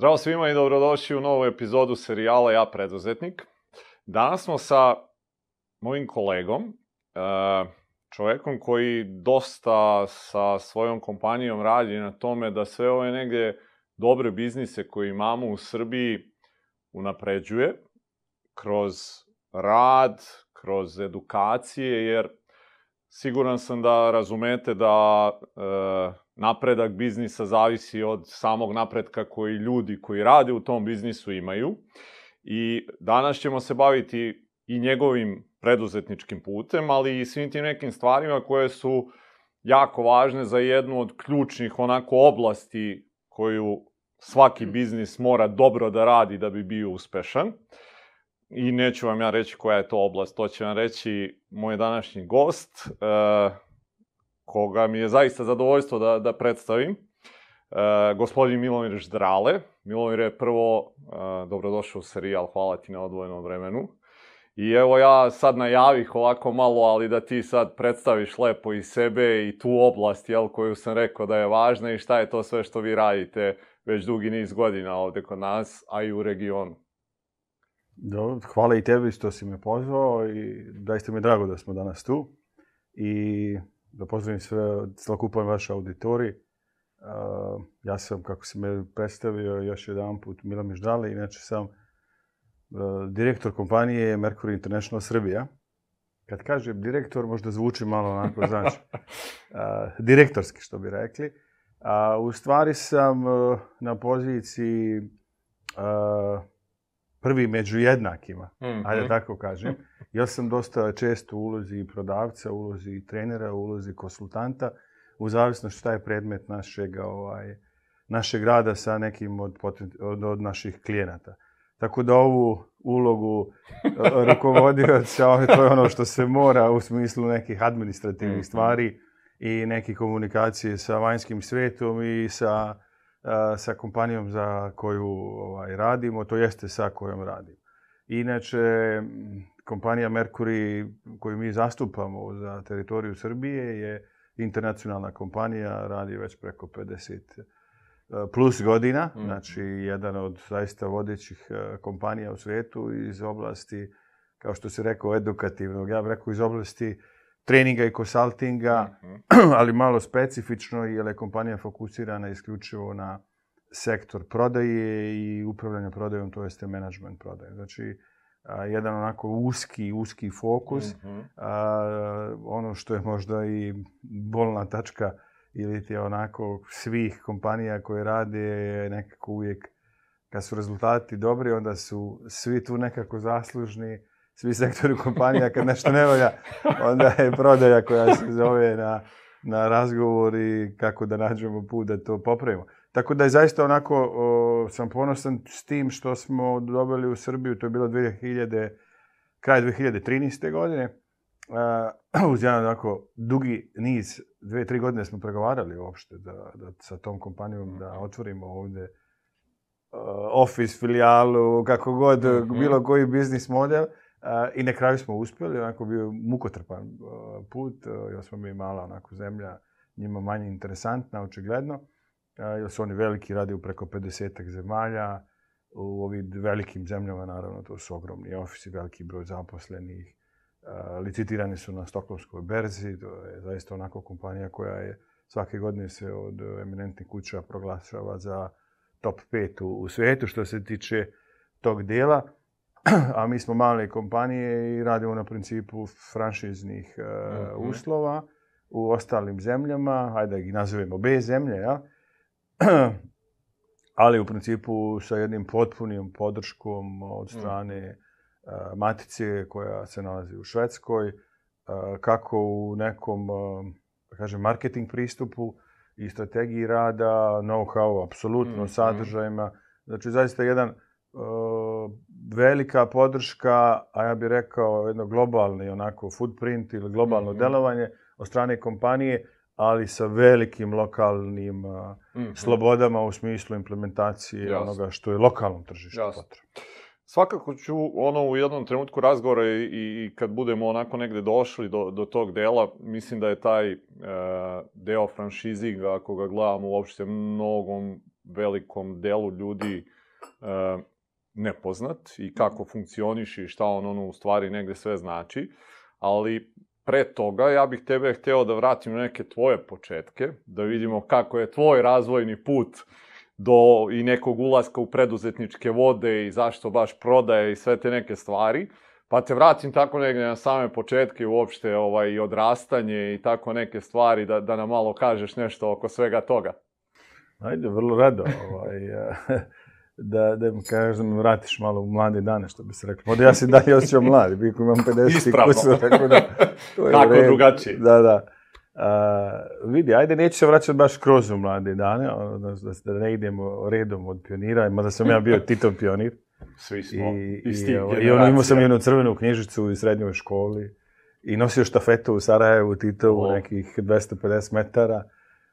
Zdravo svima i dobrodošli u novu epizodu serijala Ja preduzetnik. Danas smo sa mojim kolegom, e, čovekom koji dosta sa svojom kompanijom radi na tome da sve ove negde dobre biznise koje imamo u Srbiji unapređuje kroz rad, kroz edukacije, jer siguran sam da razumete da e, napredak biznisa zavisi od samog napretka koji ljudi koji rade u tom biznisu imaju. I danas ćemo se baviti i njegovim preduzetničkim putem, ali i svim tim nekim stvarima koje su jako važne za jednu od ključnih onako oblasti koju svaki biznis mora dobro da radi da bi bio uspešan. I neću vam ja reći koja je to oblast, to će vam reći moj današnji gost. Uh, koga mi je zaista zadovoljstvo da, da predstavim. E, gospodin Milomir Ždrale. Milomir je prvo e, dobrodošao u serijal, hvala ti na odvojenom vremenu. I evo ja sad najavih ovako malo, ali da ti sad predstaviš lepo i sebe i tu oblast jel, koju sam rekao da je važna i šta je to sve što vi radite već dugi niz godina ovde kod nas, a i u regionu. Do, hvala i tebi što si me pozvao i daista mi drago da smo danas tu. I da pozdravim sve, celokupan vaš auditorij. Uh, ja sam, kako si me predstavio, još jedan put Milan Miždale, inače sam uh, direktor kompanije Mercury International Srbija. Kad kažem direktor, možda zvuči malo onako, znači, uh, direktorski, što bi rekli. A u stvari sam uh, na poziciji uh, prvi među jednakima, mm -hmm. ajde tako kažem. Ja sam dosta često u ulozi prodavca, u ulozi trenera, u ulozi konsultanta, u zavisnosti šta je predmet našeg, ovaj, našeg rada sa nekim od, od, od naših klijenata. Tako da ovu ulogu e, rukovodioca, to je ono što se mora u smislu nekih administrativnih -hmm. stvari i neke komunikacije sa vanjskim svetom i sa, sa kompanijom za koju ovaj, radimo, to jeste sa kojom radimo. Inače, kompanija Mercury koju mi zastupamo za teritoriju Srbije je internacionalna kompanija, radi već preko 50 e, plus godina, mm. znači jedan od zaista vodećih e, kompanija u svetu iz oblasti, kao što se rekao, edukativnog, ja bih rekao iz oblasti treninga i konsultinga, mm -hmm. ali malo specifično, jer je kompanija fokusirana isključivo na sektor prodaje i upravljanja prodajom, to jeste management prodaje. Znači, a, jedan onako uski, uski fokus. Mm -hmm. a, ono što je možda i bolna tačka ili ti onako svih kompanija koje rade je nekako uvijek kad su rezultati dobri, onda su svi tu nekako zaslužni, svi sektori kompanija, kad nešto ne valja, onda je prodaja koja se zove na, na razgovor i kako da nađemo put da to popravimo. Tako da je zaista onako, o, sam ponosan s tim što smo dobili u Srbiju, to je bilo 2000, kraj 2013. godine, uh, uz jedan onako dugi niz, dve, tri godine smo pregovarali uopšte da, da sa tom kompanijom da otvorimo ovde uh, office, filijalu, kako god, mm -hmm. bilo koji biznis model. I na kraju smo uspjeli, onako bio mukotrpan uh, put, uh, još smo mi mala onako zemlja, njima manje interesantna, očigledno jer su oni veliki, radi preko 50 zemalja. U ovim velikim zemljama, naravno, to su ogromni ofisi, veliki broj zaposlenih. Licitirani su na Stokholmskoj berzi, to je zaista onako kompanija koja je svake godine se od eminentnih kuća proglašava za top 5 u, u svijetu što se tiče tog dijela. A mi smo male kompanije i radimo na principu franšiznih uh, mm -hmm. uslova u ostalim zemljama, hajde da ih nazovemo B zemlje, ja? ali u principu sa jednim potpunim podrškom od mm. strane mm. matice koja se nalazi u Švedskoj, kako u nekom, da kažem, marketing pristupu i strategiji rada, know-how, apsolutno, mm. sadržajima. Znači, zaista jedan uh, velika podrška, a ja bih rekao jedno globalni onako footprint ili globalno mm. delovanje od strane kompanije ali sa velikim lokalnim mm -hmm. slobodama u smislu implementacije Jasne. onoga što je lokalnom tržištu potrebno. Svakako ću ono u jednom trenutku razgovora i, i kad budemo onako negde došli do, do tog dela, mislim da je taj e, deo franšizinga, ako ga gledamo uopšte mnogo velikom delu ljudi uh, nepoznat i kako funkcioniš i šta on ono u stvari negde sve znači, ali pre toga ja bih tebe hteo da vratim na neke tvoje početke, da vidimo kako je tvoj razvojni put do i nekog ulaska u preduzetničke vode i zašto baš prodaje i sve te neke stvari. Pa te vratim tako negde na same početke uopšte ovaj, i odrastanje i tako neke stvari da, da nam malo kažeš nešto oko svega toga. Ajde, vrlo rado. Ovaj, da, da mi kažeš da me vratiš malo u mlade dane, što bi se reklo. Možda ja se dalje osjećam mladi, biko imam 50 Ispravno. kusura, tako da... To je Kako drugačije? Da, da. A, vidi, ajde, neću se vraćati baš kroz u mlade dane, ono, da, da, da ne idemo redom od pionira, mada sam ja bio Titov pionir. Svi smo I, iz i, tih I generacija. ono, imao sam jednu crvenu knjižicu u srednjoj školi i nosio štafetu u Sarajevu Titovu, O. nekih 250 metara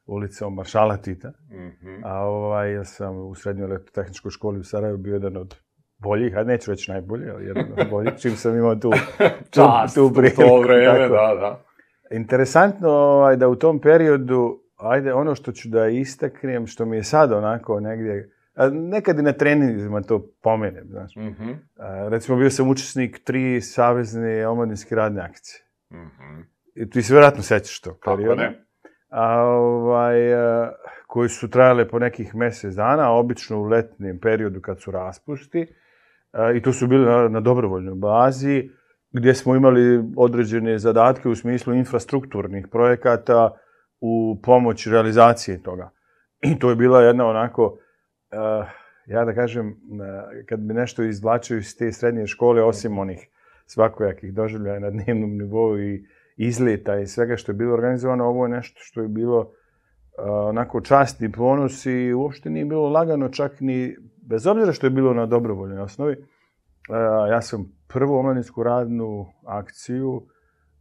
ulicom Maršala Tita. Mhm. A ovaj, ja sam u srednjoj elektrotehničkoj školi u Sarajevu bio jedan od boljih, ajde neću reći najbolji, ali jedan od boljih, čim sam imao tu, Čast, tu u priliku, to vreme, tako. da, da. Interesantno ovaj, da u tom periodu, ajde, ono što ću da istaknem, što mi je sad onako negdje, a nekad i na treningima to pomenem, znaš. Mhm. A, recimo, bio sam učesnik tri savezne omladinske radne akcije. Mhm. I ti se vjerojatno sećaš to. Kako ne? A, ovaj, a, koji su trajale po nekih mjesec dana, obično u letnjem periodu kad su raspušti. A, I to su bili na, na dobrovoljnoj bazi, gdje smo imali određene zadatke u smislu infrastrukturnih projekata u pomoć realizacije toga. I to je bila jedna onako, uh, ja da kažem, kad bi nešto izvlačio iz te srednje škole, osim onih svakojakih doživljaja na dnevnom nivou i izleta i svega što je bilo organizovano, ovo je nešto što je bilo uh, onako čast i ponos i uopšte nije bilo lagano čak ni, bez obzira što je bilo na dobrovoljnoj osnovi, Uh, ja sam prvu omladinsku radnu akciju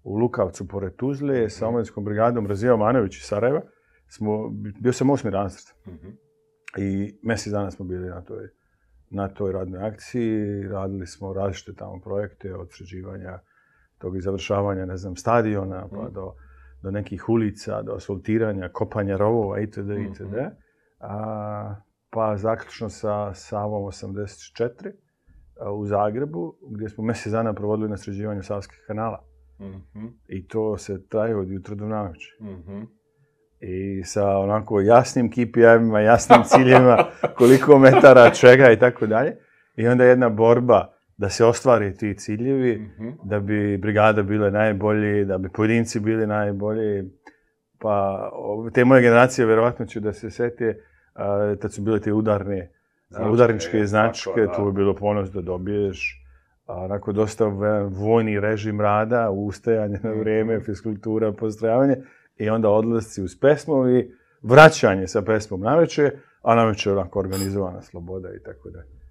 u Lukavcu pored Tuzle sa omladinskom brigadom Razija Manović iz Sarajeva. Smo, bio sam osmi razred Mhm. i mjesec dana smo bili na toj, na toj radnoj akciji. Radili smo različite tamo projekte od sređivanja tog završavanja, ne znam, stadiona, pa Mhm. do, do nekih ulica, do asfaltiranja, kopanja rovova itd. itd. Mhm. A, pa zaključno sa Savom 84 a, u Zagrebu, gdje smo mjesec dana provodili na sređivanju Savskih kanala. Mhm. I to se traje od jutra do navečer. Mhm. I sa onako jasnim KPI-ima, jasnim ciljevima, koliko metara, čega i tako dalje. I onda jedna borba da se ostvari ti ciljevi, Mhm. da bi brigada bile najbolji, da bi pojedinci bili najbolji. Pa te moje generacije vjerovatno će da se sete a, tad su bile te udarne, Značke, udarničke tako, značke, da. to je bilo ponos da dobiješ. A, onako dosta vojni režim rada, ustajanje na Mhm. vrijeme, fiskultura, postrojavanje i onda odlasci uz pesmom i vraćanje sa pesmom naveče, a naveče onako organizovana sloboda i tako dalje.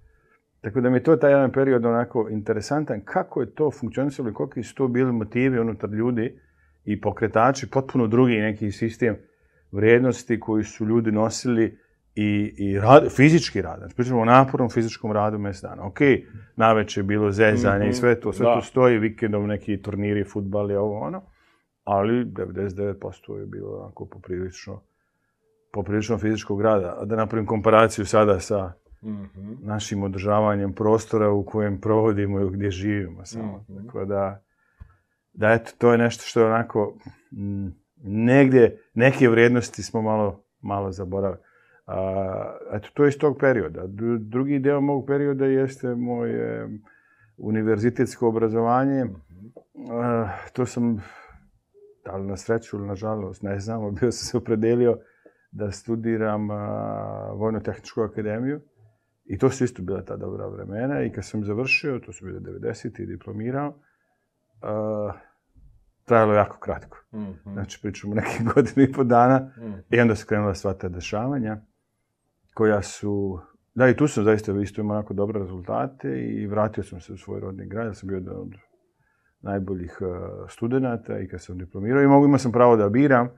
Tako da mi je to taj jedan period onako interesantan, kako je to funkcionisalo i koliki su to bili motivi unutar ljudi i pokretači, potpuno drugi neki sistem vrijednosti koji su ljudi nosili i, i rad, fizički rad. Znači, pričamo o napornom fizičkom radu mjesec dana. Ok, naveče je bilo zezanje Mhm, i sve to, sve da. to stoji, vikendom neki turniri, futbal i ovo ono, ali 99% je bilo onako poprilično, poprilično fizičkog rada. Da napravim komparaciju sada sa Mhm. našim održavanjem prostora u kojem provodimo i gdje živimo samo. Mhm. Tako da, da eto, to je nešto što je onako m, negdje, neke vrijednosti smo malo, malo zaboravili. A, eto, to je iz tog perioda. Dru- Drugi deo mog perioda jeste moje univerzitetsko obrazovanje. A, to sam, da li na sreću ili na žalost, ne znam, bio sam se opredelio da studiram Vojno-tehničku akademiju. I to su isto bila ta dobra vremena i kad sam završio, to su bile 90. i diplomirao, uh, trajalo je jako kratko. Mhm. Znači, pričamo neke godine i po dana Mhm. i onda su krenula sva ta dešavanja koja su... Da, i tu sam zaista isto imao onako dobre rezultate i vratio sam se u svoj rodni grad. Ja sam bio jedan od najboljih uh, studenata i kad sam diplomirao i mogu, imao sam pravo da biram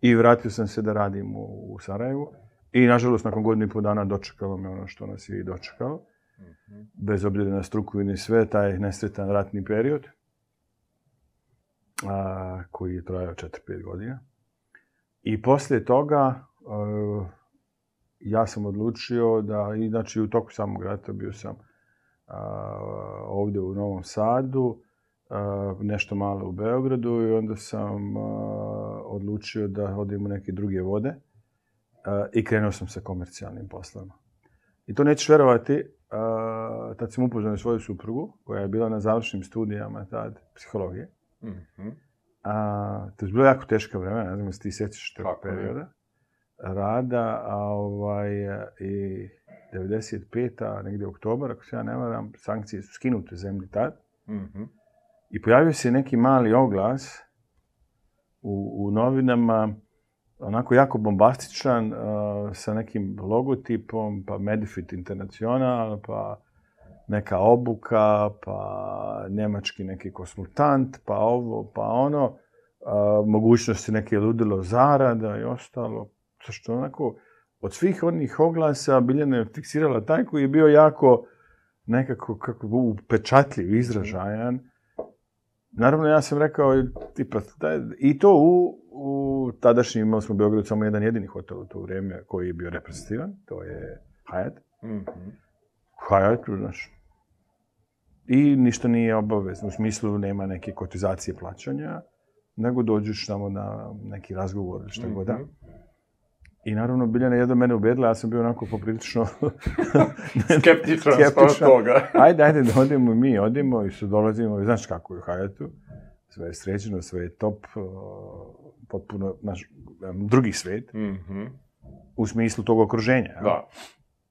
i vratio sam se da radim u, u Sarajevu. I, nažalost, nakon godinu i pol dana dočekalo me ono što nas je i dočekalo. Mhm. Bez obzira na struku i ni sve, taj nesretan ratni period a, koji je trajao 4-5 godina. I poslije toga, uh, ja sam odlučio da, i znači u toku samog rata bio sam a, ovdje u Novom Sadu, a, nešto malo u Beogradu i onda sam a, odlučio da odim u neke druge vode a, i krenuo sam sa komercijalnim poslovima. I to nećeš verovati, tad sam upoznao svoju suprugu, koja je bila na završnim studijama tad psihologije. Mhm. A, to je bilo jako teško vremena, ne znam se ti sjećaš tog perioda. Rada, a ovaj, i 95. negdje oktobar, ako se ja ne varam, sankcije su skinute zemlji tad. Mhm. I pojavio se neki mali oglas u, u novinama, onako jako bombastičan, uh, sa nekim logotipom, pa Medifit International, pa neka obuka, pa njemački neki konsultant, pa ovo, pa ono, uh, mogućnosti neke ludilo zarada i ostalo. Zašto onako, od svih onih oglasa Biljana je fiksirala taj koji je bio jako nekako kako, upečatljiv, izražajan. Naravno, ja sam rekao, tipa, da, i to u, u tadašnjim, imali smo u Beogradu samo jedan jedini hotel u to vrijeme koji je bio reprezentativan, to je Hyatt. Mhm. Hyatt, znaš. I ništa nije obavezno, u smislu nema neke kotizacije plaćanja, nego dođeš tamo na neki razgovor ili šta god da. Mhm. I naravno, Biljana je jedno mene ubedila, ja sam bio onako poprilično... Skeptičan Skeptičan. toga. ajde, ajde, da odemo mi, odemo i su dolazimo, znaš kako je u Hayatu, sve je sređeno, sve je top, potpuno, naš, drugi svet, Mhm. u smislu tog okruženja. jel? Da.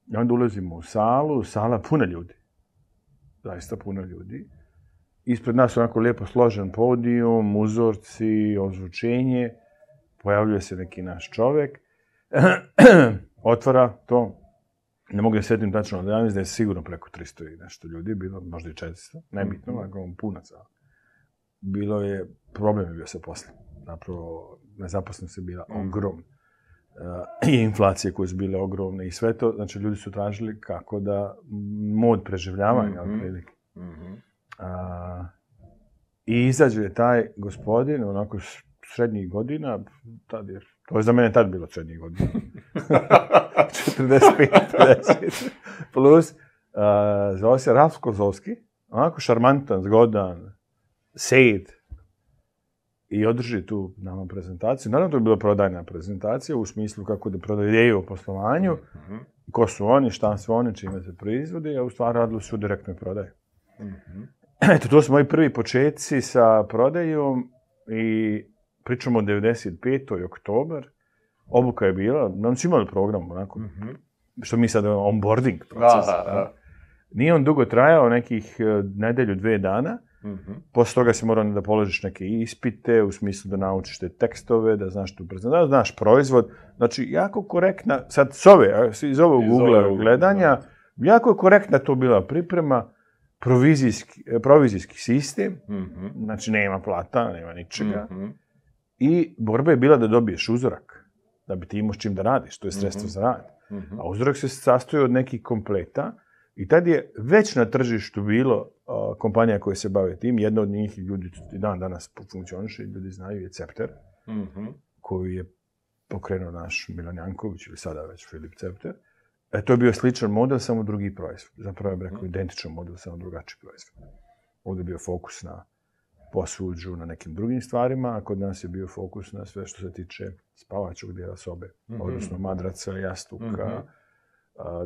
I onda ulazimo u salu, sala puna ljudi. Zaista puno ljudi. Ispred nas onako lijepo složen podijum, uzorci, ozvučenje. Pojavljuje se neki naš čovjek. Otvara to. Ne mogu da sjetim tačno, ali ja mislim da je sigurno preko 300 i nešto ljudi bilo, možda i 400, nebitno, mm puna sala. Bilo je, problem je bio sa poslom. Zapravo, nezaposlenost je bila Mhm. ogromna. Uh, i inflacije koje su bile ogromne i sve to, znači ljudi su tražili kako da mod preživljavanja, Mhm. otprilike. Mhm. A, I izađe taj gospodin, onako srednjih godina, tad je, to je za mene tad bilo srednjih godina. 45, 50, plus, a, zove se Ralf Kozovski, onako šarmantan, zgodan, sejt, i održi tu nama prezentaciju. Naravno, to je bila prodajna prezentacija u smislu kako da prodaju o poslovanju, Mhm. ko su oni, šta su oni, čime se proizvodi, a u stvari radilo su o direktnoj prodaji. Mhm. Eto, to su moji prvi početci sa prodajom i pričamo o 95. oktober. Obuka je bila, nam su imali program, onako, Mhm. što mi sad onboarding proces. Da, da, da. Nije on dugo trajao, nekih e, nedelju, dve dana. Mhm. Posle toga si morao da položiš neke ispite, u smislu da naučiš te tekstove, da znaš tu prezentaciju, da znaš proizvod. Znači, jako korektna, sad s ove, iz ovog ugla gledanja, jako je korektna to bila priprema, provizijski, e, provizijski sistem, Mhm. znači nema plata, nema ničega. Mhm. I borba je bila da dobiješ uzorak, da bi ti imao s čim da radiš, to je sredstvo Mhm. za rad. Mhm. A uzorak se sastoji od nekih kompleta i tad je već na tržištu bilo a, kompanija koja se bave tim. Jedna od njih, ljudi i dan danas funkcioniše, ljudi znaju, je Cepter, Mhm. koju je pokrenuo naš Milan Janković ili sada već Filip Cepter. E, to je bio sličan model, samo drugi proizvod. Zapravo ja bih rekao identičan model, samo drugačiji proizvod. Ovdje je bio fokus na posuđu, na nekim drugim stvarima, a kod nas je bio fokus na sve što se tiče spavačog dijela sobe, Mhm. odnosno madraca, jastuka, Mhm.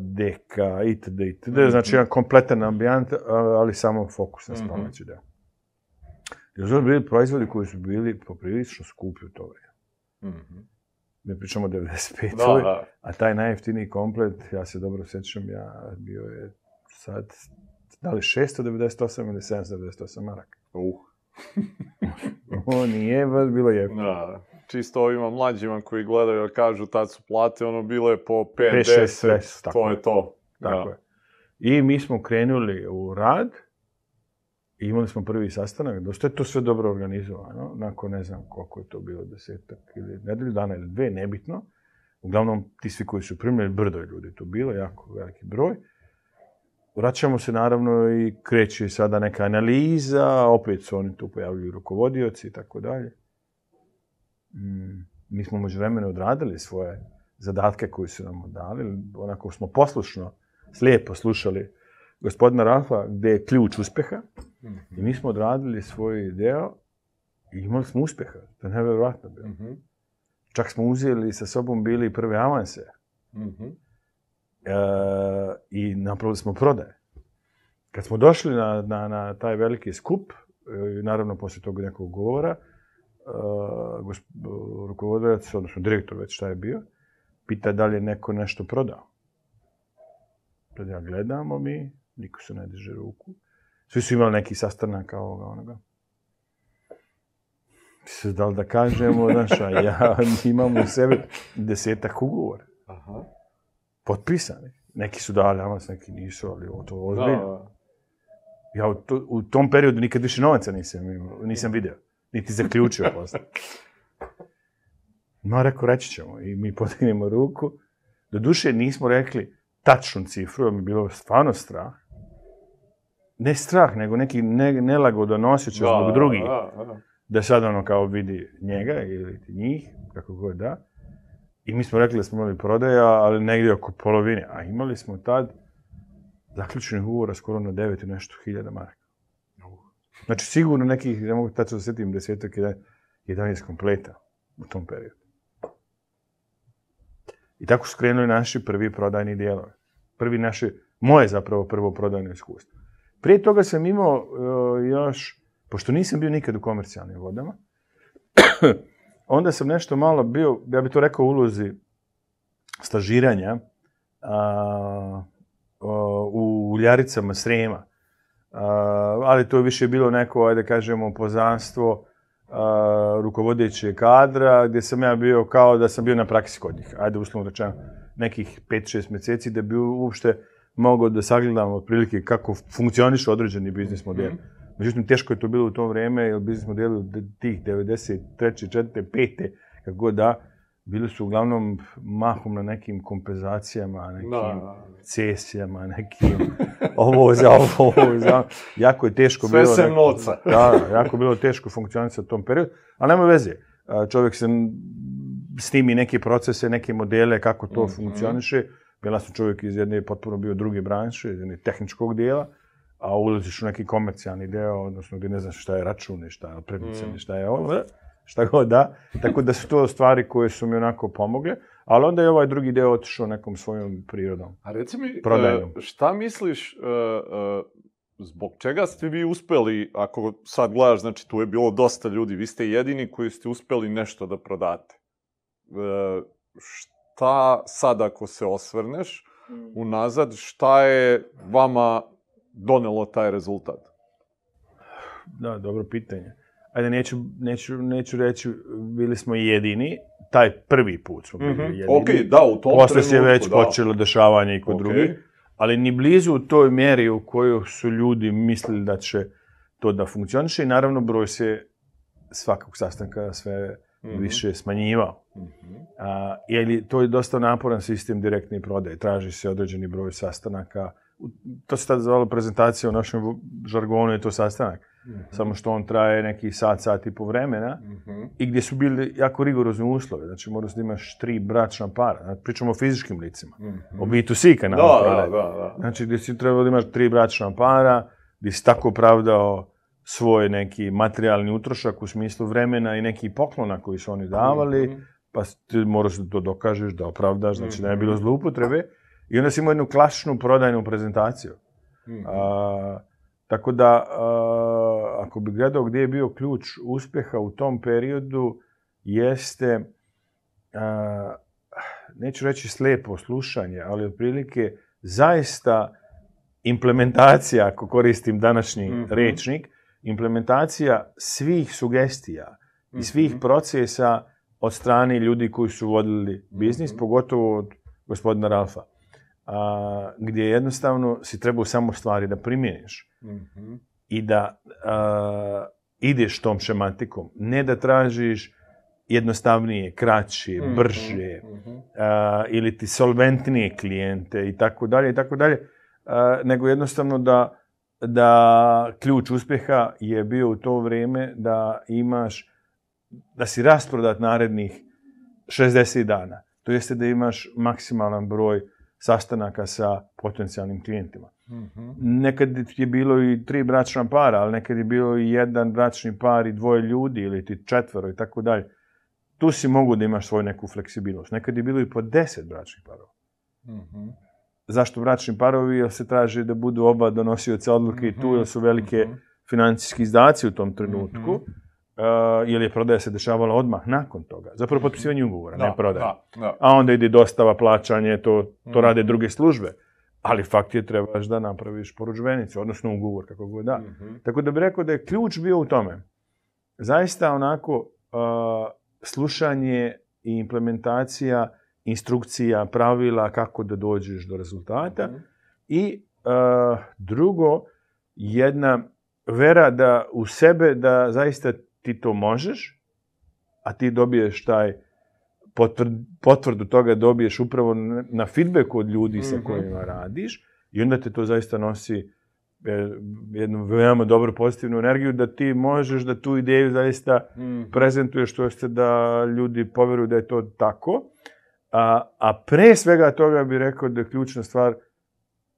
Deka, itd. itd. Mhm. Znači, jedan kompletan ambijant, ali samo fokus na Mhm. spavaći deo. I su bili proizvodi koji su bili poprilično skupi u to vrijeme. Mhm. Mi pričamo o 95. Da, da. A taj najjeftiniji komplet, ja se dobro sjećam, ja bio je sad, da li 698 ili 798 maraka. Uh. O, nije baš bilo jeftino. Da, čisto ovima mlađima koji gledaju, jer kažu tad su plate, ono, bile po 5, Pet, 10, šest, šest, tako to je. to. Tako Da. je. I mi smo krenuli u rad, i imali smo prvi sastanak, dosta je to sve dobro organizovano, nakon ne znam koliko je to bilo, desetak ili nedelju dana ili dve, nebitno. Uglavnom, ti svi koji su primili, brdo je ljudi tu bilo, jako veliki broj. Vraćamo se naravno i kreće sada neka analiza, opet su oni tu pojavljuju rukovodioci i tako dalje. Mm, Mi smo među vremenu odradili svoje zadatke koji su nam dali. Onako smo poslušno, slijepo slušali gospodina Rafa gdje je ključ uspeha. I mi smo odradili svoj deo i imali smo uspeha. To je nevjerojatno bilo. Mhm. Čak smo uzeli sa sobom bili prve avanse. Mhm. E, I napravili smo prodaje. Kad smo došli na, na, na taj veliki skup, e, naravno poslije tog nekog govora, e, gosp- rukovodilac, odnosno direktor već šta je bio, pita da li je neko nešto prodao. Tad ja gledamo mi, niko se ne diže ruku. Svi su imali neki sastanaka ovoga, onoga. Se da li da kažemo, znaš, a ja imam u sebi desetak ugovora, Aha. potpisani. Neki su dali avans, neki nisu, ali ovo to je ozbiljno. Da, Ja u, to, u tom periodu nikad više novaca nisam imao, nisam video, niti zaključio posle. No, rekao, reći ćemo. I mi podignemo ruku. Doduše nismo rekli tačnu cifru, jer mi je bilo stvarno strah. Ne strah, nego neki ne, nelagodan osjećaj da, zbog drugih. Da, da. Da sad ono kao vidi njega ili njih, kako god da. I mi smo rekli da smo imali prodaja, ali negdje oko polovine. A imali smo tad zaključenih ugovora skoro na 9 i nešto hiljada maraka. Znači sigurno nekih, ne mogu tačno da se sjetim, desetak, jedan- 11 kompleta u tom periodu. I tako su krenuli naši prvi prodajni dijelovi. Prvi naši, moje zapravo prvo prodajno iskustvo. Prije toga sam imao e, još, pošto nisam bio nikad u komercijalnim vodama, onda sam nešto malo bio, ja bih to rekao ulozi stažiranja a, o, u uljaricama Srema. Ali to je više bilo neko, ajde kažemo, pozanstvo a, rukovodeće kadra, gdje sam ja bio kao da sam bio na praksi kod njih. Ajde, uslovno rečeno, nekih 5-6 mjeseci da bi uopšte mogao da sagledam otprilike kako funkcioniše određeni biznis model. Međutim, teško je to bilo u to vrijeme, jer biznis modeli od tih 93. 4. 5. kako god da, bili su uglavnom mahom na nekim kompenzacijama, nekim Da, da. cesijama, nekim ovo za ovo, ovo za... Jako je teško Sve bilo... neko- novca. Da, da, jako je bilo teško funkcionisati u tom periodu, ali nema veze. Čovjek se snimi neke procese, neke modele, kako to Mhm. funkcioniše. Bila sam čovjek iz jedne potpuno bio druge branše, iz jedne tehničkog dijela, a ulaziš u neki komercijalni deo, odnosno gdje ne znaš šta je račun, šta je prednica, Mm. šta je ovo, šta god da. Tako da su to stvari koje su mi onako pomogle, ali onda je ovaj drugi deo otišao nekom svojom prirodom. A reci mi, Prodajnom. e, šta misliš, e, e, zbog čega ste vi uspeli, ako sad gledaš, znači tu je bilo dosta ljudi, vi ste jedini koji ste uspeli nešto da prodate. Šta sad ako se osvrneš unazad, šta je vama donelo taj rezultat? Da, dobro pitanje. Ajde, neću, neću, neću reći, bili smo jedini, taj prvi put smo bili Mhm. jedini. Ok, da, u tom Posle se trenutku, već da. počelo dešavanje i kod Ok. drugih, ali ni blizu u toj mjeri u kojoj su ljudi mislili da će to da funkcioniše i naravno broj se svakog sastanka sve Mhm. više smanjivao. Mhm. A, jer to je dosta naporan sistem direktne prodaje. Traži se određeni broj sastanaka. To se tada zvalo prezentacija u našem žargonu, je to sastanak. Mhm. Samo što on traje neki sat, sat i po vremena Mhm. i gdje su bili jako rigorozni uslovi. Znači, moraš da imaš tri bračna para. Znači, pričamo o fizičkim licima. Mhm. O B2C Da, kanalu da, prodaje. da, da. Znači, gdje si trebao da imaš tri bračna para, gdje si tako opravdao svoj neki materijalni utrošak u smislu vremena i nekih poklona koji su oni davali, Mhm. pa ti moraš da to dokažeš, da opravdaš, znači da bi bilo Mhm. zloupotrebe. I onda si imao jednu klasičnu prodajnu prezentaciju. Mhm. A, tako da, a, ako bi gledao gdje je bio ključ uspjeha u tom periodu, jeste, a, neću reći slijepo slušanje, ali otprilike zaista implementacija, ako koristim današnji Mhm. rečnik, implementacija svih sugestija i svih Mhm. procesa od strane ljudi koji su vodili biznis, Mhm. pogotovo od gospodina Ralfa, a, gdje jednostavno si trebao samo stvari da primjeniš Mhm. i da a, ideš tom šematikom, ne da tražiš jednostavnije, kraće, Mhm. brže, Mhm. a, ili ti solventnije klijente i tako dalje i tako dalje, nego jednostavno da, da ključ uspjeha je bio u to vrijeme da imaš, da si rasprodat narednih 60 dana. To jeste da imaš maksimalan broj sastanaka sa potencijalnim klijentima. Mhm. Nekad je bilo i tri bračna para, ali nekad je bilo i jedan bračni par i dvoje ljudi ili ti četvero i tako dalje. Tu si mogu da imaš svoju neku fleksibilnost. Nekad je bilo i po deset bračnih parova. Mhm. Zašto bračni parovi? Jer se traži da budu oba donosioca odluke i tu, jer su velike Mhm. financijski izdaci u tom trenutku. Uh, jer je prodaja se dešavala odmah nakon toga. Zapravo potpisivanje ugovora, ne prodaja. Da, da. A onda ide dostava, plaćanje, to, to Mhm. rade druge službe. Ali fakt je trebaš da napraviš poručbenicu, odnosno ugovor, kako god da. Mhm. Tako da bih rekao da je ključ bio u tome. Zaista onako uh, slušanje i implementacija instrukcija, pravila kako da dođeš do rezultata. Mhm. I uh, drugo, jedna vera da u sebe da zaista ti to možeš, a ti dobiješ taj potvrd, potvrdu toga dobiješ upravo na, feedbacku od ljudi sa Mhm. kojima radiš i onda te to zaista nosi e, jednu veoma dobru pozitivnu energiju da ti možeš da tu ideju zaista Mhm. prezentuješ, to jeste da ljudi poveruju da je to tako. A, a pre svega toga bih rekao da je ključna stvar,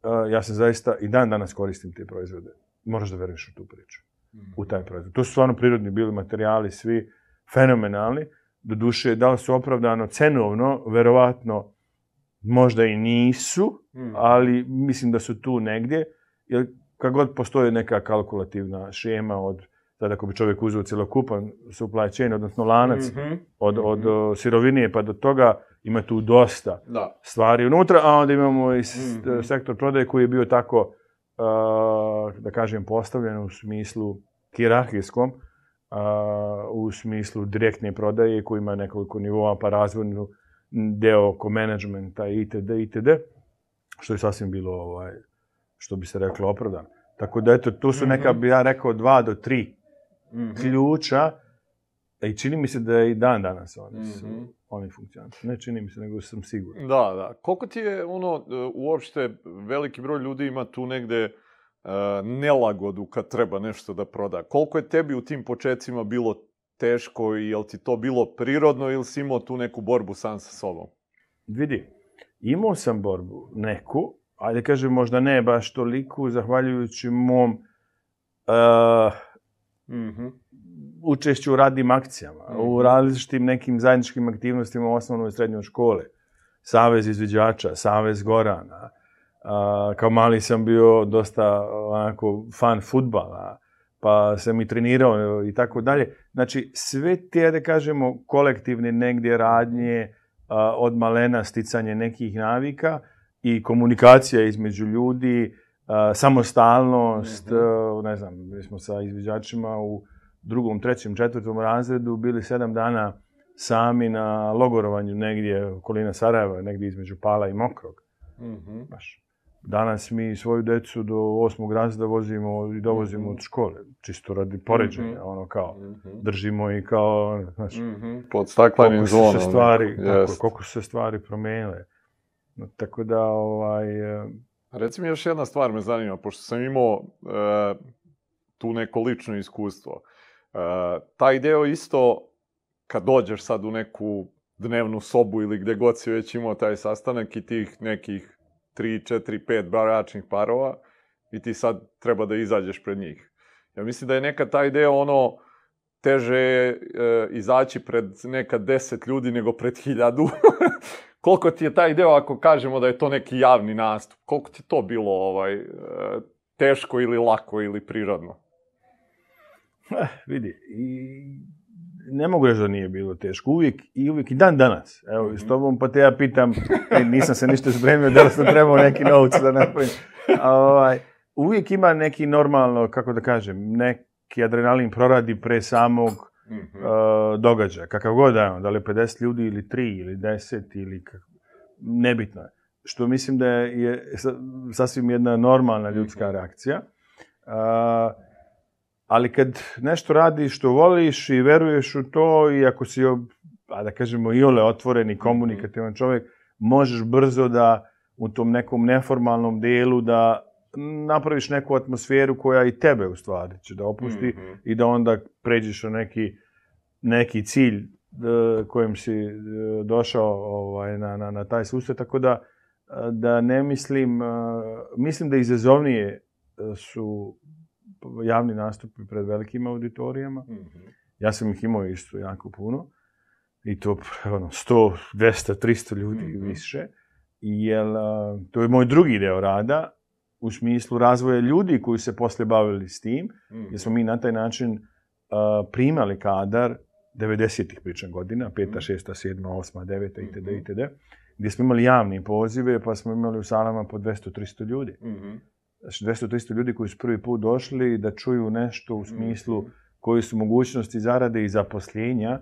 a, ja sam zaista i dan danas koristim te proizvode. Moraš da veruješ u tu priču, u taj proizvod. To su stvarno prirodni bili materijali, svi fenomenalni. Do duše, da li su opravdano cenovno, verovatno možda i nisu, Mhm. ali mislim da su tu negdje, jer kad god postoji neka kalkulativna šema od, sad ako bi čovjek uzeo cjelokupan supply chain, odnosno lanac, Mhm. od, od o, sirovinije pa do toga, ima tu dosta Da. stvari unutra, a onda imamo i s- Mhm. sektor prodaje koji je bio tako, da kažem, postavljen u smislu hijerarhijskom, a, u smislu direktne prodaje koji ima nekoliko nivoa, pa razvojnu deo oko menadžmenta itd. itd. Što je sasvim bilo, ovaj, što bi se reklo, opravdano. Tako da, eto, tu su neka, Mhm. bi ja rekao, dva do tri Mhm. ključa i čini mi se da je i dan danas oni su, Mhm. Oni funkcionalni. Ne čini mi se, nego sam siguran. Da, da. Koliko ti je ono, e, uopšte, veliki broj ljudi ima tu negde e, nelagodu kad treba nešto da proda. Koliko je tebi u tim početcima bilo teško i jel ti to bilo prirodno ili si imao tu neku borbu sam sa sobom? Vidi, imao sam borbu neku, ajde kažem možda ne baš toliku, zahvaljujući mom uh, Mhm. Učešću u radnim akcijama, u Mhm. različitim nekim zajedničkim aktivnostima u osnovnoj i srednjoj škole. Savez izviđača, Savez Gorana. A, kao mali sam bio dosta onako fan futbala, pa sam i trenirao i tako dalje. Znači, sve te, da kažemo, kolektivne negdje radnje, a, od malena sticanje nekih navika i komunikacija između ljudi, a, samostalnost, Mhm. a, ne znam, mi smo sa izviđačima u drugom, trećem, četvrtom razredu bili sedam dana sami na logorovanju negdje okolina Sarajeva, negdje između Pala i Mokrog. Mhm. Znaš. Danas mi svoju decu do osmog razreda vozimo i dovozimo Mhm. od škole, čisto radi poređenja, Mhm. ono kao, Mhm. držimo i kao, znaš, Mhm. Pod staklenim koliko su zvonom. se stvari, tako, koliko su se stvari promijenile. No, tako da, ovaj, e, Reci mi još jedna stvar me zanima, pošto sam imao e, tu neko lično iskustvo. E, taj deo isto, kad dođeš sad u neku dnevnu sobu ili gde god si već imao taj sastanak i tih nekih 3, 4, 5 bračnih parova i ti sad treba da izađeš pred njih. Ja mislim da je nekad taj deo ono teže e, izaći pred nekad 10 ljudi nego pred hiljadu. koliko ti je taj deo ako kažemo da je to neki javni nastup? Koliko ti to bilo ovaj e, teško ili lako ili prirodno? Eh, vidi, i ne mogu reći da nije bilo teško. Uvijek i uvijek i dan danas. Evo, s tobom pa te ja pitam, e, nisam se ništa spremio, da li sam trebao neki novc da napravim. Ovaj, uvijek ima neki normalno, kako da kažem, neki adrenalin proradi pre samog Mhm. uh, događaja. Kakav god da je da li je 50 ljudi ili 3 ili 10 ili kak... nebitno je. Što mislim da je sa- sasvim jedna normalna ljudska Mhm. reakcija. Uh, ali kad nešto radiš što voliš i veruješ u to i ako si, a da kažemo, iole otvoren i komunikativan čovjek, možeš brzo da u tom nekom neformalnom dijelu da napraviš neku atmosferu koja i tebe u stvari će da opusti Mhm. i da onda pređeš na neki, neki cilj d- kojim si d- došao ovaj, na, na, na taj susret, tako da, da ne mislim, mislim da izazovnije e, su javni nastupi pred velikim auditorijama. Mhm. Ja sam ih imao isto jako puno. I to ono, 100, 200, 300 ljudi i Mhm. više. Jer a, to je moj drugi deo rada u smislu razvoja ljudi koji se posle bavili s tim. Mhm. Jer smo mi na taj način a, primali kadar 90-ih pričam godina, 5. Mhm. 6. 7. 8. 9. itd. Mhm. itd. Gdje smo imali javne pozive, pa smo imali u salama po 200-300 ljudi. Mhm. Znači 200-300 ljudi koji su prvi put došli da čuju nešto u smislu Mhm. koji su mogućnosti zarade i zaposlenja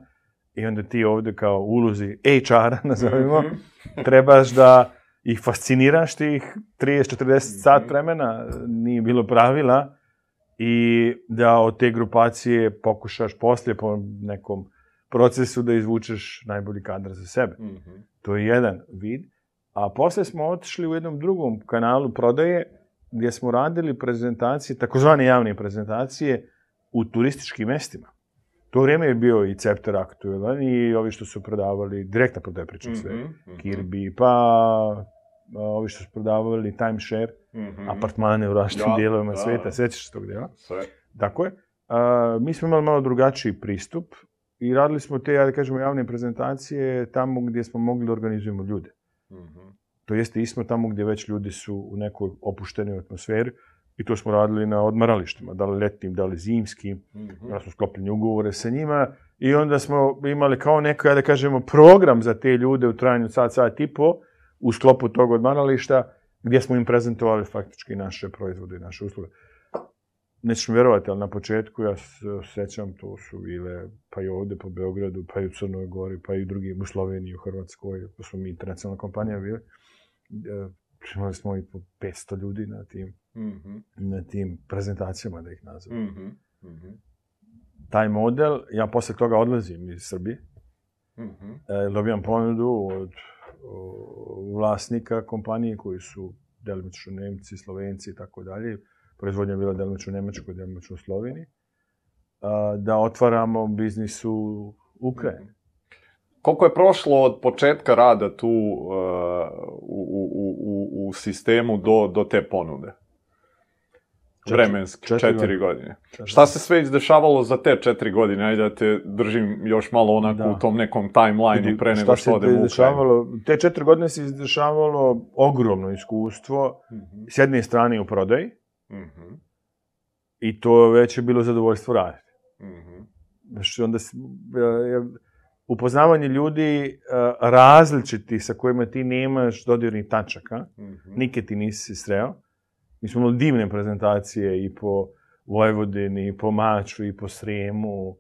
i onda ti ovde kao ulozi HR-a, nazovimo, Mhm. trebaš da ih fasciniraš tih 30-40 Mhm. sat vremena, nije bilo pravila, i da od te grupacije pokušaš poslije po nekom procesu da izvučeš najbolji kadar za sebe. Mhm. To je jedan vid. A posle smo otišli u jednom drugom kanalu prodaje gdje smo radili prezentacije, takozvane javne prezentacije u turističkim mestima. To vrijeme je bio i Cepter aktuelan i ovi što su prodavali, direktna prodaja pričam sve, Mhm. Mhm. Kirby, pa ovi što su prodavali timeshare, Mhm. apartmane u različitim Da, dijelovima da. sveta, sećaš se tog dijela? Sve. Tako je. A, mi smo imali malo drugačiji pristup i radili smo te, ja da kažemo, javne prezentacije tamo gdje smo mogli da organizujemo ljude. Mhm. To jeste ismo tamo gdje već ljudi su u nekoj opuštenoj atmosferi i to smo radili na odmaralištima, da li letnim, da li zimskim. Mhm. Ja smo sklopili ugovore sa njima i onda smo imali kao neko, ja da kažemo, program za te ljude u trajanju sat, sat i po u sklopu tog odmarališta gdje smo im prezentovali faktički naše proizvode i naše usluge. Nećeš mi vjerovati, ali na početku ja se sećam, to su bile pa i ovde po Beogradu, pa i u Crnoj Gori, pa i u drugim, u Sloveniji, u Hrvatskoj, pa smo mi internacionalna kompanija bili. E, Imali smo i po 500 ljudi na tim, Mhm. na tim prezentacijama, da ih nazovem Mhm. Mhm. taj model, ja posle toga odlazim iz Srbije, Mhm. e, dobijam ponudu od o, vlasnika kompanije koji su delimično Nemci, Slovenci i tako dalje. Proizvodnja je bila delimično u Nemačkoj, delimično u Sloveniji. A, da otvaramo biznis u Ukrajini. Koliko je prošlo od početka rada tu uh, u, u, u, u sistemu do, do te ponude? Četiri- Vremenski, četiri četiri, godine. godine. Šta se sve izdešavalo za te četiri godine? Ajde da te držim još malo onako Da. u tom nekom timelineu pre nego što odem u izdešavalo? Te četiri godine se izdešavalo ogromno iskustvo, Mhm. s jedne strane u prodaji, Mhm. i to već je bilo zadovoljstvo raditi. Mhm. Znaš, onda s- e, upoznavanje ljudi različiti sa kojima ti nemaš dodirnih tačaka, Mhm. nikad ti nisi se sreo. Mi smo imali divne prezentacije i po Vojvodini, i po Maču, i po Sremu,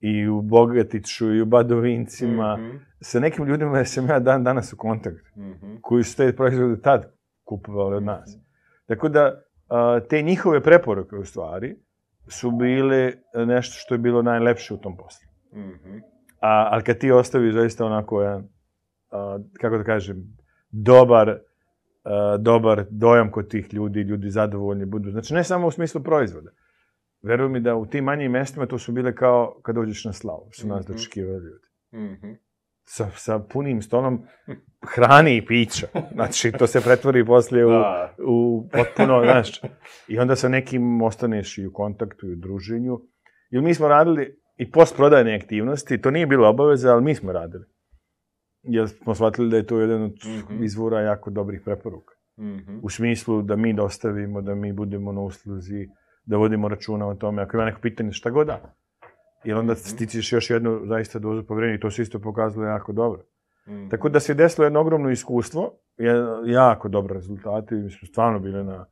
i u Bogatiću, i u Badovincima. Mhm. Sa nekim ljudima sam ja dan danas u kontaktu, Mhm. koji su te proizvode tad kupovali od nas. Tako da, a, te njihove preporuke u stvari su bile nešto što je bilo najlepše u tom poslu. Mhm. A, ali kad ti ostaviš zaista onako jedan, a, kako da kažem, dobar, a, dobar dojam kod tih ljudi, ljudi zadovoljni budu. Znači, ne samo u smislu proizvoda. Veruj mi da u tim manjim mestima to su bile kao kad dođeš na slavu, su nas Mhm. dočekivali ljudi. Mhm. Sa, sa punim stolom hrane i pića. Znači, to se pretvori poslije u, Da. u potpuno, znaš, i onda sa nekim ostaneš i u kontaktu i u druženju. Jer mi smo radili i postprodajne aktivnosti, to nije bilo obaveza, ali mi smo radili. Jer smo shvatili da je to jedan od Mhm. izvora jako dobrih preporuka. Mhm. U smislu da mi dostavimo, da mi budemo na usluzi, da vodimo računa o tome. Ako ima neko pitanje, šta god da. Jer onda Mhm. stičeš još jednu zaista dozu povjerenja i to se isto pokazalo jako dobro. Mhm. Tako da se desilo jedno ogromno iskustvo, jako dobre rezultate, mi smo stvarno bili na,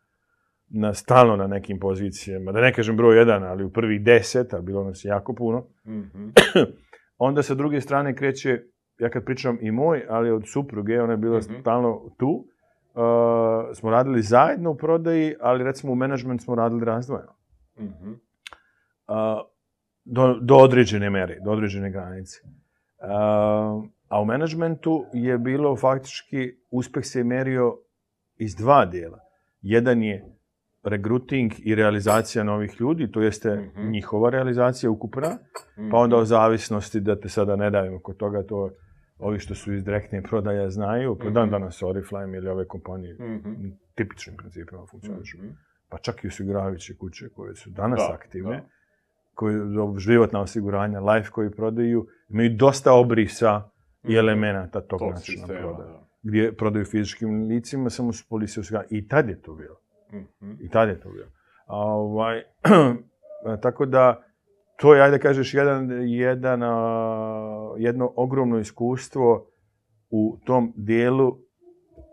na stalno na nekim pozicijama, da ne kažem broj jedan, ali u prvih deset, a bilo nas je jako puno. Mhm. Onda sa druge strane kreće, ja kad pričam i moj, ali od supruge, ona je bila Mhm. stalno tu, uh, smo radili zajedno u prodaji, ali recimo u menadžment smo radili razdvojeno. Mhm. Uh, do, do određene mere, do određene granice. Uh, a u menadžmentu je bilo faktički, uspeh se je merio iz dva dijela. Jedan je regruting i realizacija novih ljudi, to jeste Mhm. njihova realizacija ukupna, Mhm. pa onda o zavisnosti, da te sada ne davimo kod toga, to ovi što su iz direktne prodaje znaju, pa dan Mhm. danas Oriflame ili ove kompanije Mhm. tipičnim principima funkcionišu. Mhm. Pa čak i osiguravajuće kuće koje su danas Da, aktivne, da. koje životna osiguranja, life koji prodaju, imaju dosta obrisa i Mhm. elemenata tog Tog načina prodaje. da. Gdje prodaju fizičkim licima, samo su polise osiguranja. I tad je to bilo. Mhm. I tad je to bilo. A, ovaj, tako da, to je, ajde kažeš, jedan, jedan, a, jedno ogromno iskustvo u tom dijelu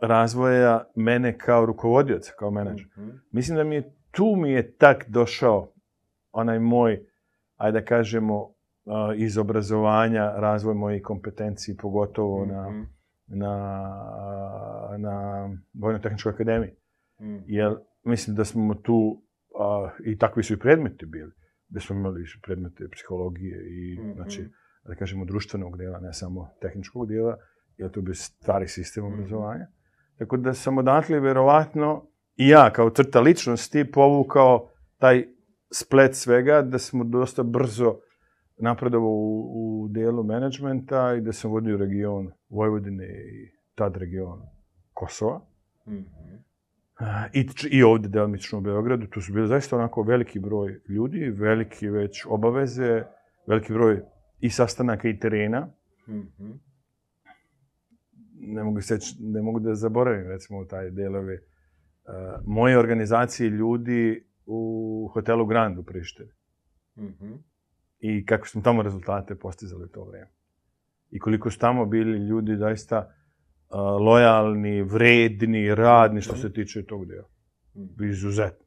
razvoja mene kao rukovodioca, kao menadžer. Mhm. Mislim da mi je, tu mi je tak došao onaj moj, ajde da kažemo, a, iz obrazovanja, razvoj mojih kompetenciji, pogotovo na, Mhm. na, na Vojno-tehničkoj akademiji. Mhm. Jer mislim da smo tu, a, i takvi su i predmeti bili, da smo imali predmete psihologije i, Mhm. znači, da kažemo, društvenog dijela, ne samo tehničkog dijela, jer to bio stari sistem Mhm. obrazovanja. Tako da sam odatle verovatno i ja kao crta ličnosti povukao taj splet svega, da smo dosta brzo napredovao u, u dijelu menadžmenta i da sam vodio region Vojvodine i tad region Kosova. Mhm. I, I ovdje delimično u Beogradu, tu su bili zaista onako veliki broj ljudi, veliki već obaveze, veliki broj i sastanaka i terena. Mhm. Ne mogu, seć, ne mogu da zaboravim recimo taj delove uh, moje organizacije ljudi u hotelu Grand u Prištini. Mhm. I kako smo tamo rezultate postizali u to vreme. I koliko su tamo bili ljudi zaista uh, lojalni, vredni, radni što se tiče tog dela. Mhm. Izuzetno.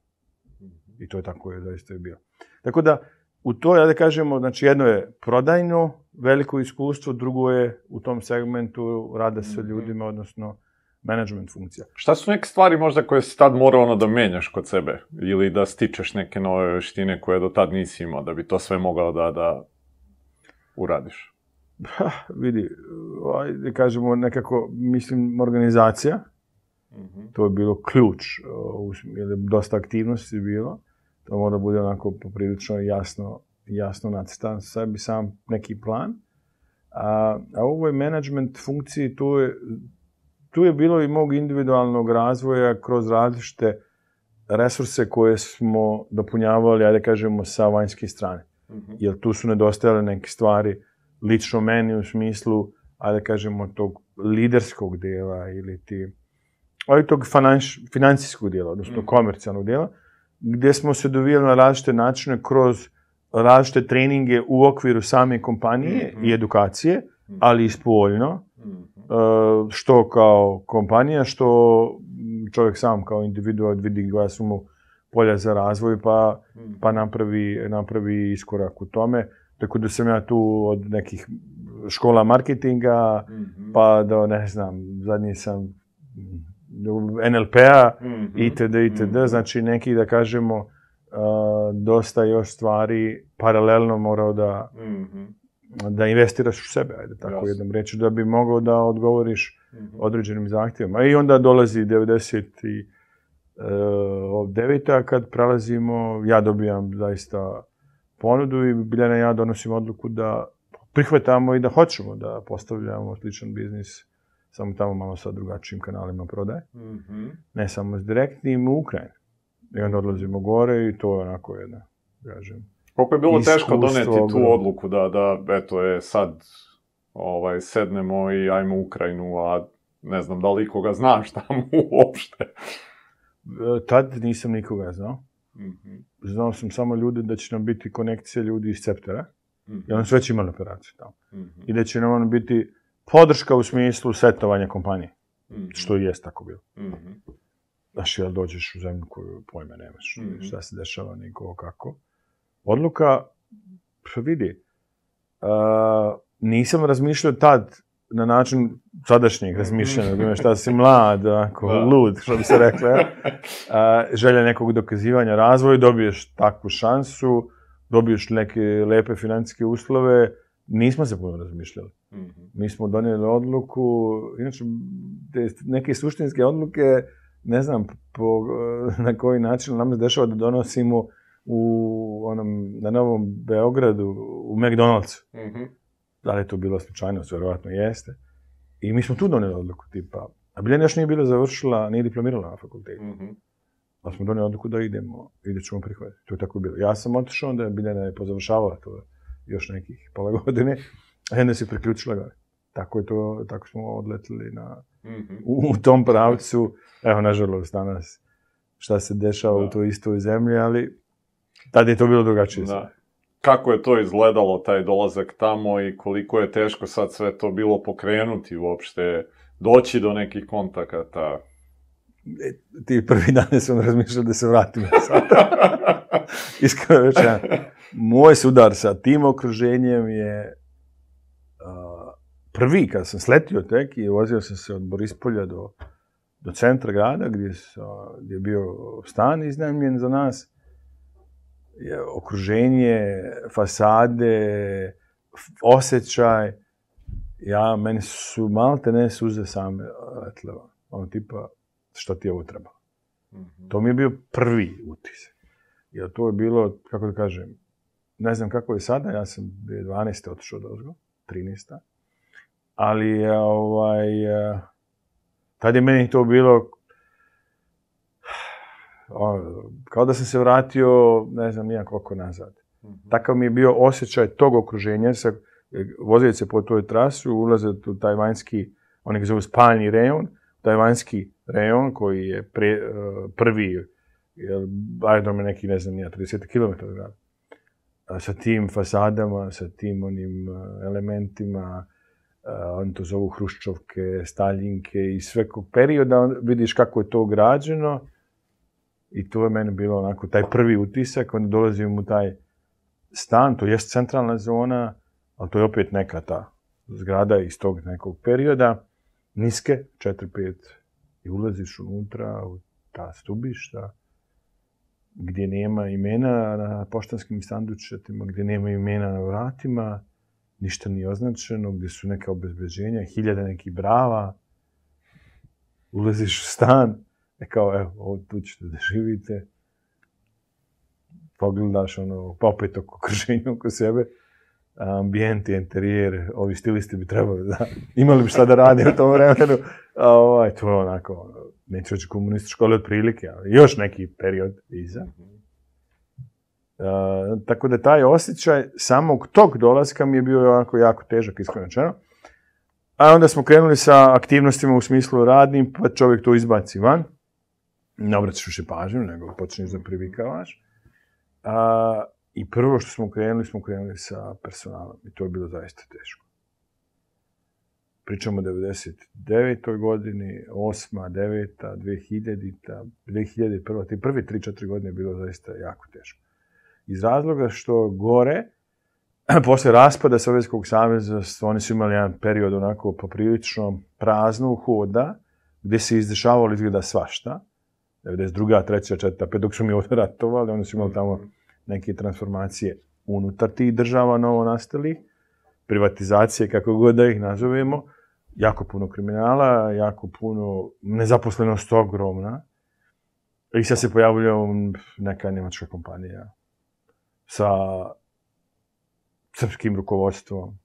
Mhm. I to je tako je zaista i bilo. Tako da, u to, ja da kažemo, znači jedno je prodajno veliko iskustvo, drugo je u tom segmentu rada sa Mhm. ljudima, odnosno management funkcija. Šta su neke stvari možda koje si tad morao ono da menjaš kod sebe? Ili da stičeš neke nove veštine koje do tad nisi imao, da bi to sve mogao da, da uradiš? Ha, vidi, ajde kažemo nekako, mislim, organizacija, Mhm. to je bilo ključ, uh, jer je dosta aktivnosti bilo, to mora bude onako poprilično jasno, jasno nacrtan sebi sam neki plan. A, a u ovoj management funkciji tu je, tu je bilo i mog individualnog razvoja kroz različite resurse koje smo dopunjavali, ajde kažemo, sa vanjske strane. Mhm. Jer tu su nedostajale neke stvari lično meni u smislu, ajde kažemo, tog liderskog dela ili ti, ali tog finanš, financijskog dela, odnosno Mhm. komercijalnog dela, gdje smo se dovijeli na različite načine kroz različite treninge u okviru same kompanije Mhm. i edukacije, Mhm. ali i spoljno, Mhm. e, što kao kompanija, što čovjek sam kao individual vidi koja su mu polja za razvoj, pa, Mhm. pa napravi, napravi iskorak u tome. Tako da sam ja tu od nekih škola marketinga, Mhm. pa do, ne znam, zadnji sam NLP-a, Mhm. itd., itd., Mhm. znači neki, da kažemo, a, dosta još stvari paralelno morao da, Mhm. da investiraš u sebe, ajde tako Jasno. jednom reći, da bi mogao da odgovoriš Mhm. određenim zahtjevima. I onda dolazi 99. kad prelazimo, ja dobijam zaista ponudu i Biljana i ja donosimo odluku da prihvatamo i da hoćemo da postavljamo sličan biznis samo tamo malo sa drugačijim kanalima prodaje. Mhm. Ne samo s direktnim u Ukrajinu. I onda odlazimo gore i to je onako jedna, kažem, Koliko je bilo teško doneti tu odluku da, da eto je sad ovaj, sednemo i ajmo u Ukrajinu, a ne znam da li ikoga znaš tamo uopšte. E, Tad nisam nikoga znao. Mhm. Znao sam samo ljude da će nam biti konekcija ljudi iz Ceptera. Mhm. I oni su već imali operaciju tamo. Mhm. I da će nam ono biti podrška u smislu setovanja kompanije. Mhm. Što i jest tako bilo. Mhm. Znaš, jel dođeš u zemlju koju pojma nemaš, Mhm. šta se dešava, niko kako. Odluka, pa vidi, a, nisam razmišljao tad na način sadašnjeg razmišljanja, mm šta si mlad, ako, Da. lud, što bi se reklo, ja. A, želja nekog dokazivanja razvoja, dobiješ takvu šansu, dobiješ neke lepe financijske uslove, nismo se puno razmišljali. Mhm. Mi smo donijeli odluku, inače te neke suštinske odluke ne znam po, na koji način nam se dešava da donosimo u onom, na Novom Beogradu, u McDonald'su. Mhm. Da li je to bilo slučajnost, vjerovatno jeste. I mi smo tu donijeli odluku, tipa, a Biljana još nije bila završila, nije diplomirala na fakultetu. Mhm. Ali smo donijeli odluku da idemo i da ćemo prihvatiti. To je tako bilo. Ja sam otišao, onda je Biljana je pozavršavala to još nekih pola godine, a onda se priključila gore. Tako je to, tako smo odletili na, Mhm. u, u tom pravcu. Evo, nažalost, danas šta se dešava Da. u toj istoj zemlji, ali tad je to bilo drugačije. Da. Kako je to izgledalo, taj dolazak tamo i koliko je teško sad sve to bilo pokrenuti uopšte, doći do nekih kontakata? E, ti prvi dane sam razmišljao da se vratim sad. Iskreno rečeno, moj sudar sa tim okruženjem je a, prvi kad sam sletio tek i vozio sam se od Borispolja do, do centra grada gdje, sa, gdje je bio stan iznajmljen za nas. Je, okruženje, fasade, osjećaj. Ja, meni su malte ne suze same letle. Ono tipa, što ti ovo treba. Mhm. To mi je bio prvi utisak. Jer to je bilo, kako da kažem, ne znam kako je sada, ja sam 2012. otišao do Ozgo, 13. Ali je, ovaj, eh, tad je meni to bilo o, kao da sam se vratio, ne znam nijak koliko nazad. Mhm. Takav mi je bio osjećaj tog okruženja, sa, vozio se po toj trasi, ulaze u taj vanjski, oni ga zovu spaljni rejon, taj vanjski rejon koji je pre, eh, prvi, jer aerodrom je neki, ne znam, nija, 30 km grada. Sa tim fasadama, sa tim onim eh, elementima, eh, oni to zovu hruščovke, staljinke i svekog perioda on- vidiš kako je to građeno i to je meni bilo onako taj prvi utisak, onda dolazim u taj stan, to jest centralna zona, ali to je opet neka ta zgrada iz tog nekog perioda, niske, 4-5, i ulaziš unutra u ta stubišta, gdje nema imena na poštanskim sandučetima, gdje nema imena na vratima, ništa nije označeno, gdje su neka obezbeđenja, hiljade nekih brava, ulaziš u stan, e kao, evo, ovo tu ćete da živite, pogledaš ono, pa opet oko okruženja oko sebe, ambijent i interijer, ovi stilisti bi trebali da, imali bi šta da rade u tom vremenu, a ovaj, to je onako, neću reći komunističko, ali otprilike, ali još neki period iza. Uh, tako da taj osjećaj samog tog dolaska mi je bio onako jako težak, iskreno. A onda smo krenuli sa aktivnostima u smislu radnim, pa čovjek to izbaci van. Ne obraćaš više pažnju, nego počneš da privikavaš. A, I prvo što smo krenuli, smo krenuli sa personalom. I to je bilo zaista teško. Pričamo o 99. godini, 8. 9. 2000. 2001. Ti prvi 3-4 godine je bilo zaista jako teško. Iz razloga što gore, posle raspada Sovjetskog saveza, oni su imali jedan period onako poprilično praznog hoda, gdje se izdešavalo izgleda svašta. 92. 3. 4. 5. dok su mi ovdje ratovali, oni su imali tamo neke transformacije unutar tih država novo nastalih, privatizacije, kako god da ih nazovemo, jako puno kriminala, jako puno nezaposlenost ogromna. I sad se pojavlja neka njemačka kompanija sa srpskim rukovodstvom.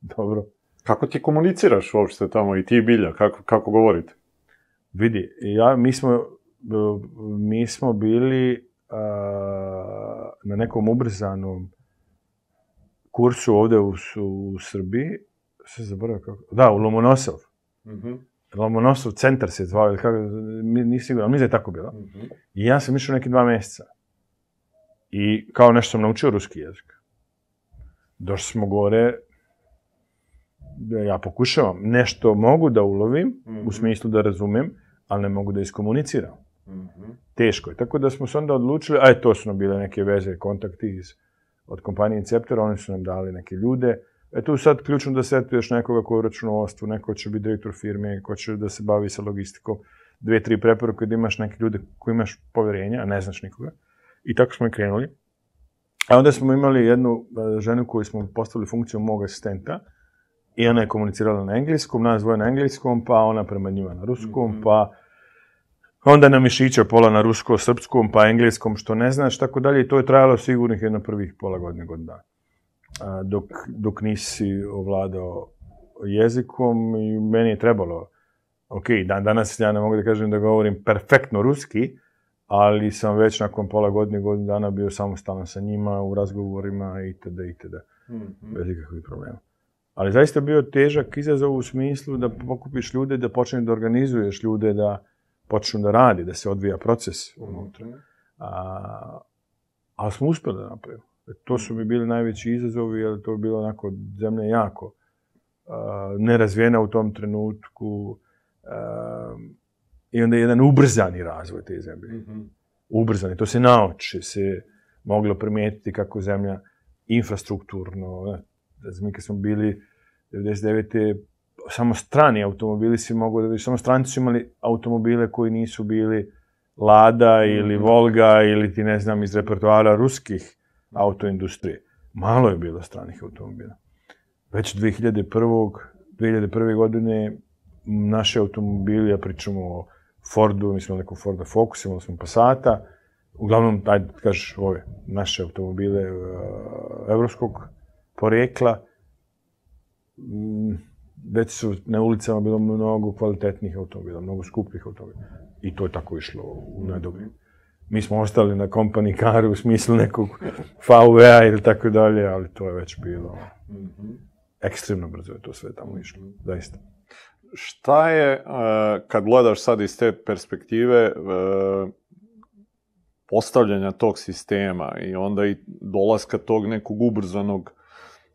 Dobro. Kako ti komuniciraš uopšte tamo i ti i Bilja? Kako, kako govorite? Vidi, ja, mi, smo, mi smo bili a, na nekom ubrzanom kursu ovdje u, u Srbiji, se zaboravio kako, da, u Lomonosov. Mhm. Lomonosov centar se zvao, ili kako, mi- nisi siguran, mislim da je tako bilo. Mhm. I ja sam išao neki dva mjeseca. I kao nešto sam naučio ruski jezik. Došli smo gore, da ja pokušavam, nešto mogu da ulovim, Mhm. u smislu da razumem, ali ne mogu da iskomuniciram. Mhm. Teško je. Tako da smo se onda odlučili, a to su nam bile neke veze, kontakti iz, od kompanije Inceptora, oni su nam dali neke ljude. E tu sad ključno da setuješ nekoga ko je u računovodstvu, neko će biti direktor firme, ko će da se bavi sa logistikom, dve, tri preporuke da imaš neke ljude koji imaš poverenja, a ne znaš nikoga. I tako smo i krenuli. A onda smo imali jednu e, ženu koju smo postavili funkciju mog asistenta i ona je komunicirala na engleskom, nas dvoje na engleskom, pa ona prema njima na ruskom, Mhm. pa Onda na mišića pola na rusko-srpskom, pa engleskom, što ne znaš, tako dalje. I to je trajalo sigurnih jedno prvih pola godine, godina dana. Dok, dok nisi ovladao jezikom i meni je trebalo, ok, dan danas ja ne mogu da kažem da govorim perfektno ruski, ali sam već nakon pola godine, godinu dana bio samostalan sa njima u razgovorima itd. itd. Mm -hmm. Bez ikakvih problema. Ali zaista bio težak izazov u smislu da pokupiš ljude, da počneš da organizuješ ljude, da počnu da radi, da se odvija proces unutra. A, ali smo uspeli da napravimo. To su mi bili najveći izazovi, jer to je bilo onako zemlja jako a, nerazvijena u tom trenutku. A, I onda je jedan ubrzani razvoj te zemlje. Mm -hmm. Ubrzani. To se naoče, se moglo primijetiti kako zemlja infrastrukturno, da znam, kad smo bili 99. samo strani automobili si mogu da vidiš, samo stranci su imali automobile koji nisu bili Lada ili mhm. Volga ili ti ne znam iz repertoara ruskih autoindustrije. Malo je bilo stranih automobila. Već 2001. 2001. godine naše automobili, ja pričamo o Fordu, mi smo neko Forda Focus, imali smo Passata, uglavnom, ajde, kažeš, ove naše automobile uh, evropskog porekla, mm, već su na ulicama bilo mnogo kvalitetnih automobila, mnogo skupljih automobila. I to je tako išlo u nedogled. Mi smo ostali na company caru u smislu nekog VW-a ili tako dalje, ali to je već bilo ekstremno brzo je to sve tamo išlo, zaista. Šta je, kad gledaš sad iz te perspektive, postavljanja tog sistema i onda i dolaska tog nekog ubrzanog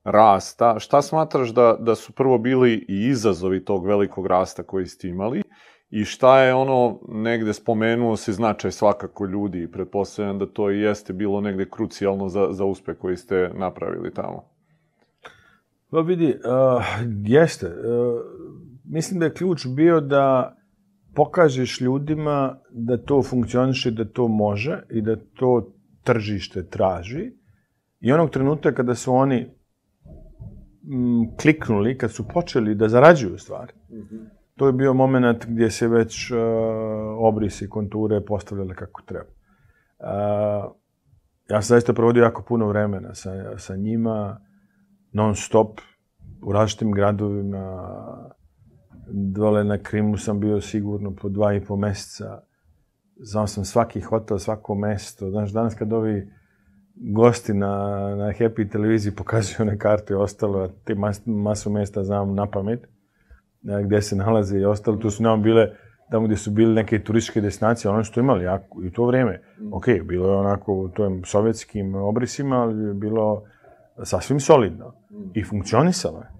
rasta, šta smatraš da, da su prvo bili i izazovi tog velikog rasta koji ste imali i šta je ono, negde spomenuo se značaj svakako ljudi i pretpostavljam da to i jeste bilo negde krucijalno za, za uspeh koji ste napravili tamo? Pa vidi, uh, jeste. Uh, mislim da je ključ bio da pokažeš ljudima da to funkcioniše, da to može i da to tržište traži. I onog trenutka kada su oni kliknuli, kad su počeli da zarađuju stvari, mm -hmm. to je bio moment gdje se već uh, obrisi, konture postavljale kako treba. Uh, ja sam zaista provodio jako puno vremena sa, sa njima, non stop, u različitim gradovima, dole na Krimu sam bio sigurno po dva i po meseca. Znao sam svaki hotel, svako mesto. Znaš, danas kad ovi gosti na, na Happy televiziji pokazuju one karte i ostalo, a te mas, masu mesta znam na pamet, gde se nalaze i ostalo. Tu su nam bile, tamo gde su bile neke turističke destinacije, ono što imali jako, i to vreme. Mm. Ok, bilo je onako u tojim sovjetskim obrisima, ali je bilo sasvim solidno. Mm. I funkcionisalo je.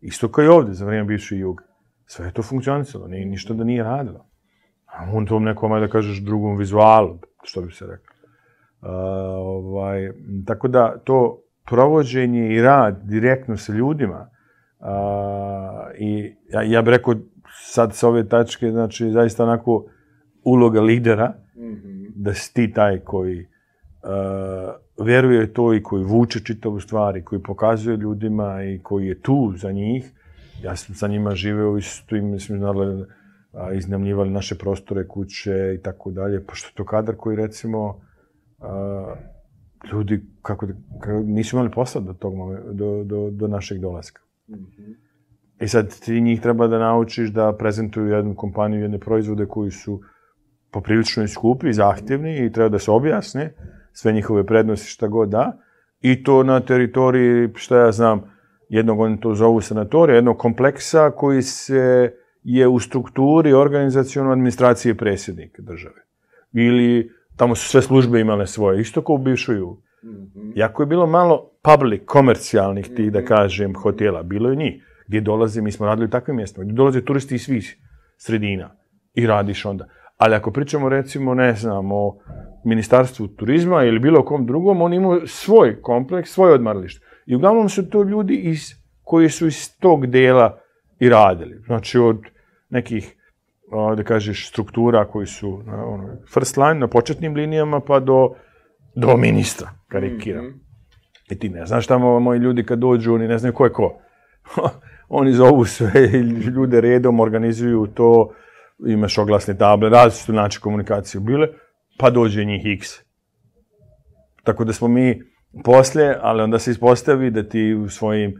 Isto kao i ovde za vreme bivše juga. Sve je to funkcionisalo, nije ništa da nije radilo. A on tom nekom, da kažeš, drugom vizualu, što bi se rekao. Ovaj, tako da, to provođenje i rad direktno sa ljudima, uh, i ja, ja bih rekao sad sa ove tačke, znači, zaista onako uloga lidera, mm -hmm. da si ti taj koji uh, veruje to i koji vuče čitavu stvar i koji pokazuje ljudima i koji je tu za njih. Ja sam sa njima živeo i mislim, naravno, iznajmljivali naše prostore, kuće i tako dalje, pošto je to kadar koji, recimo, a, ljudi kako, da, kako nisu imali posla do, tog do, do, do našeg dolaska. Mm -hmm. I sad ti njih treba da naučiš da prezentuju jednu kompaniju, jedne proizvode koji su poprilično i skupi i zahtjevni i treba da se objasne sve njihove prednosti, šta god da, i to na teritoriji, šta ja znam, jednog, oni to zovu sanatorija, jednog kompleksa koji se je u strukturi organizacijalno administracije predsjednika države. Ili tamo su sve službe imale svoje, isto kao u bivšoj jugu. Mm -hmm. Jako je bilo malo public, komercijalnih tih, da mhm. kažem, hotela, bilo je njih, gdje dolaze, mi smo radili u takvim mjestima, gdje dolaze turisti iz svih sredina i radiš onda. Ali ako pričamo recimo, ne znam, o ministarstvu turizma ili bilo kom drugom, oni imaju svoj kompleks, svoje odmaralište. I uglavnom su to ljudi iz, koji su iz tog dela i radili. Znači od nekih, da kažeš, struktura koji su na ono, first line, na početnim linijama, pa do, do ministra, karikiram. Mm -hmm. I ti ne znaš tamo moji ljudi kad dođu, oni ne znaju ko je ko. oni zovu sve ljude redom, organizuju to, imaš oglasne table, različite načine komunikacije bile, pa dođe njih x. Tako da smo mi posle, ali onda se ispostavi da ti u svojim,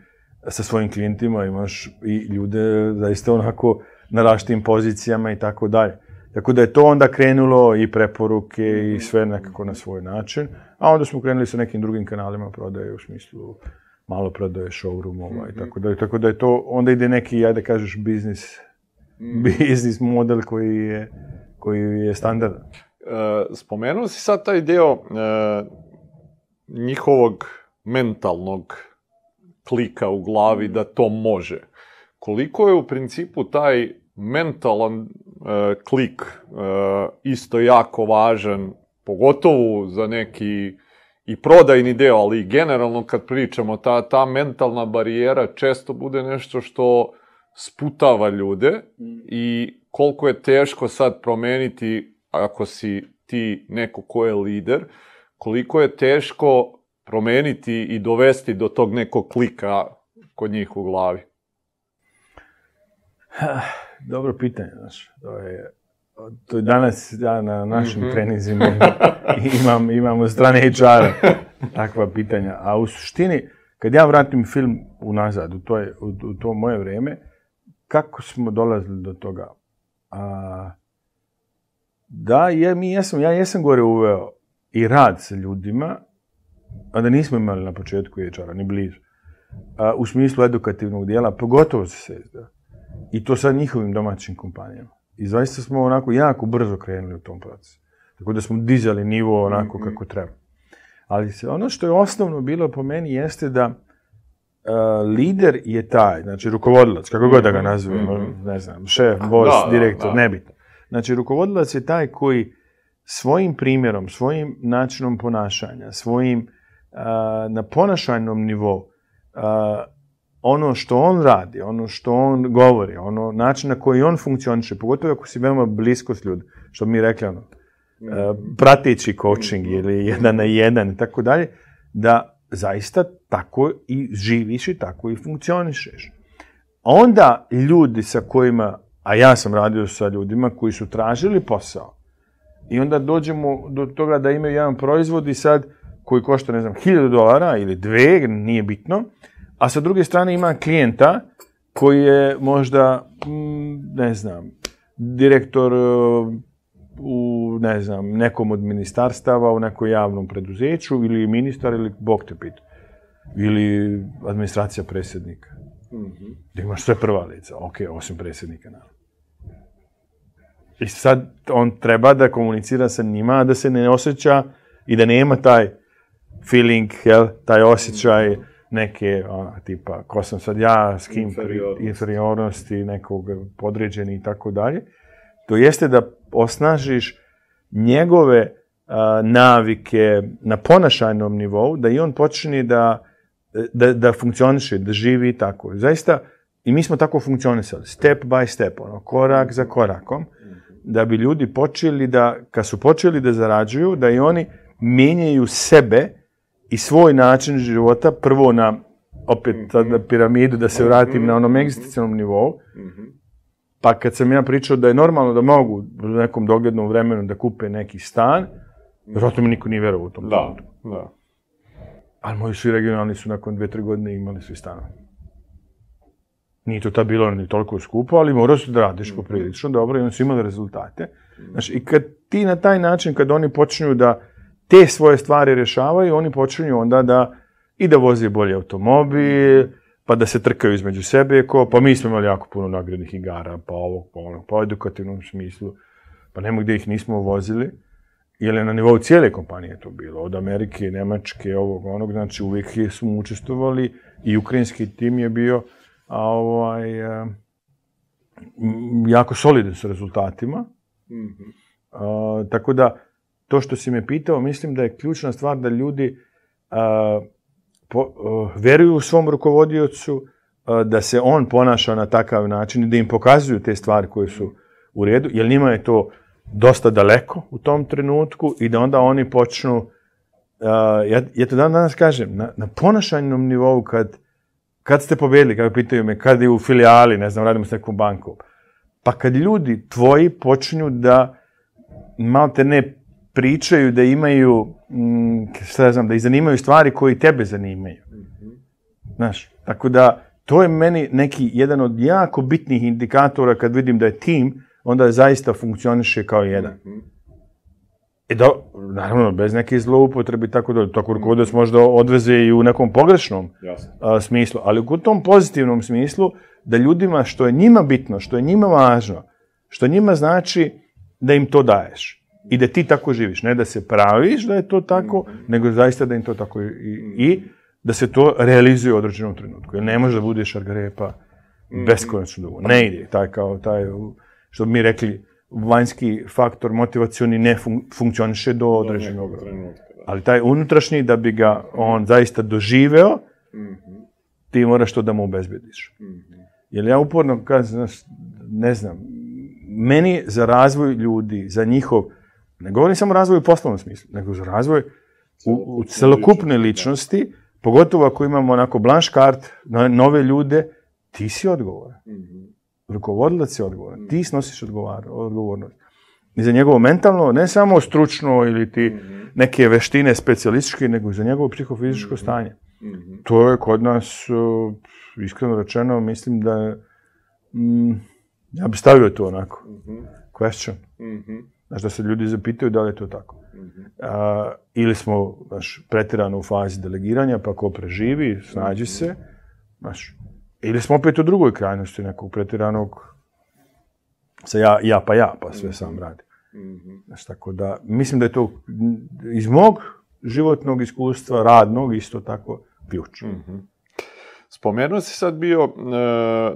sa svojim klijentima imaš i ljude zaista onako na različitim pozicijama i tako dalje. Tako da je to onda krenulo i preporuke i sve nekako na svoj način, a onda smo krenuli sa nekim drugim kanalima prodaje u smislu malo prodaje showroomova i tako da, tako da je to, onda ide neki, ajde kažeš, biznis, biznis model koji je, koji je standardan. E, spomenuo si sad taj deo e, njihovog mentalnog klika u glavi da to može. Koliko je u principu taj mentalan e, klik e, isto jako važan, pogotovo za neki i prodajni deo, ali i generalno kad pričamo, ta, ta mentalna barijera često bude nešto što sputava ljude mm. i koliko je teško sad promeniti ako si ti neko ko je lider, koliko je teško promeniti i dovesti do tog nekog klika kod njih u glavi? Dobro pitanje, znaš. To je, to je danas ja na našim mm -hmm. treninzima imam, imam od strane HR takva pitanja. A u suštini, kad ja vratim film unazad, u to, je, u, u to moje vreme, kako smo dolazili do toga? A, da, je, mi jesam, ja jesam gore uveo i rad sa ljudima, a da nismo imali na početku HR-a, ni blizu. A, u smislu edukativnog dijela, pogotovo se SSD. I to sa njihovim domaćim kompanijama. I zaista smo onako jako brzo krenuli u tom procesu. Tako da smo dizali nivo onako mm -hmm. kako treba. Ali se, ono što je osnovno bilo po meni jeste da uh, lider je taj, znači rukovodilac, kako god da ga nazivamo, mm -hmm. ne znam, šef, bos, da, direktor, da, da. nebitno. Znači, rukovodilac je taj koji svojim primjerom, svojim načinom ponašanja, svojim uh, na ponašajnom nivou, uh, ono što on radi, ono što on govori, ono način na koji on funkcioniše, pogotovo ako si veoma blisko s ljudima, što bi mi rekli, ono, uh, prateći coaching ili jedan na jedan i tako dalje, da zaista tako i živiš i tako i funkcionišeš. Onda ljudi sa kojima A ja sam radio sa ljudima koji su tražili posao. I onda dođemo do toga da imaju jedan proizvod i sad koji košta, ne znam, 1000 dolara ili dve, nije bitno, a sa druge strane ima klijenta koji je možda, mm, ne znam, direktor uh, u, ne znam, nekom od ministarstava, u nekom javnom preduzeću, ili ministar, ili bog te pita. Ili administracija predsjednika. Mm -hmm. Da imaš sve prva lica, ok, osim predsjednika, naravno. I sad on treba da komunicira sa njima, da se ne osjeća i da nema taj feeling, jel, taj osjećaj neke, ona, tipa, ko sam sad ja, s kim, inferiornosti, inferiornosti nekog podređeni i tako dalje. To jeste da osnažiš njegove a, navike na ponašajnom nivou, da i on počne da, da, da funkcioniše, da živi tako. Zaista, i mi smo tako funkcionisali, step by step, ono, korak za korakom da bi ljudi počeli da, kad su počeli da zarađuju, da i oni menjaju sebe i svoj način života, prvo na, opet na piramidu, da se vratim na onom egzistencijalnom nivou, pa kad sam ja pričao da je normalno da mogu u nekom doglednom vremenu da kupe neki stan, vjerojatno mi niko nije verovao u tom da, da. Ali moji svi regionalni su nakon dve, tri godine imali svi stanove. Nije to tad bilo ni toliko skupo, ali morao se da radiš poprilično dobro i oni su imali rezultate. Znaš, i kad ti na taj način, kad oni počinju da te svoje stvari rešavaju, oni počinju onda da i da voze bolji automobil, pa da se trkaju između sebe, ko, pa mi smo imali jako puno nagradnih igara, pa ovog, pa onog, pa u edukativnom smislu, pa nema gde ih nismo vozili, jer je na nivou cijele kompanije to bilo, od Amerike, Nemačke, ovog, onog, znači uvijek smo učestvovali i ukrajinski tim je bio, a ovaj, e, jako solidan sa rezultatima. -hmm. a, tako da, to što si me pitao, mislim da je ključna stvar da ljudi a, po, a, veruju u svom rukovodiocu, a, da se on ponaša na takav način i da im pokazuju te stvari koje su u redu, jer njima je to dosta daleko u tom trenutku i da onda oni počnu, ja, ja to dan danas kažem, na, na ponašanjnom nivou kad Kad ste pobedili, kako pitaju me, kad je u filijali, ne znam, radimo s nekom bankom. Pa kad ljudi tvoji počinju da malo te ne pričaju da imaju, mm, šta ja znam, da ih zanimaju stvari koji tebe zanimaju. Znaš, tako da to je meni neki jedan od jako bitnih indikatora kad vidim da je tim, onda zaista funkcioniše kao jedan. I da, naravno, bez neke zloupotrebe i tako da, tako rukovodilac možda odveze i u nekom pogrešnom a, smislu, ali u tom pozitivnom smislu da ljudima što je njima bitno, što je njima važno, što njima znači da im to daješ i da ti tako živiš, ne da se praviš da je to tako, nego zaista da im to tako i, i da se to realizuje u određenom trenutku. Jer ne može da budeš šargarepa beskonačno dugo. Ne ide. Taj kao taj, što bi mi rekli, vanjski faktor motivacioni ne fun, funkcioniše do određenog trenutka. Da. ali taj unutrašnji, da bi ga on zaista doživeo, ti moraš to da mu obezbediš. Jer ja uporno kažem, znaš, ne znam, meni za razvoj ljudi, za njihov, ne govorim samo o razvoju u poslovnom smislu, nego za razvoj u, u celokupne ličnosti, pogotovo ako imamo onako blanš kart, no- nove ljude, ti si odgovoran. Rukovodilac je odgovoran. Ti snosiš odgovar, odgovornost. I za njegovo mentalno, ne samo stručno ili ti neke veštine specijalističke, nego i za njegovo psihofizičko stanje. To je kod nas, uh, iskreno rečeno, mislim da mm, ja bi stavio to onako. Question. Znaš, da se ljudi zapitaju da li je to tako. A, ili smo znaš, pretirano u fazi delegiranja, pa ko preživi, snađi se. Znaš, ili smo opet u drugoj krajnosti nekog pretiranog sa ja, ja pa ja, pa sve sam radi. Znaš, tako da, mislim da je to iz mog životnog iskustva, radnog, isto tako, ključ. Spomenuo si sad bio e,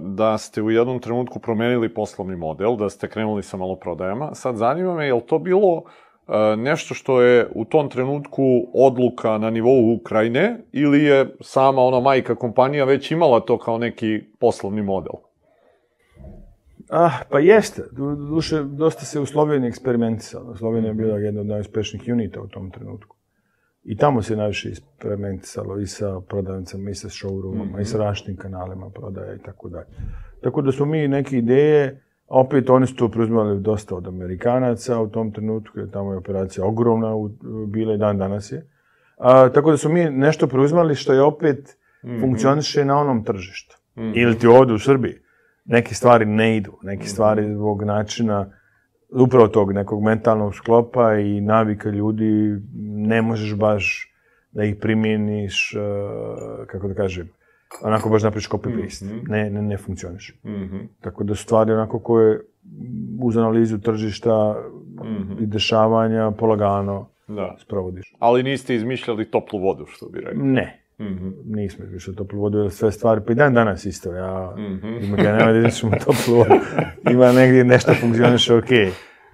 da ste u jednom trenutku promenili poslovni model, da ste krenuli sa maloprodajama. Sad zanima me, je li to bilo e, nešto što je u tom trenutku odluka na nivou Ukrajine ili je sama ona majka kompanija već imala to kao neki poslovni model? Ah, pa jeste. Du- Duše, dosta se u Sloveniji eksperimentisalo. Slovenija je bila jedna od najuspešnijih unita u tom trenutku. I tamo se najviše eksperimentisalo i sa prodavnicama, i sa showroomama, i sa različitim kanalima prodaje i tako dalje. Tako da smo mi neke ideje, opet oni su to preuzimali dosta od Amerikanaca u tom trenutku, jer tamo je operacija ogromna u- bila i dan danas je. A, tako da smo mi nešto preuzimali što je opet funkcioniše na onom tržištu. Ili ti ovdje u Srbiji neke stvari ne idu, neke stvari zbog načina upravo tog nekog mentalnog sklopa i navika ljudi ne možeš baš da ih primjeniš, eh, kako da kažem, onako baš napriš copy-paste. Ne, ne, ne funkcioniš. Tako da stvari onako koje uz analizu tržišta i dešavanja polagano Da. sprovodiš. Ali niste izmišljali toplu vodu, što bi rekao. Ne. Nismo više toplu vodu, sve stvari, pa i dan danas isto, ja, ima ga nema da toplu vodu, ima negdje nešto funkcioniše ok,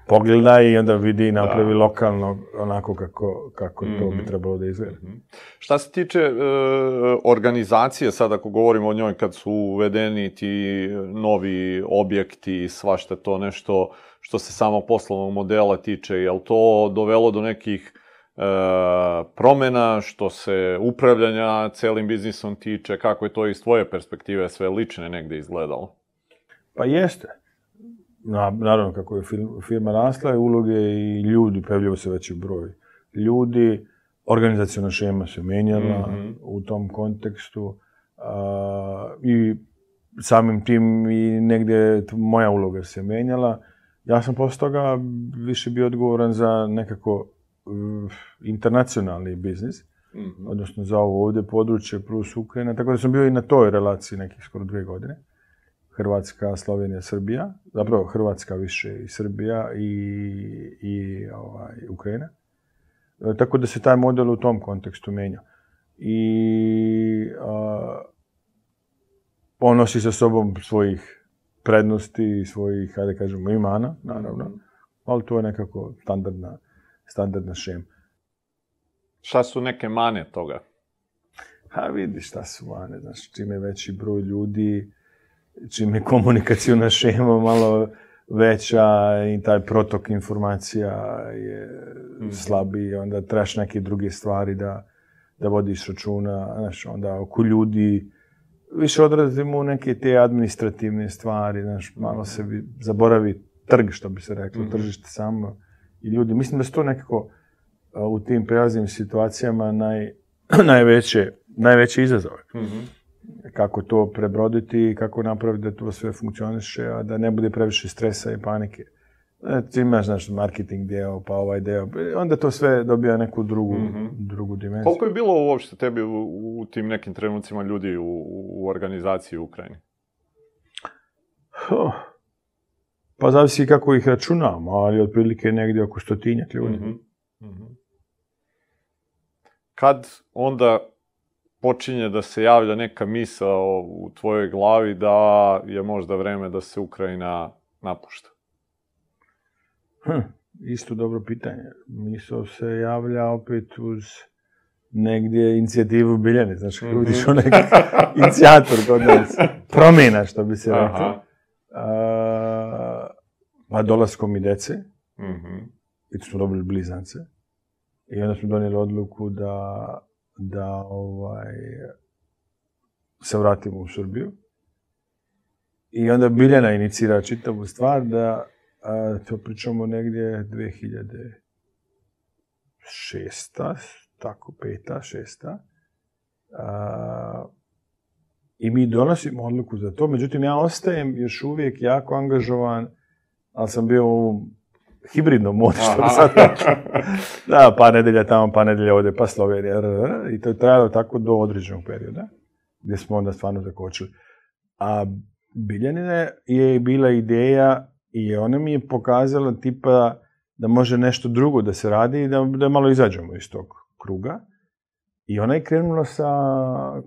pogledaj i onda vidi i napravi lokalno onako kako, kako to bi trebalo da izgleda. Šta se tiče e, organizacije, sad ako govorimo o njoj, kad su uvedeni ti novi objekti, svašta to nešto što se samo poslovnog modela tiče, je li to dovelo do nekih promena što se upravljanja celim biznisom tiče, kako je to iz tvoje perspektive sve lične negde izgledalo? Pa jeste. Na, naravno, kako je fir- firma rasla, uloge i ljudi, pojavljaju se veći broj ljudi, organizacijona šema se menjala u tom kontekstu a, i samim tim i negdje t- moja uloga se menjala. Ja sam posle toga više bio odgovoran za nekako internacionalni biznis, odnosno za ovo ovdje područje plus Ukrajina, tako da sam bio i na toj relaciji nekih skoro dvije godine. Hrvatska, Slovenija, Srbija, zapravo Hrvatska više i Srbija i, i ovaj, Ukrajina. E, tako da se taj model u tom kontekstu menja. I a, on nosi sa sobom svojih prednosti i svojih, hajde kažemo, imana, naravno, ali to je nekako standardna, standardna šema. Šta su neke mane toga? A vidi šta su mane, znaš, čim je veći broj ljudi, čim je komunikacijona šema malo veća i taj protok informacija je slabiji, onda trebaš neke druge stvari da, da vodiš računa, znaš, onda oko ljudi više odrazimo u neke te administrativne stvari, znaš, malo se bi, zaboravi trg, što bi se reklo, Mhm. tržište samo i ljudi. Mislim da su to nekako u tim prelaznim situacijama naj, najveće, najveće izazove. Mhm. Kako to prebroditi i kako napraviti da to sve funkcioniše, a da ne bude previše stresa i panike. E, ti imaš, znaš, marketing deo, pa ovaj deo, onda to sve dobija neku drugu, Mhm. drugu dimenziju. Koliko je bilo uopšte tebi u, u tim nekim trenucima ljudi u, u organizaciji u Ukrajini? Oh. Pa zavisi kako ih računamo, ali otprilike negdje oko stotinjak ljudi. Mhm. Mhm. Kad onda počinje da se javlja neka misao u tvojoj glavi da je možda vreme da se Ukrajina napušta? Hm, isto dobro pitanje. Misao se javlja opet uz negdje inicijativu Biljane, znaš, kako Mhm. vidiš onaj inicijator kod nas, promjena, što bi se reklo. Pa dolaskom i dece, Mhm. i tu smo dobili blizance, i onda smo donijeli odluku da, da ovaj, se vratimo u Srbiju. I onda Biljana inicira čitavu stvar da a, to pričamo negdje 2006. tako peta, šesta. A, I mi donosimo odluku za to, međutim ja ostajem još uvijek jako angažovan, ali sam bio u hibridnom modu, što bi sad. Da, pa nedelja tamo, pa nedelja ovdje, pa Slovenija, i to je trajalo tako do određenog perioda, gdje smo onda stvarno zakočili. A Biljanine je bila ideja i ona mi je pokazala tipa da može nešto drugo da se radi i da, da malo izađemo iz tog kruga. I ona je krenula sa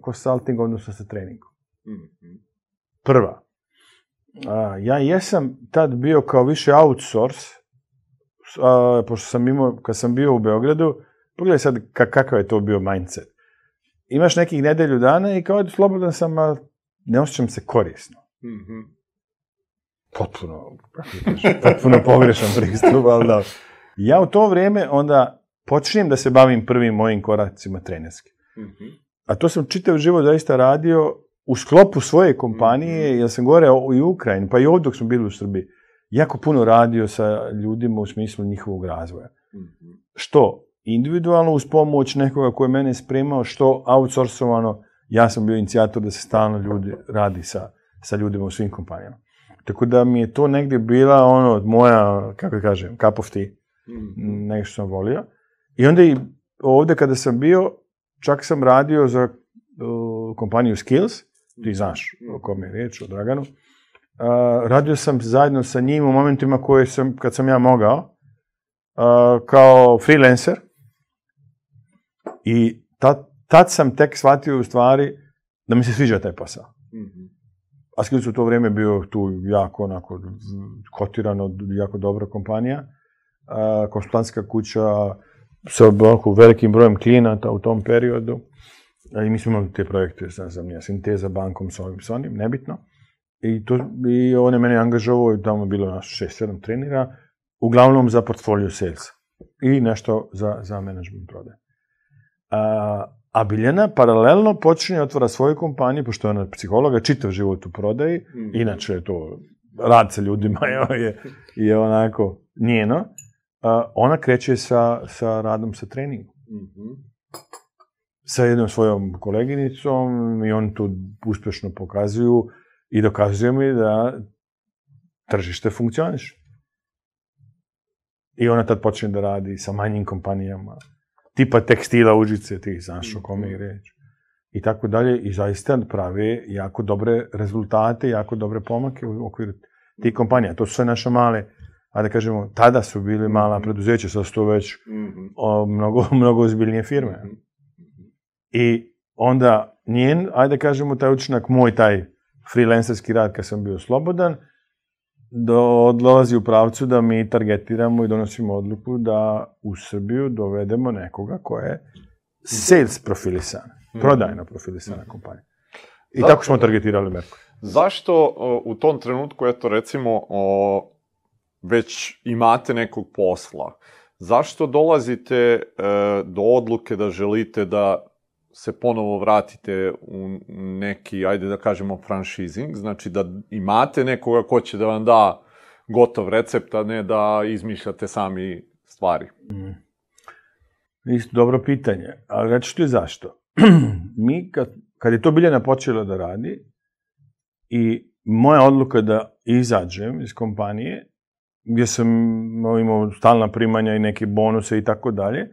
consultingom, odnosno sa treningom. Mhm. Prva. A, ja jesam tad bio kao više outsource, a, pošto sam imao, kad sam bio u Beogradu, pogledaj sad ka- kakav je to bio mindset. Imaš nekih nedelju dana i kao slobodan sam, a ne osjećam se korisno. Mhm. Potpuno, potpuno pogrešan pristup, ali da. Ja u to vrijeme onda počinjem da se bavim prvim mojim koracima trenerski. Mhm. A to sam čitav život zaista radio u sklopu svoje kompanije, jer sam gore i u Ukrajini, pa i ovdje dok smo bili u Srbiji, jako puno radio sa ljudima u smislu njihovog razvoja. Mhm. Što individualno uz pomoć nekoga koji je mene spremao, što outsourcovano, ja sam bio inicijator da se stalno ljudi radi sa, sa ljudima u svim kompanijama. Tako da mi je to negdje bila ono moja, kako kažem, cup of tea Mhm. nešto što sam volio. I onda i ovdje kada sam bio, čak sam radio za uh, kompaniju Skills, ti znaš o kome je riječ, o Draganu. Uh, radio sam zajedno sa njim u momentima koje sam, kad sam ja mogao, uh, kao freelancer. I tad, tad sam tek shvatio u stvari da mi se sviđa taj posao. Mhm. A Skills u to vrijeme bio tu jako onako kotirano, jako dobra kompanija. A, konsultantska kuća sa onako velikim brojem klijenata u tom periodu. I mi smo imali te projekte, ne znam, ja, sinteza bankom s ovim, s onim, nebitno. I, to, I on je mene angažovao i tamo je bilo naš 6-7 trenera, uglavnom za portfolio sales i nešto za, za management prodaje. A, a Biljana paralelno počinje otvara svoju kompaniju, pošto je ona psihologa, čitav život u prodaji, Mhm. inače je to rad sa ljudima je, je onako njeno. A, ona kreće sa, sa radom sa treningom. Mhm. Sa jednom svojom koleginicom i oni tu uspješno pokazuju i dokazuju mi da tržište funkcioniše. I ona tad počne da radi sa manjim kompanijama, tipa tekstila Užice, ti znaš o kome je reč. I tako dalje. I zaista prave jako dobre rezultate, jako dobre pomake u okviru tih kompanija. To su sve naše male, a da kažemo, tada su bili mala preduzeća, sad su to već Mhm. o, mnogo, mnogo ozbiljnije firme. I onda njen, ajde kažemo, taj učinak, moj taj freelancerski rad kad sam bio slobodan, do, odlazi u pravcu da mi targetiramo i donosimo odluku da u Srbiju dovedemo nekoga ko je sales profilisana, prodajno profilisana kompanija. I Zato- tako smo targetirali Merkur. Zašto u tom trenutku, eto recimo, o, već imate nekog posla, zašto dolazite e, do odluke da želite da se ponovo vratite u neki, ajde da kažemo, franšizing, znači da imate nekoga ko će da vam da gotov recept, a ne da izmišljate sami stvari. Mm. Isto dobro pitanje, ali reći ti zašto. Mi, kad, kad je to Biljana počela da radi, i moja odluka da izađem iz kompanije, gdje sam imao stalna primanja i neke bonuse i tako dalje,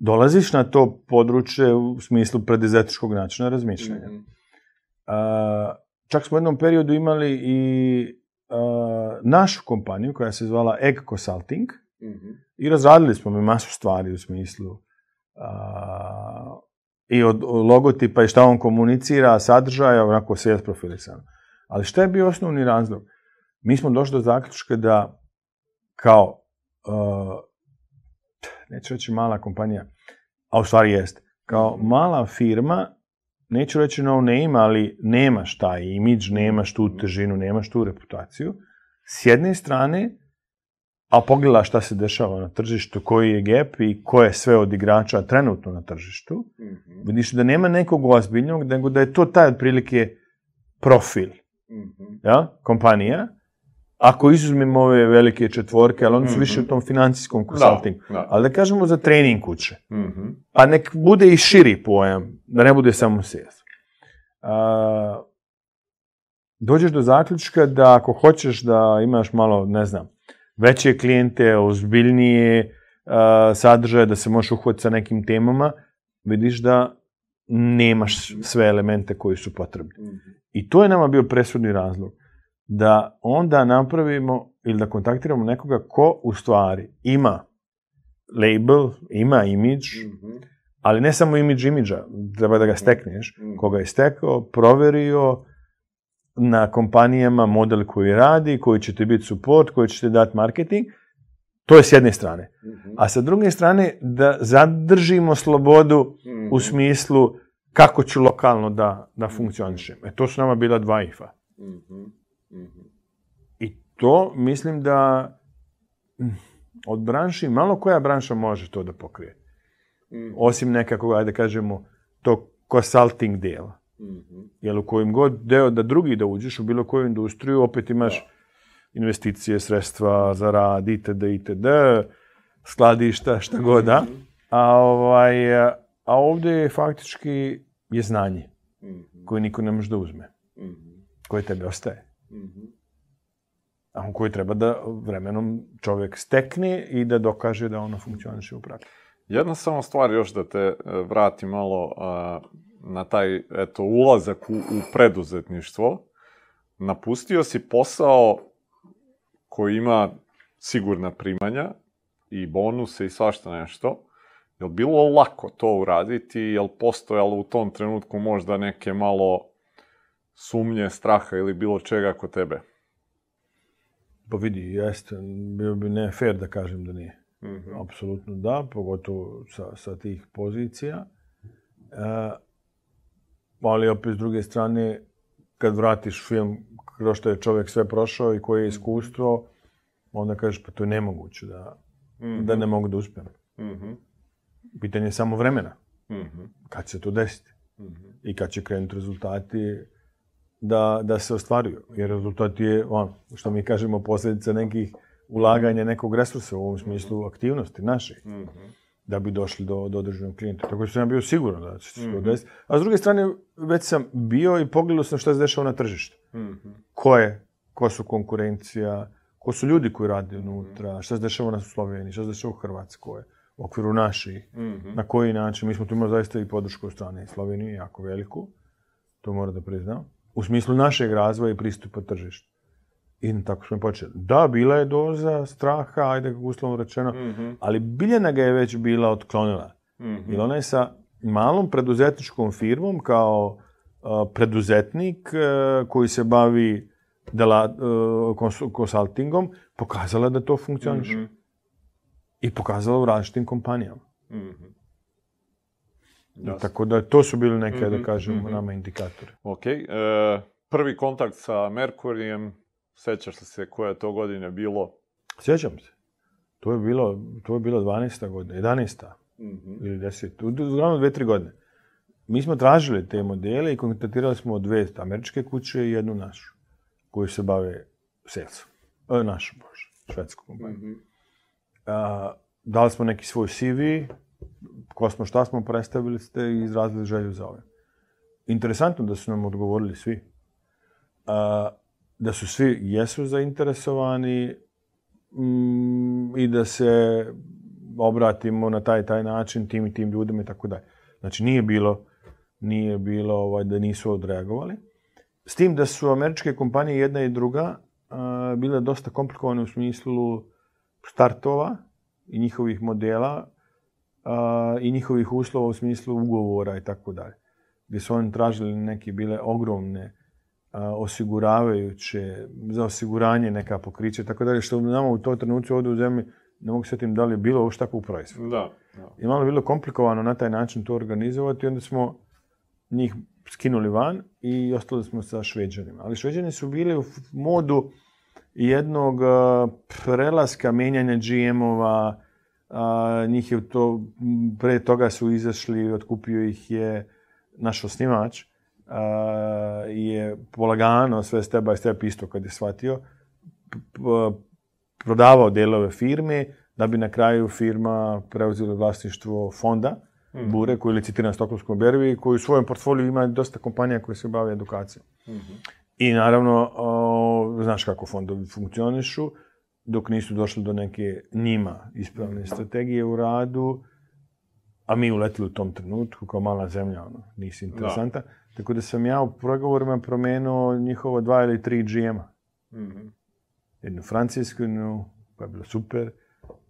dolaziš na to područje u smislu predizetičkog načina razmišljanja. Mm-hmm. čak smo u jednom periodu imali i našu kompaniju koja se zvala Egg Consulting mm-hmm. i razradili smo mi masu stvari u smislu i od, logotipa i šta on komunicira, sadržaja, onako sve profilisano. Ali šta je bio osnovni razlog? Mi smo došli do zaključka da kao, uh, neću reći mala kompanija, a u stvari jest, kao mala firma, neću reći no name, ali nemaš taj imidž, nemaš tu težinu, nemaš tu reputaciju. S jedne strane, a pogledaj šta se dešava na tržištu, koji je gap i ko je sve od igrača trenutno na tržištu, mm-hmm. vidiš da nema nekog ozbiljnog, nego da je to taj otprilike profil mm-hmm. ja, kompanija, ako izuzmemo ove velike četvorke, ali oni su više u tom financijskom consultingu. Ali da kažemo za trening kuće. mm A nek bude i širi pojam, da ne bude samo sales. dođeš do zaključka da ako hoćeš da imaš malo, ne znam, veće klijente, ozbiljnije sadržaje, da se možeš uhvatiti sa nekim temama, vidiš da nemaš sve elemente koji su potrebni. Mhm. I to je nama bio presudni razlog da onda napravimo ili da kontaktiramo nekoga ko u stvari ima label, ima imidž, mm ali ne samo imidž imidža, treba da ga stekneš, mm koga je stekao, proverio na kompanijama model koji radi, koji će ti biti support, koji će ti dati marketing, to je s jedne strane. Mhm. A sa druge strane da zadržimo slobodu u mhm. smislu kako ću lokalno da, da funkcionišem. E, to su nama bila dva ifa. mm i to mislim da mm, od branši, malo koja branša može to da pokrije. mm Osim nekako, ajde kažemo, to consulting dela. mm Jer u kojim god deo da drugi da uđeš u bilo koju industriju, opet imaš investicije, sredstva za rad, itd., itd., skladišta, šta god, da. A, ovaj, a ovdje je faktički je znanje mm koje niko ne može da uzme. mm Koje tebe ostaje mm A koji treba da vremenom čovjek stekne i da dokaže da ono funkcioniše u praksi. Jedna samo stvar još da te e, vrati malo na taj eto, ulazak u, u preduzetništvo. Napustio si posao koji ima sigurna primanja i bonuse i svašta nešto. Je li bilo lako to uraditi? Je li postojalo u tom trenutku možda neke malo sumnje, straha ili bilo čega kod tebe? Pa vidi, jeste, bilo bi ne fair da kažem da nije. mm Apsolutno da, pogotovo sa, sa tih pozicija. E, ali opet s druge strane, kad vratiš film kroz što je čovjek sve prošao i koje je iskustvo, onda kažeš pa to je nemoguće da, mm da ne mogu da uspijem. mm Pitanje je samo vremena. mm Kad će se to desiti? mm I kad će krenuti rezultati da, da se ostvaruju. Jer rezultat je, on, što mi kažemo, posljedica nekih ulaganja nekog resursa u ovom smislu aktivnosti naših. Da bi došli do, do određenog klijenta. Tako da sam ja bio siguran da će se to desiti. A s druge strane, već sam bio i pogledao sam šta se dešava na tržištu. Ko je, ko su konkurencija, ko su ljudi koji rade unutra, šta se dešava na Sloveniji, šta se dešava u Hrvatskoj, u okviru naših, na koji način. Mi smo tu imali zaista i podršku od strane Slovenije, jako veliku, to moram da priznam u smislu našeg razvoja i pristupa tržištu. I tako smo počeli. Da, bila je doza straha, ajde kako uslovno rečeno, mm ali Biljana ga je već bila otklonila. mm Jer ona je sa malom preduzetničkom firmom kao preduzetnik uh, koji se bavi dela, uh, konsultingom, pokazala da to funkcioniše. mm I pokazala u različitim kompanijama. mm tako da to su bili neke, da mhm, kažem, mm nama indikatori. Ok. E, prvi kontakt sa Merkurijem, sećaš li se koja je to godine bilo? Sjećam se. To je bilo, to je bilo 12. godina, 11. Mm-hmm. ili 10. Uglavnom dve, tri godine. mi smo tražili te modele i kontaktirali smo dve američke kuće i jednu našu, koju se bave salesom. E, našu, bože, švedsku kompaniju. Mhm. A, dali smo neki svoj CV, ko smo, šta smo, predstavili ste i izrazili želju za ove. Interesantno da su nam odgovorili svi. A, da su svi jesu zainteresovani mm, i da se obratimo na taj taj način tim i tim ljudima i tako dalje. Znači nije bilo nije bilo ovaj, da nisu odreagovali. S tim da su američke kompanije jedna i druga a, bile dosta komplikovane u smislu startova i njihovih modela a, i njihovih uslova u smislu ugovora i tako dalje. Gdje su oni tražili neke bile ogromne a, osiguravajuće, za osiguranje neka pokrića i tako dalje, što nama u toj trenutku ovdje u zemlji ne mogu sjetim da li je bilo uopšte tako u proizvodu. Da, da. I malo je bilo komplikovano na taj način to organizovati, onda smo njih skinuli van i ostali smo sa šveđanima. Ali šveđani su bili u modu jednog prelaska, menjanja GM-ova, a, njih je to, pre toga su izašli, otkupio ih je naš osnivač, a, je polagano sve step by step isto kad je shvatio, prodavao delove firme, da bi na kraju firma preuzela vlasništvo fonda, Mhm. Bure, koji licitira na Stokholmskom berbi, koji u svojem portfoliju ima dosta kompanija koje se bave edukacijom. Mhm. I naravno, o, znaš kako fondovi funkcionišu, dok nisu došli do neke njima ispravne strategije u radu, a mi uletili u tom trenutku kao mala zemlja, ono, nisi interesanta. Tako da sam ja u pregovorima promenuo njihovo dva ili tri GM-a. Mhm. Jednu francusku, jednu, koja je bila super,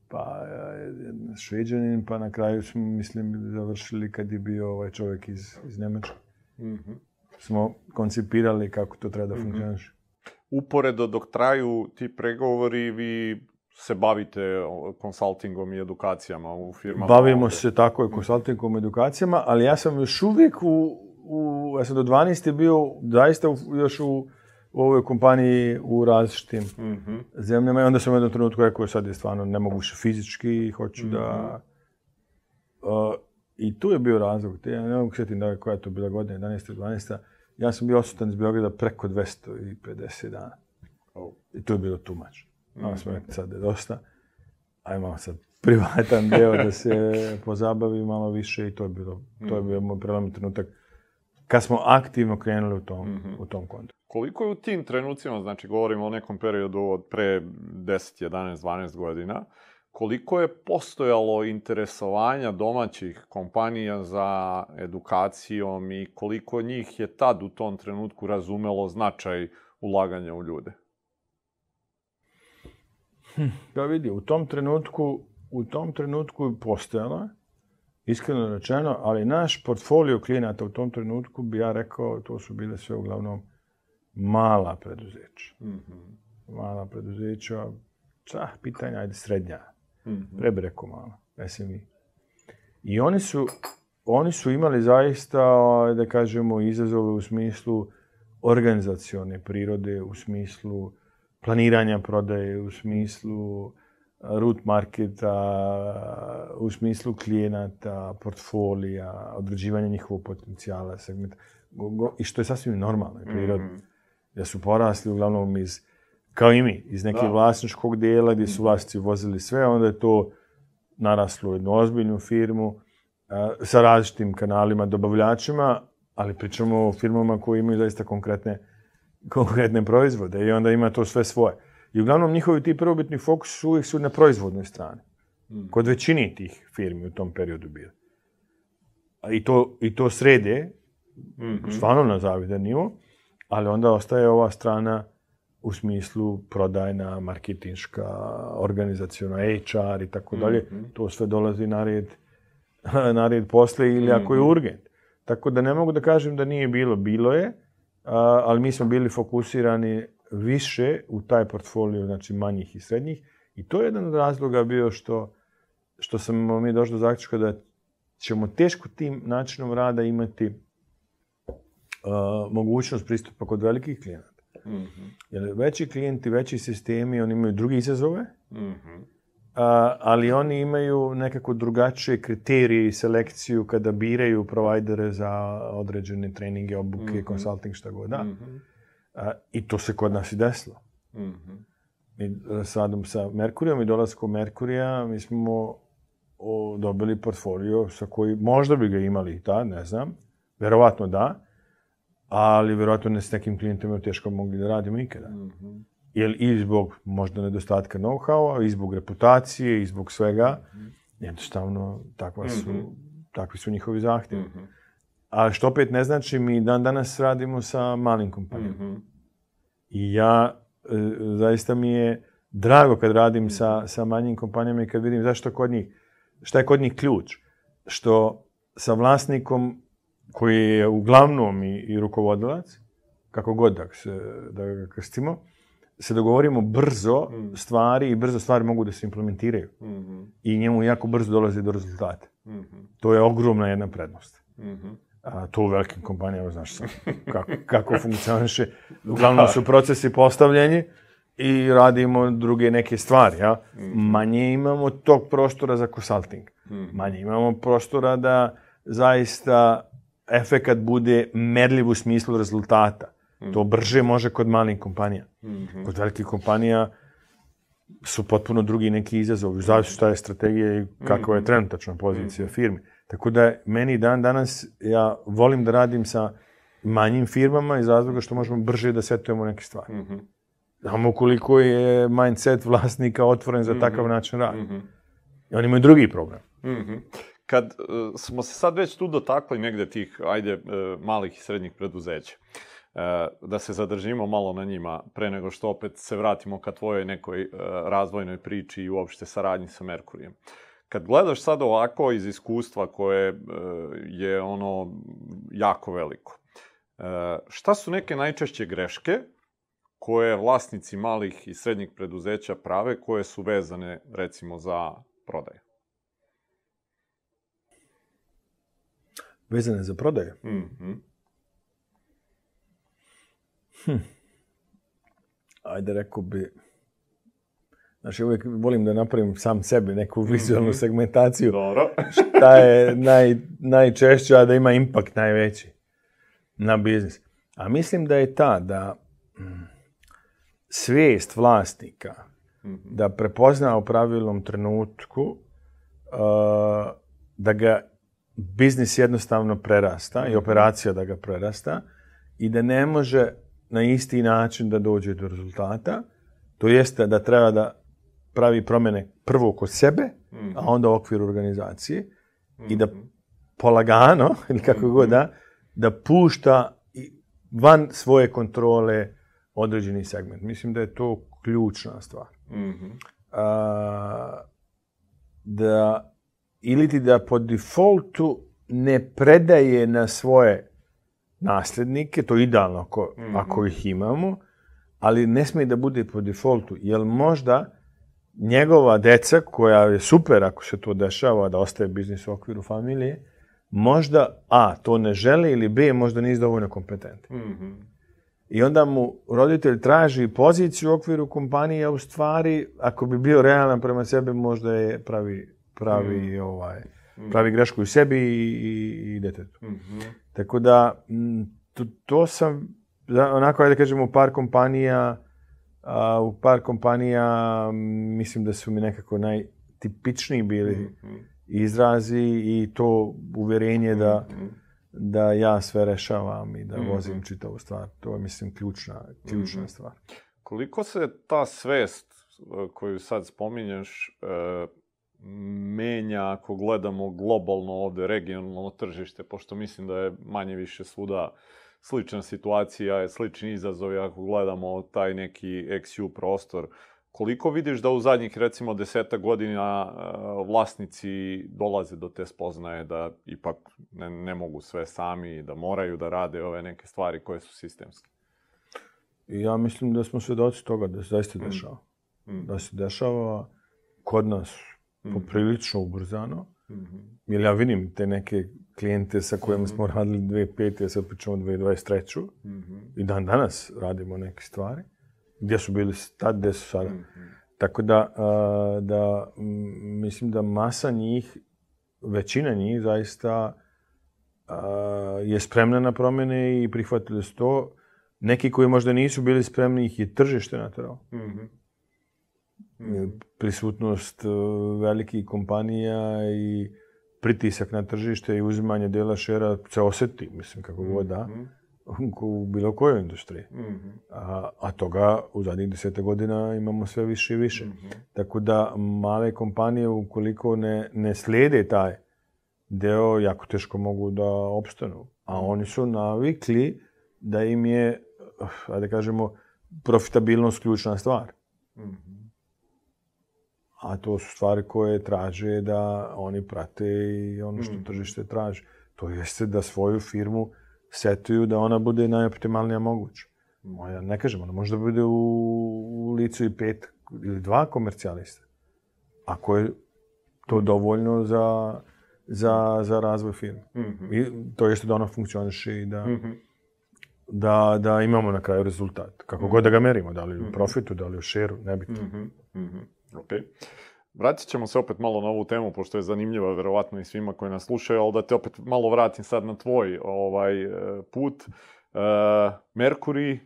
pa e, jedan šveđanin, pa na kraju smo, mislim, završili kad je bio ovaj čovjek iz, iz Njemačke. Mhm. Smo koncipirali kako to treba da funkcioniše. Uporedo dok traju ti pregovori, vi se bavite konsultingom i edukacijama u firmama. Bavimo ovde. se tako i konsultingom edukacijama, ali ja sam još uvijek u, u ja sam do 12. bio zaista u, još u, u ovoj kompaniji u različitim Mhm. zemljama i onda sam u jednom trenutku rekao sad je stvarno nemoguće fizički i hoću da... Uh, I tu je bio razlog, te, ja ne mogu sjetiti da koja je to bila godina, 11. 12. Ja sam bio odsutan iz Beograda preko 250 dana. Oh. I to je bilo too much. Malo smo rekli sad je dosta. Ajmo sad privatan deo da se pozabavi malo više i to je bilo, to je bio moj prelomni trenutak kad smo aktivno krenuli u tom, u tom kontu. Koliko je u tim trenucima, znači govorimo o nekom periodu od pre 10, 11, 12 godina, koliko je postojalo interesovanja domaćih kompanija za edukacijom i koliko njih je tad u tom trenutku razumelo značaj ulaganja u ljude? Pa vidi, u tom trenutku, u tom trenutku je postojala, iskreno rečeno, ali naš portfolio klijenata u tom trenutku bi ja rekao, to su bile sve uglavnom mala preduzeća. Mala preduzeća, čah, pitanja, ajde srednja. Pre bi rekao mala, SMI. I oni su, oni su imali zaista, ovaj, da kažemo, izazove u smislu organizacione prirode, u smislu planiranja prodaje, u smislu root marketa, u smislu klijenata, portfolija, određivanja njihovog potencijala, segmenta, i što je sasvim normalno i prirodno. Da su porasli uglavnom iz, kao i mi, iz nekog Da. vlasničkog dijela gdje su vlasnici vozili sve, onda je to naraslo u jednu ozbiljnu firmu a, sa različitim kanalima, dobavljačima, ali pričamo o firmama koje imaju zaista konkretne, konkretne proizvode i onda ima to sve svoje. I uglavnom njihovi ti prvobitni fokus su uvijek su na proizvodnoj strani. Kod većini tih firmi u tom periodu bili. I to, i to srede, stvarno na zavidan nivo, ali onda ostaje ova strana u smislu prodajna, marketinška, organizacijona, HR i tako dalje. To sve dolazi na red, na red posle ili ako je urgent. Tako da ne mogu da kažem da nije bilo. Bilo je, a, ali mi smo bili fokusirani više u taj portfolio, znači manjih i srednjih. I to je jedan od razloga bio što, što smo mi došli do zaključka da ćemo teško tim načinom rada imati a, mogućnost pristupa kod velikih klijenata. Jer veći klijenti, veći sistemi, oni imaju druge izazove, a, ali oni imaju nekako drugačije kriterije i selekciju kada biraju provajdere za određene treninge, obuke, mm -hmm. consulting, šta god da. Mm -hmm. a, I to se kod nas i desilo. Mm -hmm. Mi s radom sa Merkurijom i dolaskom Merkurija, mi smo o, dobili portfolio sa koji možda bi ga imali ta, ne znam, verovatno da, ali verovatno ne s nekim klijentima teško mogli da radimo ikada. Mm -hmm. Jer i zbog možda nedostatka know-howa, i zbog reputacije, i zbog svega, mm -hmm. jednostavno takva su, mm -hmm. takvi su njihovi zahtjevi. Mm -hmm. A što opet ne znači, mi dan danas radimo sa malim kompanijama. Mm -hmm. I ja, e, zaista mi je drago kad radim mm -hmm. sa, sa manjim kompanijama i kad vidim zašto kod njih, šta je kod njih ključ. Što sa vlasnikom koji je uglavnom i, i rukovodilac, kako god da, se, da ga krstimo, se dogovorimo brzo mm. stvari i brzo stvari mogu da se implementiraju. Mm -hmm. I njemu jako brzo dolazi do rezultata. Mm -hmm. To je ogromna jedna prednost. Mm -hmm. A to u velikim kompanijama, znaš sam, kako, kako funkcioniše. Uglavnom su procesi postavljeni i radimo druge neke stvari. Ja? Mm -hmm. Manje imamo tog prostora za consulting. Mm -hmm. Manje imamo prostora da zaista efekat bude merljiv u smislu rezultata. Mm. To brže može kod malih kompanija. Mm -hmm. Kod velikih kompanija su potpuno drugi neki izazovi. Zavisi šta je strategija i kakva je mhm. trenutačna pozicija mm -hmm. firme. Tako da meni dan danas, ja volim da radim sa manjim firmama iz razloga što možemo brže da setujemo neke stvari. Mm -hmm. Znamo ukoliko je mindset vlasnika otvoren za takav mhm. način rada. Mm -hmm. I oni imaju drugi problem. Mm -hmm. Kad uh, smo se sad već tu dotakli negde tih, ajde, uh, malih i srednjih preduzeća, uh, da se zadržimo malo na njima pre nego što opet se vratimo ka tvojoj nekoj razvojnoj priči i uopšte saradnji sa Merkurijem. Kad gledaš sad ovako iz iskustva koje je ono jako veliko, šta su neke najčešće greške koje vlasnici malih i srednjih preduzeća prave koje su vezane recimo za prodaju? Vezane za prodaju. Mm -hmm. hm. Ajde, rekao bi... Znači, uvijek volim da napravim sam sebi neku vizualnu mm -hmm. segmentaciju. Dobro. šta je naj, najčešće, a da ima impakt najveći na biznis. A mislim da je ta da mm, svijest vlasnika -hmm. da prepozna u pravilnom trenutku uh, da ga biznis jednostavno prerasta i operacija da ga prerasta i da ne može na isti način da dođe do rezultata, to jeste da treba da pravi promene prvo kod sebe, a onda u okviru organizacije i da polagano, ili kako god da, da pušta van svoje kontrole određeni segment. Mislim da je to ključna stvar. Mm -hmm. A, da ili ti da po defaultu ne predaje na svoje naslednike, to je idealno ako, mm -hmm. ako ih imamo, ali ne smije da bude po defaultu, jer možda njegova deca, koja je super ako se to dešava, da ostaje biznis u okviru familije, možda A, to ne žele ili B, možda nisu dovoljno kompetentni. Mm -hmm. I onda mu roditelj traži poziciju u okviru kompanije, a u stvari, ako bi bio realan prema sebi, možda je pravi pravi, mm. ovaj, pravi grešku i sebi i, i, i detetu. Mm -hmm. Tako da, to, to sam, onako, ajde da kažemo, u par kompanija, a, u par kompanija mislim da su mi nekako najtipičniji bili mm -hmm. izrazi i to uverenje da, mm -hmm. da ja sve rešavam i da mm -hmm. vozim čitavu stvar. To je, mislim, ključna, ključna mm -hmm. stvar. Koliko se ta svest koju sad spominješ, e, menja ako gledamo globalno ovde regionalno tržište, pošto mislim da je manje više svuda slična situacija, slični izazovi ako gledamo taj neki XU prostor. Koliko vidiš da u zadnjih recimo deseta godina vlasnici dolaze do te spoznaje da ipak ne, ne mogu sve sami, da moraju da rade ove neke stvari koje su sistemske? Ja mislim da smo svedoci toga da se zaista mm. dešava. Mm. Da se dešava kod nas. Poprilično ubrzano. -hmm. Jer ja vidim te neke klijente sa kojima -hmm. smo radili 2005. ja sad pričamo 2023. Mm -hmm. I dan danas radimo neke stvari. Gdje su bili tad, gdje su sada. Tako da, da mislim da masa njih, većina njih zaista je spremna na promjene i prihvatili su to. Neki koji možda nisu bili spremni ih je tržište natrao. Mhm. Prisutnost e, velikih kompanija i pritisak na tržište i uzimanje dela šera se osjeti, mislim, kako god da, u bilo kojoj industriji. Mhm. A, a toga u zadnjih deseta godina imamo sve više i više. Mhm. Tako da male kompanije, ukoliko ne, ne slijede taj deo, jako teško mogu da opstanu. A oni su navikli da im je, ajde da kažemo, profitabilnost ključna stvar. Mhm. A to su stvari koje traže da oni prate i ono što Mhm. tržište traži. To jeste da svoju firmu setuju da ona bude najoptimalnija moguća. Ja ne kažem, ona može da bude u, u licu i pet ili dva komercijalista. Ako je to dovoljno za, za, za razvoj firme. Mhm. I to jeste da ona funkcioniše i da, Mhm. da, da imamo na kraju rezultat. Kako god da ga merimo, da li u profitu, da li u šeru, nebitno. Mhm, mhm, Ok. Vratit ćemo se opet malo na ovu temu, pošto je zanimljiva verovatno i svima koji nas slušaju, ali da te opet malo vratim sad na tvoj ovaj, e, put. E, Mercury,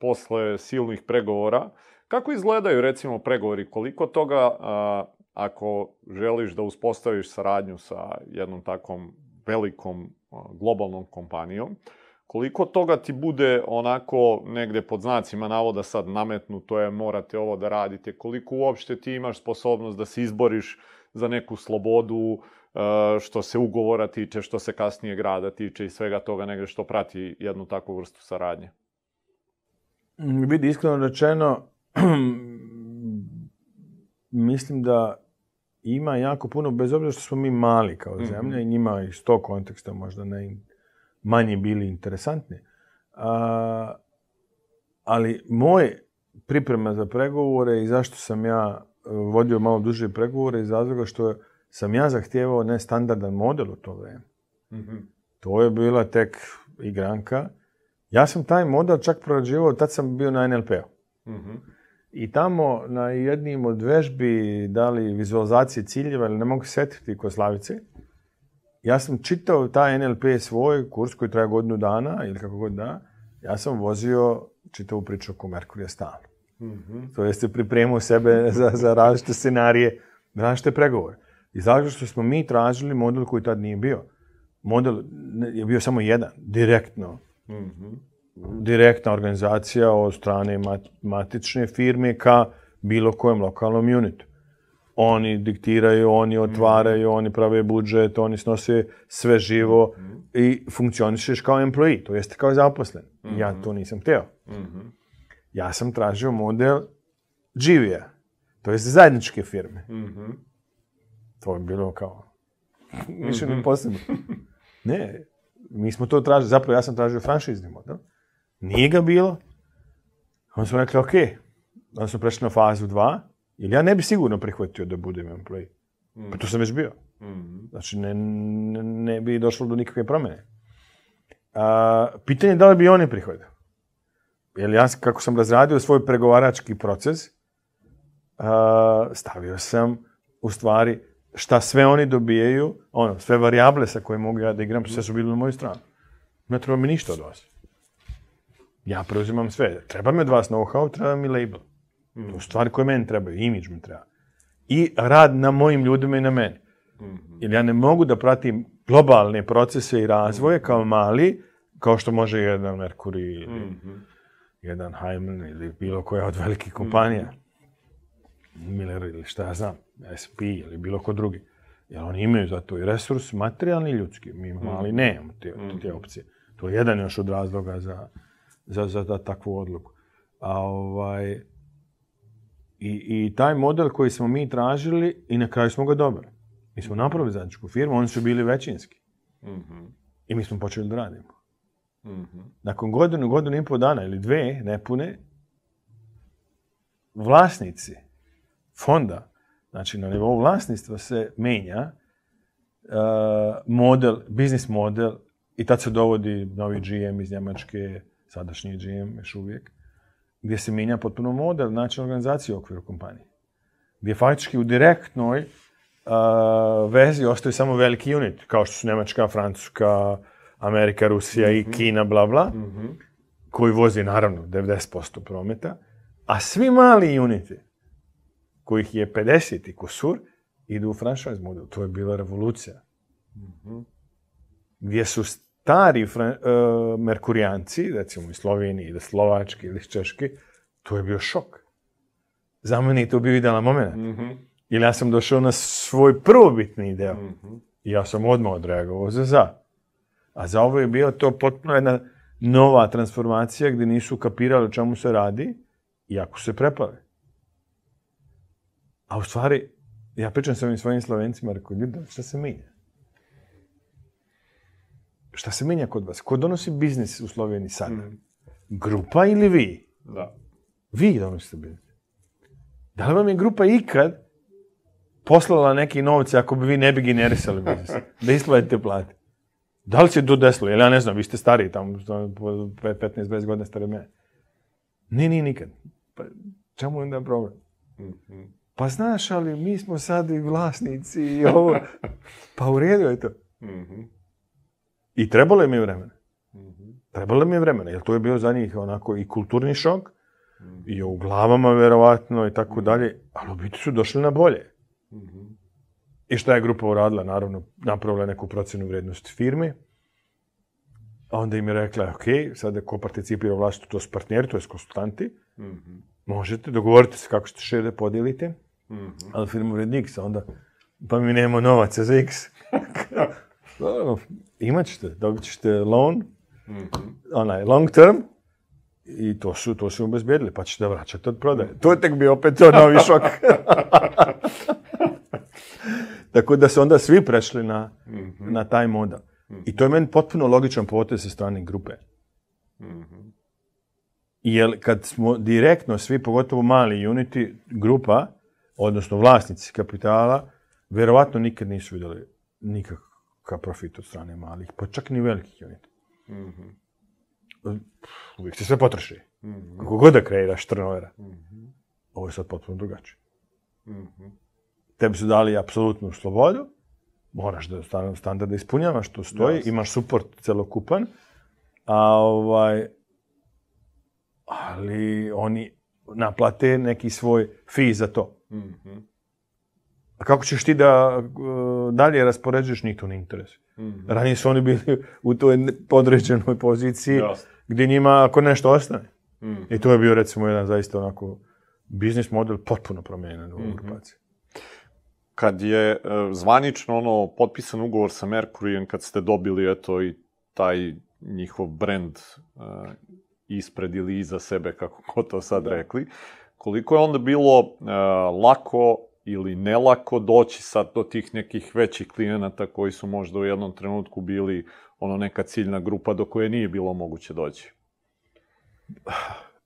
posle silnih pregovora, kako izgledaju recimo pregovori? Koliko toga, a, ako želiš da uspostaviš saradnju sa jednom takvom velikom globalnom kompanijom, koliko toga ti bude onako negde pod znacima navoda sad nametnuto je morate ovo da radite, koliko uopšte ti imaš sposobnost da se izboriš za neku slobodu, e, što se ugovora tiče, što se kasnije grada tiče i svega toga negde što prati jednu takvu vrstu saradnje. Mm, Vidi, iskreno rečeno, mislim da ima jako puno, bez obzira što smo mi mali kao zemlja i njima iz tog konteksta možda ne manje bili interesantni. A, ali moj priprema za pregovore i zašto sam ja e, vodio malo duže pregovore iz razloga što sam ja zahtijevao nestandardan model u to vreme. Mhm. To je bila tek igranka. Ja sam taj model čak prorađivao, tad sam bio na NLP-u. Mhm. I tamo na jednim od vežbi, da li vizualizacije ciljeva, ili ne mogu se setiti kod Slavice, ja sam čitao taj NLP svoj kurs koji traje godinu dana, ili kako god da, ja sam vozio čitavu priču oko Merkurija stalno. Mhm. To jeste pripremao sebe za, za različite scenarije, različite pregovore. I zato što smo mi tražili model koji tad nije bio. Model je bio samo jedan, direktno. Mhm. Direktna organizacija od strane mat- matične firme ka bilo kojem lokalnom unitu. Oni diktiraju, oni otvaraju, oni prave budžet, oni snose sve živo i funkcionišeš kao employee, to jeste kao zaposlen. Ja to nisam hteo. Mhm. Ja sam tražio model Givija, to jest zajedničke firme. Mhm. To je bilo kao više mm posebno. Ne, mi smo to tražili, zapravo ja sam tražio franšizni model. Nije ga bilo. Onda smo rekli, ok, onda smo prešli na fazu 2, jer ja ne bi sigurno prihvatio da budem employee. Pa to sam već bio. Mhm. Znači, ne, ne, ne bi došlo do nikakve promjene. A, pitanje je da li bi oni prihvatili. Jer ja, kako sam razradio svoj pregovarački proces, a, stavio sam u stvari šta sve oni dobijaju, ono, sve varijable sa koje mogu ja da igram, sve su bili na moju stranu. Ne treba mi ništa od vas. Ja preuzimam sve. Treba mi od vas know-how, treba mi label. To su stvari koje meni trebaju, imidž mi treba. I rad na mojim ljudima i na meni. Jer ja ne mogu da pratim globalne procese i razvoje kao mali, kao što može jedan Mercury ili jedan Heimann ili bilo koja od velikih kompanija. Miller ili šta ja znam, SP ili bilo ko drugi. Jer oni imaju za to i resurs materijalni i ljudski. Mi mali nemamo te, te opcije. To je jedan još od razloga za, za, za, za takvu odluku. A ovaj, i, I taj model koji smo mi tražili i na kraju smo ga dobili. Mi smo napravili zajedničku firmu, oni su bili većinski. Mhm. I mi smo počeli da radimo. Mhm. Nakon godinu, godinu i pol dana ili dve nepune, vlasnici fonda, znači na nivou vlasništva se menja uh, model, biznis model i tad se dovodi novi GM iz Njemačke, sadašnji GM još uvijek, gdje se mijenja potpuno model, način organizacije u okviru kompanije. gdje faktički u direktnoj a, vezi ostaju samo veliki unit, kao što su Nemačka, Francuska, Amerika, Rusija i Kina, bla, bla, koji vozi, naravno, 90% prometa, a svi mali uniti, kojih je 50 i kusur, idu u franchise model. To je bila revolucija. Gdje su stari fran- e, Merkurijanci, recimo iz Slovenije, ili Slovački, ili Češki, to je bio šok. Za mene je to bio idealan moment. Jer ja sam došao na svoj prvobitni deo. I ja sam odmah odreagovao za za. A za ovo je bio to potpuno jedna nova transformacija gdje nisu kapirali o čemu se radi, iako se prepali. A u stvari, ja pričam sa ovim svojim slovencima, rekao, ljudi, šta se menja? Šta se menja kod vas? Ko donosi biznis u Sloveniji sada? Grupa ili vi? Da. Vi donosite biznis. Da li vam je grupa ikad poslala neki novce ako bi vi ne bi generisali biznis? Da isplatite plate? Da li se to desilo? Jer ja ne znam, vi ste stariji tamo, 15-20 godina stariji od mene. Ne, nije nikad. Pa, čemu je onda problem? Pa znaš, ali mi smo sad i vlasnici i ovo. Pa u redu je to. I trebalo je mi vremena. Trebalo mi je vremena, jer to je bio za njih onako i kulturni šok, i u glavama verovatno i tako dalje, ali u biti su došli na bolje. I šta je grupa uradila? Naravno, napravila neku procjenu vrednosti firmi, a onda im je rekla, ok, sada ko participira u to su partneri, to su konsultanti, možete, dogovorite se kako ćete share da podijelite, ali firma vredni X, onda, pa mi nemamo novaca za X. Dobro, imat ćete, dobit ćete loan, onaj, long term, i to su, to su obezbijedili, pa ćete vraćati od prodaje. To je tek bio opet to novi šok. Tako da su onda svi prešli na, na taj model. I to je meni potpuno logičan potez sa strane grupe. Jer kad smo direktno svi, pogotovo mali unity, grupa, odnosno vlasnici kapitala, verovatno nikad nisu vidjeli nikakav profit od strane malih, pa čak ni velikih unita. Uvijek se sve potroši. Kako god da kreiraš turnovera. Ovo je sad potpuno drugačije. Tebi su dali apsolutnu slobodu, moraš da stan- standarde ispunjavaš, to stoji, Jasno. imaš suport celokupan, a ovaj, ali oni naplate neki svoj fee za to. A kako ćeš ti da uh, dalje raspoređuješ, njih to ne interesuje. Ranije su oni bili u toj podređenoj poziciji Jasno. gdje njima ako nešto ostane. I to je bio recimo jedan zaista onako biznis model potpuno promijenjen u ovoj grupaciji. Kad je e, zvanično ono potpisan ugovor sa Mercurijem, kad ste dobili eto i taj njihov brand e, ispred ili iza sebe, kako ko to sad rekli, koliko je onda bilo e, lako ili nelako doći sad do tih nekih većih klijenata koji su možda u jednom trenutku bili ono neka ciljna grupa do koje nije bilo moguće doći.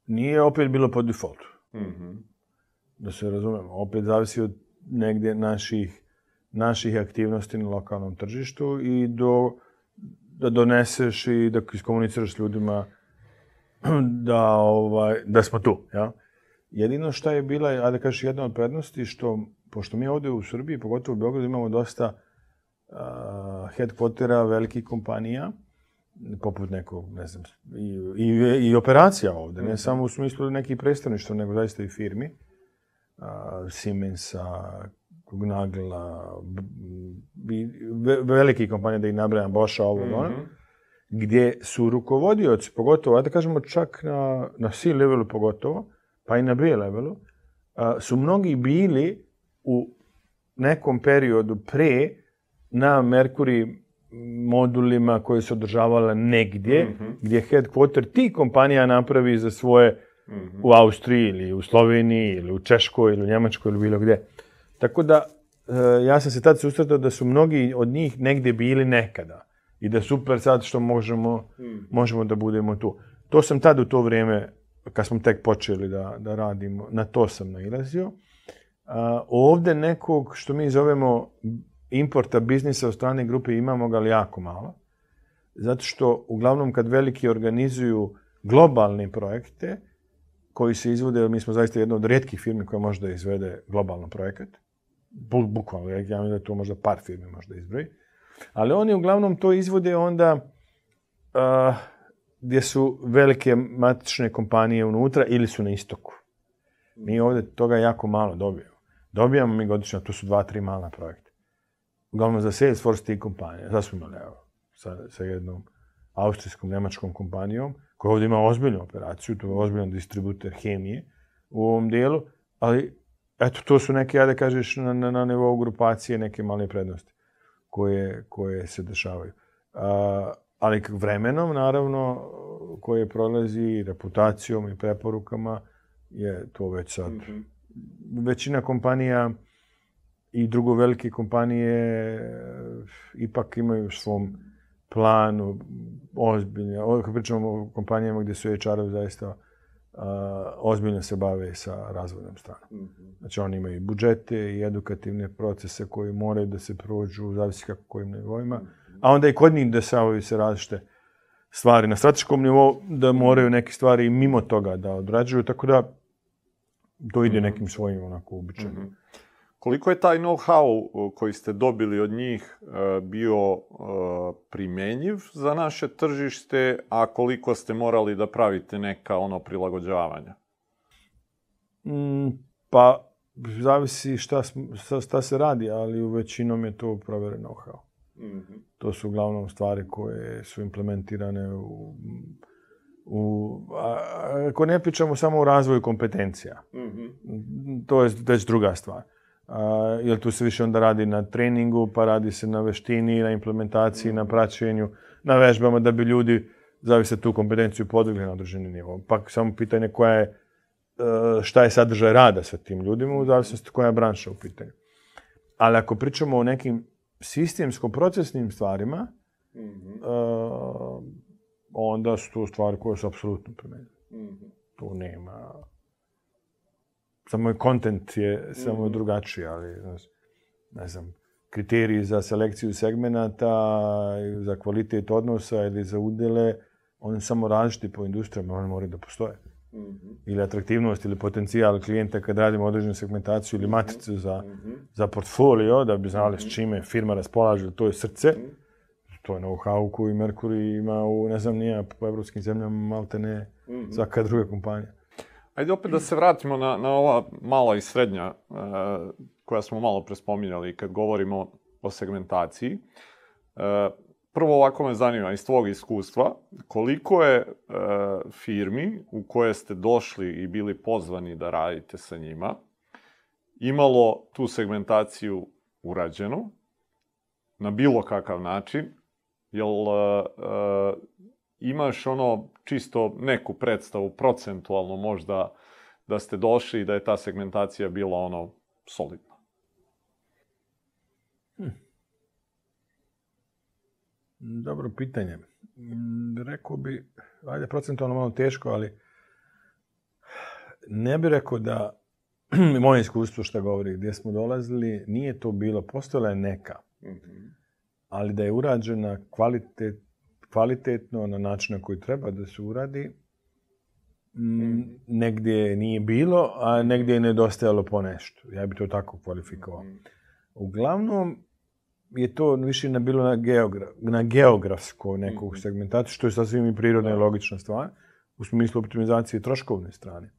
Nije opet bilo po defaultu. Da se razumemo. Opet zavisi od negdje naših, naših aktivnosti na lokalnom tržištu i do, da doneseš i da iskomuniciraš s ljudima da, ovaj, da smo tu. Ja? Jedino što je bila, ajde da kažeš, jedna od prednosti, što, pošto mi ovdje u Srbiji, pogotovo u Beogradu, imamo dosta uh, headquartera velikih kompanija, poput nekog, ne znam, i, i, i operacija ovdje, ne samo u smislu nekih predstavništva, nego zaista i firmi. A, Siemensa, Nagla, veliki kompanije, da ih nabrajam, Boscha, ovo, ono, gdje su rukovodioci, pogotovo, da kažemo čak na, na C levelu pogotovo, pa i na B levelu, su mnogi bili u nekom periodu pre na Mercury modulima koje su održavale negdje, gdje je headquarter ti kompanija napravi za svoje u Austriji ili u Sloveniji ili u Češkoj ili u Njemačkoj ili bilo gdje. Tako da, e, ja sam se tad susretao da su mnogi od njih negdje bili nekada. I da super sad što možemo, možemo da budemo tu. To sam tad u to vrijeme, kad smo tek počeli da, da radimo, na to sam nailazio. A, ovdje nekog, što mi zovemo importa biznisa od strane grupe, imamo ga ali jako malo. Zato što, uglavnom, kad veliki organizuju globalne projekte, koji se izvode, mi smo zaista jedna od rijetkih firmi koja može da izvede globalno projekat. Bu, bukvalno, ja mislim da to možda par firmi možda izbroji. Ali oni uglavnom to izvode onda uh, gdje su velike matične kompanije unutra ili su na istoku. Mi ovdje toga jako malo dobijemo. Dobijamo mi godišnje, to su dva, tri mala projekta. Uglavnom za Salesforce ti kompanije. Sad smo imali, evo, sa, sa jednom austrijskom, nemačkom kompanijom, koja ovdje ima ozbiljnu operaciju, to je ozbiljan distributer hemije u ovom dijelu, ali eto, to su neke, ja da kažeš, na, na, na nivou grupacije neke male prednosti koje, koje se dešavaju. A, ali vremenom, naravno, koje prolazi reputacijom i preporukama, je to već sad. Mm -hmm. Većina kompanija i drugo velike kompanije ipak imaju u svom planu ozbiljno, ovo kad pričamo o kompanijama gdje su HR-ovi zaista uh, ozbiljno se bave sa razvojnom stranom. Mm -hmm. Znači oni imaju budžete i edukativne procese koji moraju da se prođu, zavisi kako kojim nivoima, mm -hmm. A onda i kod njih dešavaju se različite stvari na strateškom nivou, da moraju neke stvari i mimo toga da odrađuju, tako da to ide -hmm. nekim svojim onako običajnim. Mm -hmm. Koliko je taj know-how koji ste dobili od njih e, bio e, primenjiv za naše tržište, a koliko ste morali da pravite neka ono prilagođavanja? Mm, pa, zavisi šta, šta se radi, ali u većinom je to proveren know-how. Mm -hmm. To su uglavnom stvari koje su implementirane u, u a, ako ne pričamo samo o razvoju kompetencija. Mm -hmm. To je već druga stvar. A, jer tu se više onda radi na treningu, pa radi se na veštini, na implementaciji, na praćenju, na vežbama da bi ljudi zavise tu kompetenciju podigli na određeni nivo. Pa samo pitanje koja je, e, šta je sadržaj rada sa tim ljudima, u zavisnosti koja je branša u pitanju. Ali ako pričamo o nekim sistemsko-procesnim stvarima, mm -hmm. onda su to stvari koje su apsolutno primenjene. Mm -hmm. Tu nema samo je kontent je samo je mhm. drugačiji, ali znaš, ne znam, kriteriji za selekciju segmenata, za kvalitet odnosa ili za udele, oni samo različiti po industrijama, oni moraju da postoje. Mm -hmm. Ili atraktivnost ili potencijal klijenta kad radimo određenu segmentaciju ili mhm. matricu za, mm -hmm. za portfolio, da bi znali mm -hmm. s čime firma raspolaže, to je srce. Mm -hmm. To je know-how koji Mercury ima u, ne znam, nije po evropskim zemljama, malte ne, mm -hmm. svaka druga kompanija. Ajde opet da se vratimo na, na ova mala i srednja e, koja smo malo prespominjali kad govorimo o segmentaciji. E, prvo ovako me zanima iz tvog iskustva, koliko je e, firmi u koje ste došli i bili pozvani da radite sa njima, imalo tu segmentaciju urađenu na bilo kakav način, jel e, e, imaš ono čisto neku predstavu procentualno možda da ste došli i da je ta segmentacija bila ono solidna? Hm. Dobro pitanje. Rekao bi, ajde, procentualno malo teško, ali ne bi rekao da moje iskustvo što govori, gdje smo dolazili, nije to bilo, postojala je neka, mm -hmm. ali da je urađena kvalitet, kvalitetno na način na koji treba da se uradi, mm. negdje nije bilo, a negdje je nedostajalo po nešto. Ja bih to tako kvalifikovao. Mm. Uglavnom je to više na bilo na, geogra na geografsko neku mm. segmentaciju, što je sasvim i prirodna i logična stvar, u smislu optimizacije troškovne strane.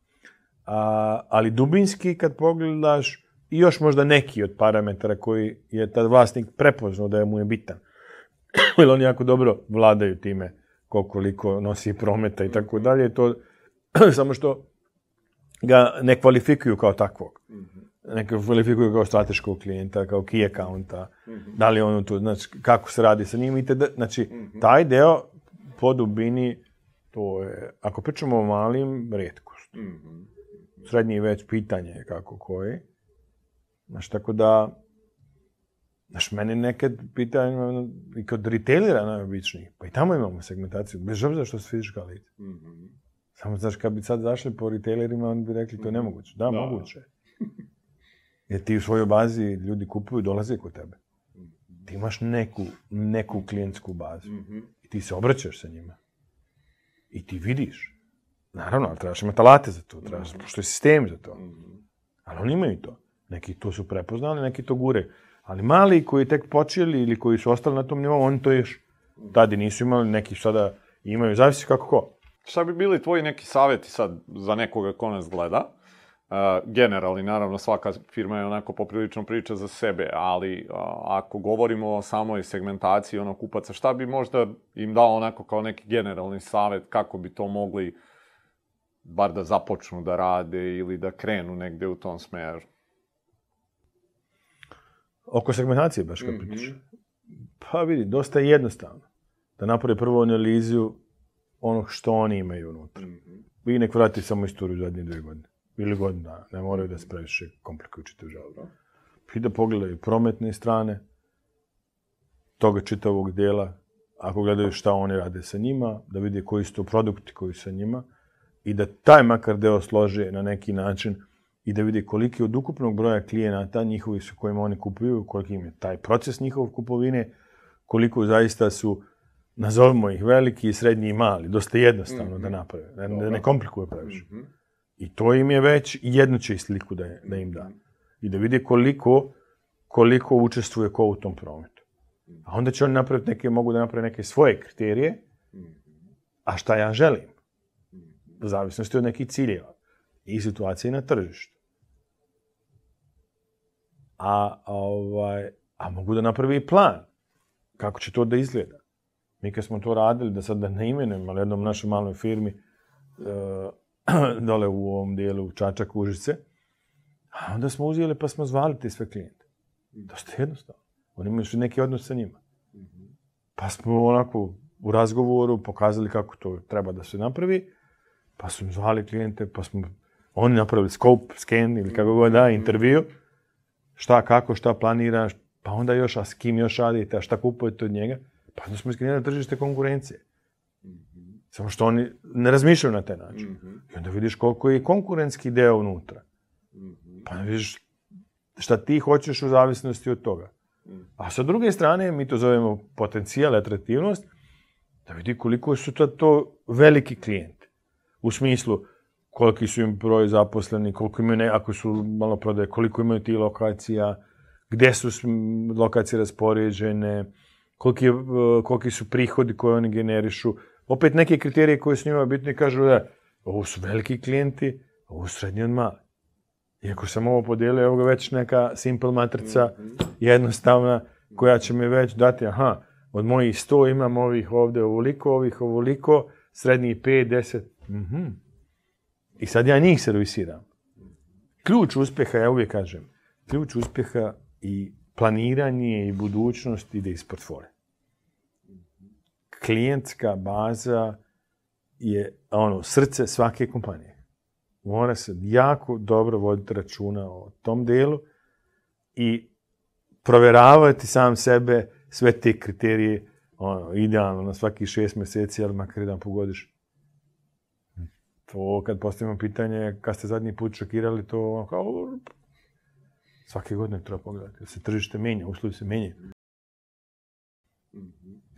A, ali dubinski, kad pogledaš, i još možda neki od parametara koji je tad vlasnik prepoznao da je mu je bitan. jer oni jako dobro vladaju time koliko nosi prometa i tako dalje. To samo što ga ne kvalifikuju kao takvog. Ne kvalifikuju kao strateškog klijenta, kao key accounta. Da li ono tu, znači, kako se radi sa njim. I te, znači, taj deo po dubini, to je, ako pričamo o malim, redkost. Srednji već pitanje kako koji. Znači, tako da, Znaš, mene nekad pitaju i kod retailera najobičniji, pa i tamo imamo segmentaciju, bez obzira što su fizička lica. Mm -hmm. Samo, znaš, kad bi sad zašli po retailerima, oni bi rekli to je mhm. nemoguće. Da, da. moguće. Jer ti u svojoj bazi ljudi kupuju, dolaze kod tebe. Ti imaš neku, neku klijentsku bazu. Mm -hmm. I ti se obraćaš sa njima. I ti vidiš. Naravno, ali trebaš imati alate za to, trebaš, Mhm. pošto je sistem za to. Mhm. Ali oni imaju to. Neki to su prepoznali, neki to gure. Ali mali koji tek počeli ili koji su ostali na tom nivou, oni to još tada nisu imali, neki sada imaju, zavisi kako ko. Šta bi bili tvoji neki savjeti sad za nekoga ko nas gleda? Uh, generalni, naravno, svaka firma je onako poprilično priča za sebe, ali uh, ako govorimo o samoj segmentaciji ono kupaca, šta bi možda im dao onako kao neki generalni savjet kako bi to mogli bar da započnu da rade ili da krenu negde u tom smeru? Oko segmentacije baš kad Mhm. pričaš. Pa vidi, dosta je jednostavno. Da naprave prvo analizu onog što oni imaju unutra. Vi nek vrati samo istoriju zadnje dvije godine. Ili godinu dana. Ne moraju da se previše komplikuju čitav žalbu. I da pogledaju prometne strane toga čitavog dela. Ako gledaju šta oni rade sa njima, da vide koji su to produkti koji su sa njima i da taj makar deo slože na neki način i da vide koliki od ukupnog broja klijenata njihovi su kojima oni kupuju, koliki im je taj proces njihov kupovine, koliko zaista su, nazovimo ih veliki, srednji i mali, dosta jednostavno da naprave, da, da ne komplikuje previše. I to im je već jednu će sliku da, da im da. I da vide koliko, koliko učestvuje ko u tom prometu. A onda će oni napraviti neke, mogu da naprave neke svoje kriterije, a šta ja želim. U zavisnosti od nekih ciljeva i situacije na tržištu. A, ovaj, a mogu da napravi i plan kako će to da izgleda. Mi kad smo to radili, da sad da ne imenujem, ali jednom našoj maloj firmi, e, dole u ovom dijelu Čačak, Užice, a onda smo uzeli pa smo zvali te sve klijente. Dosta jednostavno. Oni imaju neki odnos sa njima. Pa smo onako u razgovoru pokazali kako to treba da se napravi, pa su mi zvali klijente, pa smo oni napravili scope, scan ili kako god da, intervju, šta, kako, šta planira, pa onda još, a s kim još radite, a šta kupujete od njega, pa onda smo iskrenili tržište konkurencije. Samo što oni ne razmišljaju na taj način. I onda vidiš koliko je konkurentski deo unutra. Pa onda vidiš šta ti hoćeš u zavisnosti od toga. A sa druge strane, mi to zovemo potencijal, atraktivnost, da vidi koliko su to, to veliki klijenti. U smislu, koliki su im broj zaposleni, koliko imaju, ne, ako su malo prodaje, koliko imaju ti lokacija, gde su lokacije raspoređene, koliki, e, koliki su prihodi koje oni generišu. Opet neke kriterije koje su njima bitne kažu da ovo su veliki klijenti, ovo su srednji od mali. Iako sam ovo podijelio, evo ga već neka simple matrica, jednostavna, koja će mi već dati, aha, od mojih 100 imam ovih ovde ovoliko, ovih ovoliko, srednjih 5, 10, mhm. I sad ja njih servisiram. Ključ uspjeha, ja uvijek kažem, ključ uspjeha i planiranje i budućnost ide iz portfolija. Klijentska baza je ono, srce svake kompanije. Mora se jako dobro voditi računa o tom delu i proveravati sam sebe sve te kriterije ono, idealno na svaki šest mjeseci, ali makar jedan pogodiš. To kad postavimo pitanje kad ste zadnji put šokirali, to kao svake godine treba pogledati. Se tržište menja, uslovi se menjaju.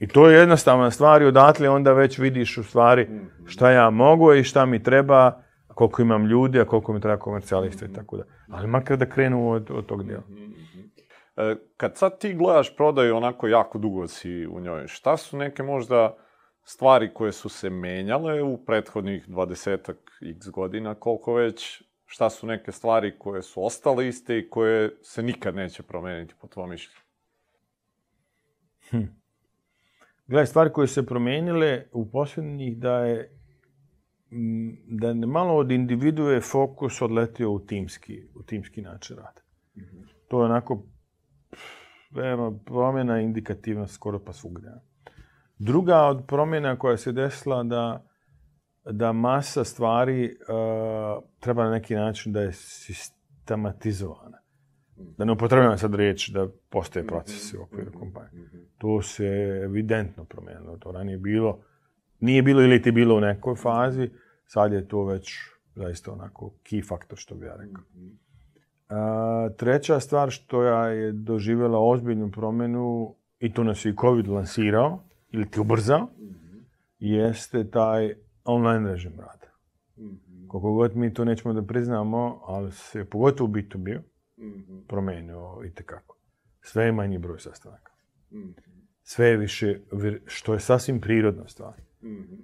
I to je jednostavna stvar i odatle onda već vidiš u stvari šta ja mogu i šta mi treba, koliko imam ljudi, a koliko mi treba komercijalista i tako da. Ali makar da krenu od, od tog dijela. E, Kad sad ti gledaš prodaju onako jako dugo si u njoj, šta su neke možda stvari koje su se menjale u prethodnih 20 x godina, koliko već, šta su neke stvari koje su ostale iste i koje se nikad neće promeniti po tvojom mišljenju? Gledaj, stvari koje se promenile u posljednjih da je da je malo od individue fokus odletio u timski, u timski način rada. To je onako veoma promjena indikativna skoro pa svugdje. Druga od promjena koja se desila da da masa stvari uh, treba na neki način da je sistematizovana. Da ne upotrebujem sad riječ da postoje procesi u okviru kompanije. To se evidentno promijenilo. To ranije bilo, nije bilo ili ti bilo u nekoj fazi, sad je to već zaista onako key faktor, što bi ja rekao. A, treća stvar što ja je doživjela ozbiljnu promjenu, i to nas je i COVID lansirao, ili ti ubrzao, jeste taj online režim rada. Koliko god mi to nećemo da priznamo, ali se, pogotovo u B2B, Mhm. promenio i tekako. Sve je manji broj sastanaka. Mhm. Sve je više, što je sasvim prirodna stvar. Mhm.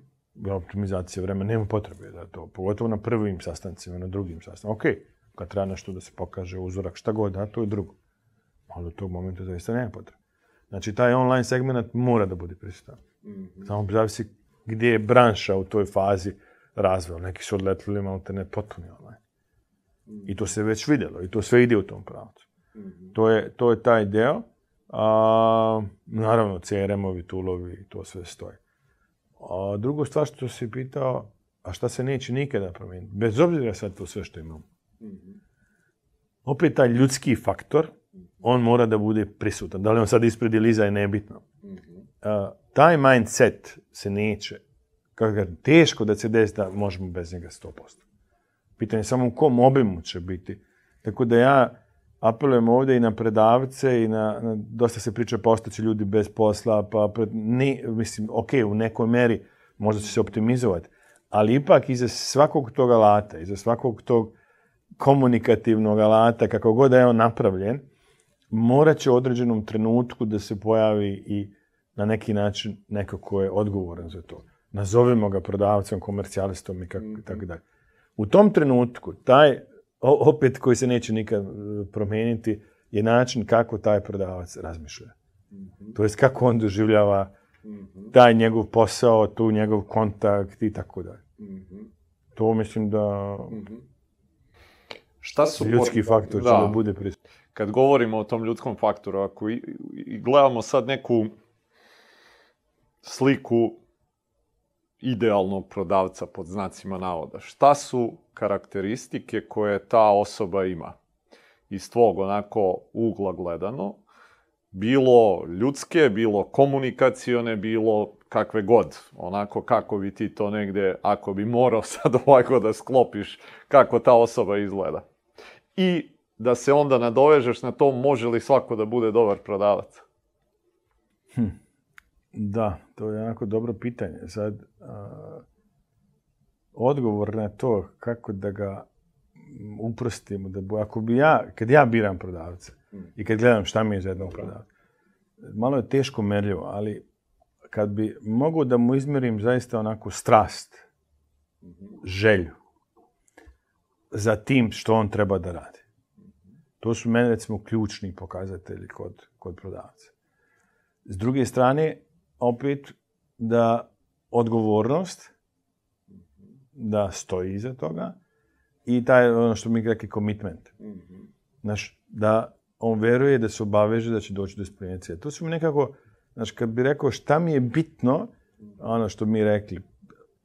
Optimizacija vremena, nema potrebe da to, pogotovo na prvim sastancima, na drugim sastancima. Ok, kad treba nešto da se pokaže, uzorak, šta god, da, to je drugo. Ali u tog momenta zaista nema potrebe. Znači, taj online segment mora da bude prisutan. Mhm. Samo zavisi gdje je branša u toj fazi razvoja. Neki su odletili malo te ne potpuni online. I to se već vidjelo i to sve ide u tom pravcu. Mhm. To je, to je taj deo. A, naravno, CRM-ovi, toolovi, to sve stoji. A drugo stvar što si pitao, a šta se neće nikada promijeniti, bez obzira sad to sve što imamo. Mhm. Opet taj ljudski faktor, on mora da bude prisutan. Da li on sad ispred ili iza je nebitno. Mhm. A, taj mindset se neće, kako ga, teško da se desi da možemo bez njega 100%. Pitanje je samo u kom obimu će biti. Tako da ja apelujem ovdje i na predavce i na, na dosta se priča postaće ljudi bez posla, pa pred, ne, mislim, ok, u nekoj meri možda će se optimizovati, ali ipak iza svakog tog alata, iza svakog tog komunikativnog alata, kako god da je on napravljen, morat će u određenom trenutku da se pojavi i na neki način neko ko je odgovoran za to. Nazovimo ga prodavcem, komercijalistom i kako, tako dalje. U tom trenutku, taj, opet koji se neće nikad e, promijeniti, je način kako taj prodavac razmišlja. To jest kako on doživljava Mhm. taj njegov posao, tu njegov kontakt i tako dalje. Mhm. To mislim da Šta su ljudski faktor će da bude prisutan. kad govorimo o tom ljudskom faktoru, ako i, i gledamo sad neku sliku idealnog prodavca pod znacima navoda, šta su karakteristike koje ta osoba ima? Iz tvog onako ugla gledano, bilo ljudske, bilo komunikacione, bilo kakve god. Onako kako bi ti to negde, ako bi morao sad ovako da sklopiš, kako ta osoba izgleda. I da se onda nadovežeš na to može li svako da bude dobar prodavac. Da, to je jako dobro pitanje. Sad, a, odgovor na to kako da ga mm, uprostimo, da bu, ako bi ja, kad ja biram prodavca i kad gledam šta mi je za jednog prodavca, malo je teško merljivo, ali kad bi mogao da mu izmjerim zaista onako strast, želju za tim što on treba da radi. To su meni recimo ključni pokazatelji kod, kod prodavca. S druge strane, opet da odgovornost, da stoji iza toga i taj, ono što mi rekli, commitment. Znaš, da on veruje da se obaveže da će doći do ispunjenja cilja. To su mi nekako, znaš, kad bi rekao šta mi je bitno, ono što mi rekli,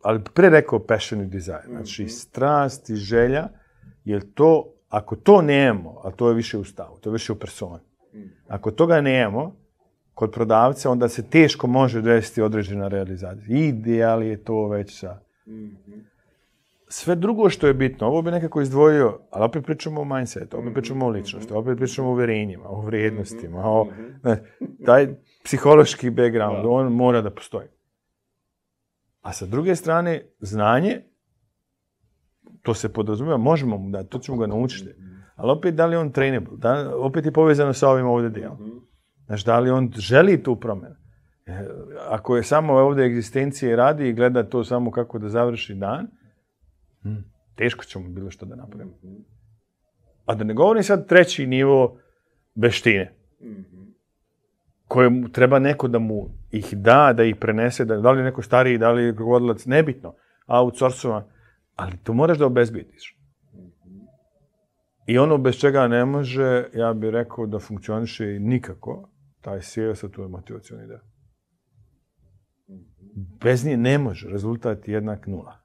ali pre rekao passion i desire, znači strast i želja, jer to, ako to nemamo, a to je više u stavu, to je više u personi, ako toga nemamo, kod prodavca, onda se teško može desiti određena realizacija. Ideal je to već sa... Sve drugo što je bitno, ovo bi nekako izdvojio, ali opet pričamo o mindsetu, opet pričamo o ličnosti, opet pričamo o uvjerenjima, o vrijednostima, o, ne, taj psihološki background, on mora da postoji. A sa druge strane, znanje, to se podrazumijeva, možemo mu dati, to ćemo ga naučiti. Ali opet, da li je on trainable? Da, opet je povezano sa ovim ovdje dijelom. Znaš, da li on želi tu promjenu? E, Ako je samo ovdje egzistencije radi i gleda to samo kako da završi dan, hm, teško ćemo bilo što da napravimo. A da ne govorim sad treći nivo veštine, koje treba neko da mu ih da, da ih prenese, da, da li je neko stariji, da li je rukovodilac, nebitno, outsourcovan, ali to moraš da obezbijediš. I ono bez čega ne može, ja bih rekao da funkcioniše nikako, taj sales, a to je motivacioni deo. Bez nje ne može, rezultat je jednak nula.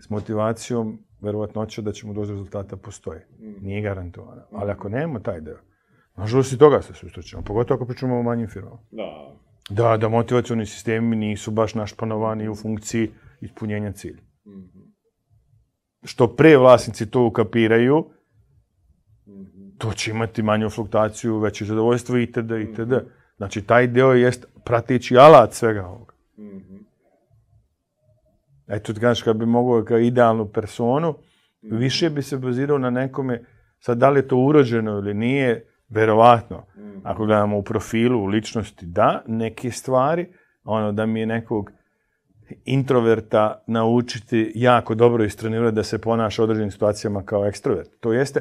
S motivacijom, verovatnoća da ćemo doći do rezultata postoji. Nije garantovana. Ali ako nemamo taj deo, nažalost i toga se susrećemo, pogotovo ako pričamo o manjim firmama. Da. Da, da motivacioni sistemi nisu baš našpanovani u funkciji ispunjenja cilja. Što pre vlasnici to ukapiraju, to će imati manju fluktuaciju, veće zadovoljstvo itd. itd. Znači, taj deo jest prateći alat svega ovoga. Eto, ti kažeš, kad bi mogao kao idealnu personu, više bi se bazirao na nekome, sad da li je to urođeno ili nije, verovatno. Ako gledamo u profilu, u ličnosti, da, neke stvari, ono, da mi je nekog introverta naučiti jako dobro istrenirati da se ponaša u određenim situacijama kao ekstrovert. To jeste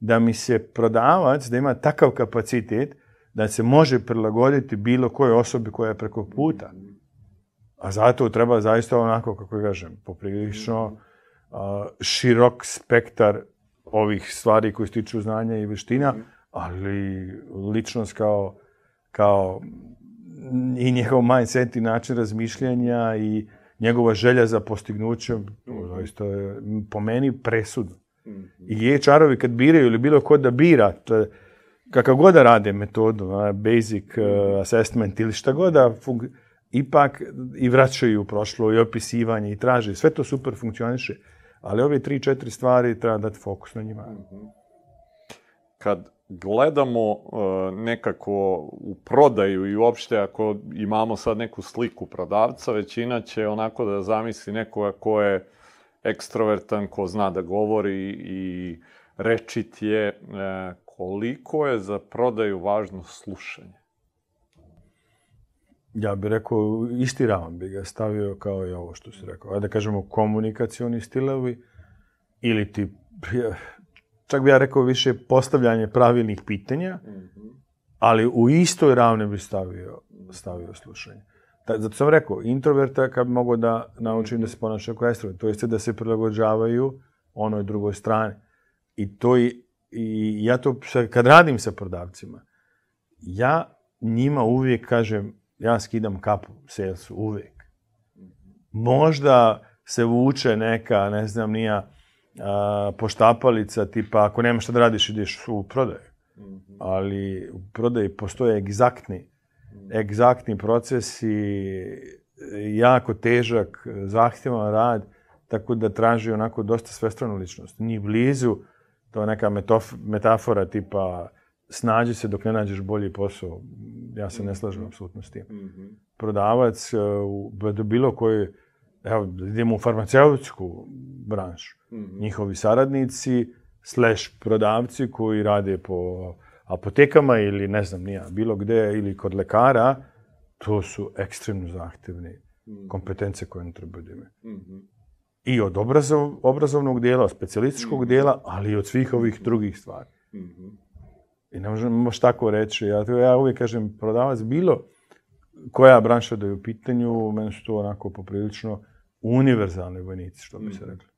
da mi se prodavac, da ima takav kapacitet da se može prilagoditi bilo kojoj osobi koja je preko puta. A zato treba zaista onako, kako kažem, poprilično širok spektar ovih stvari koji se tiču znanja i veština, ali ličnost kao, kao i njegov mindset i način razmišljanja i njegova želja za postignućem, zaista je po meni presudno. I HR-ovi kad biraju ili bilo ko da bira, je, kakav god da rade metodu, basic assessment ili šta god da fun- ipak i vraćaju u prošlo i opisivanje i traže, sve to super funkcioniše, ali ove tri, četiri stvari treba dati fokus na njima. kad gledamo e, nekako u prodaju i uopšte ako imamo sad neku sliku prodavca, većina će onako da zamisli nekoga ko je ekstrovertan, ko zna da govori i rečit je. E, koliko je za prodaju važno slušanje? Ja bih rekao, isti ravan bi ga stavio kao i ovo što si rekao. Ajde da kažemo komunikacioni stilovi ili ti, čak bi ja rekao više postavljanje pravilnih pitanja, ali u istoj ravni bi stavio, stavio slušanje. Zato sam rekao, introverta kad bi mogao da naučim da se ponaša kao ekstrovert, to jeste da se prilagođavaju onoj drugoj strani. I to i, i ja to, kad radim sa prodavcima, ja njima uvijek kažem, ja skidam kapu salesu, uvijek. Možda se vuče neka, ne znam, nija a, poštapalica, tipa ako nemaš šta da radiš, ideš u prodaju. Ali u prodaji postoje egzaktni, egzaktni procesi, jako težak, zahtjevan rad, tako da traži onako dosta svestranu ličnost. Ni blizu, to je neka metafora tipa snađi se dok ne nađeš bolji posao. Ja se ne slažem apsolutno s tim. Prodavac e, u bilo koji, evo, idemo u farmaceutsku branšu. Njihovi saradnici, slash prodavci koji rade po apotekama ili ne znam nija, bilo gde ili kod lekara, to su ekstremno zahtevne kompetencije koje ne treba da imaju. I od obrazov, obrazovnog dijela, od specijalističkog dijela, ali i od svih ovih drugih stvari. I ne možemo baš tako reći. Ja, ja uvijek kažem, prodavac bilo koja branša da je u pitanju, meni su to onako poprilično univerzalni vojnici, što bi se rekli.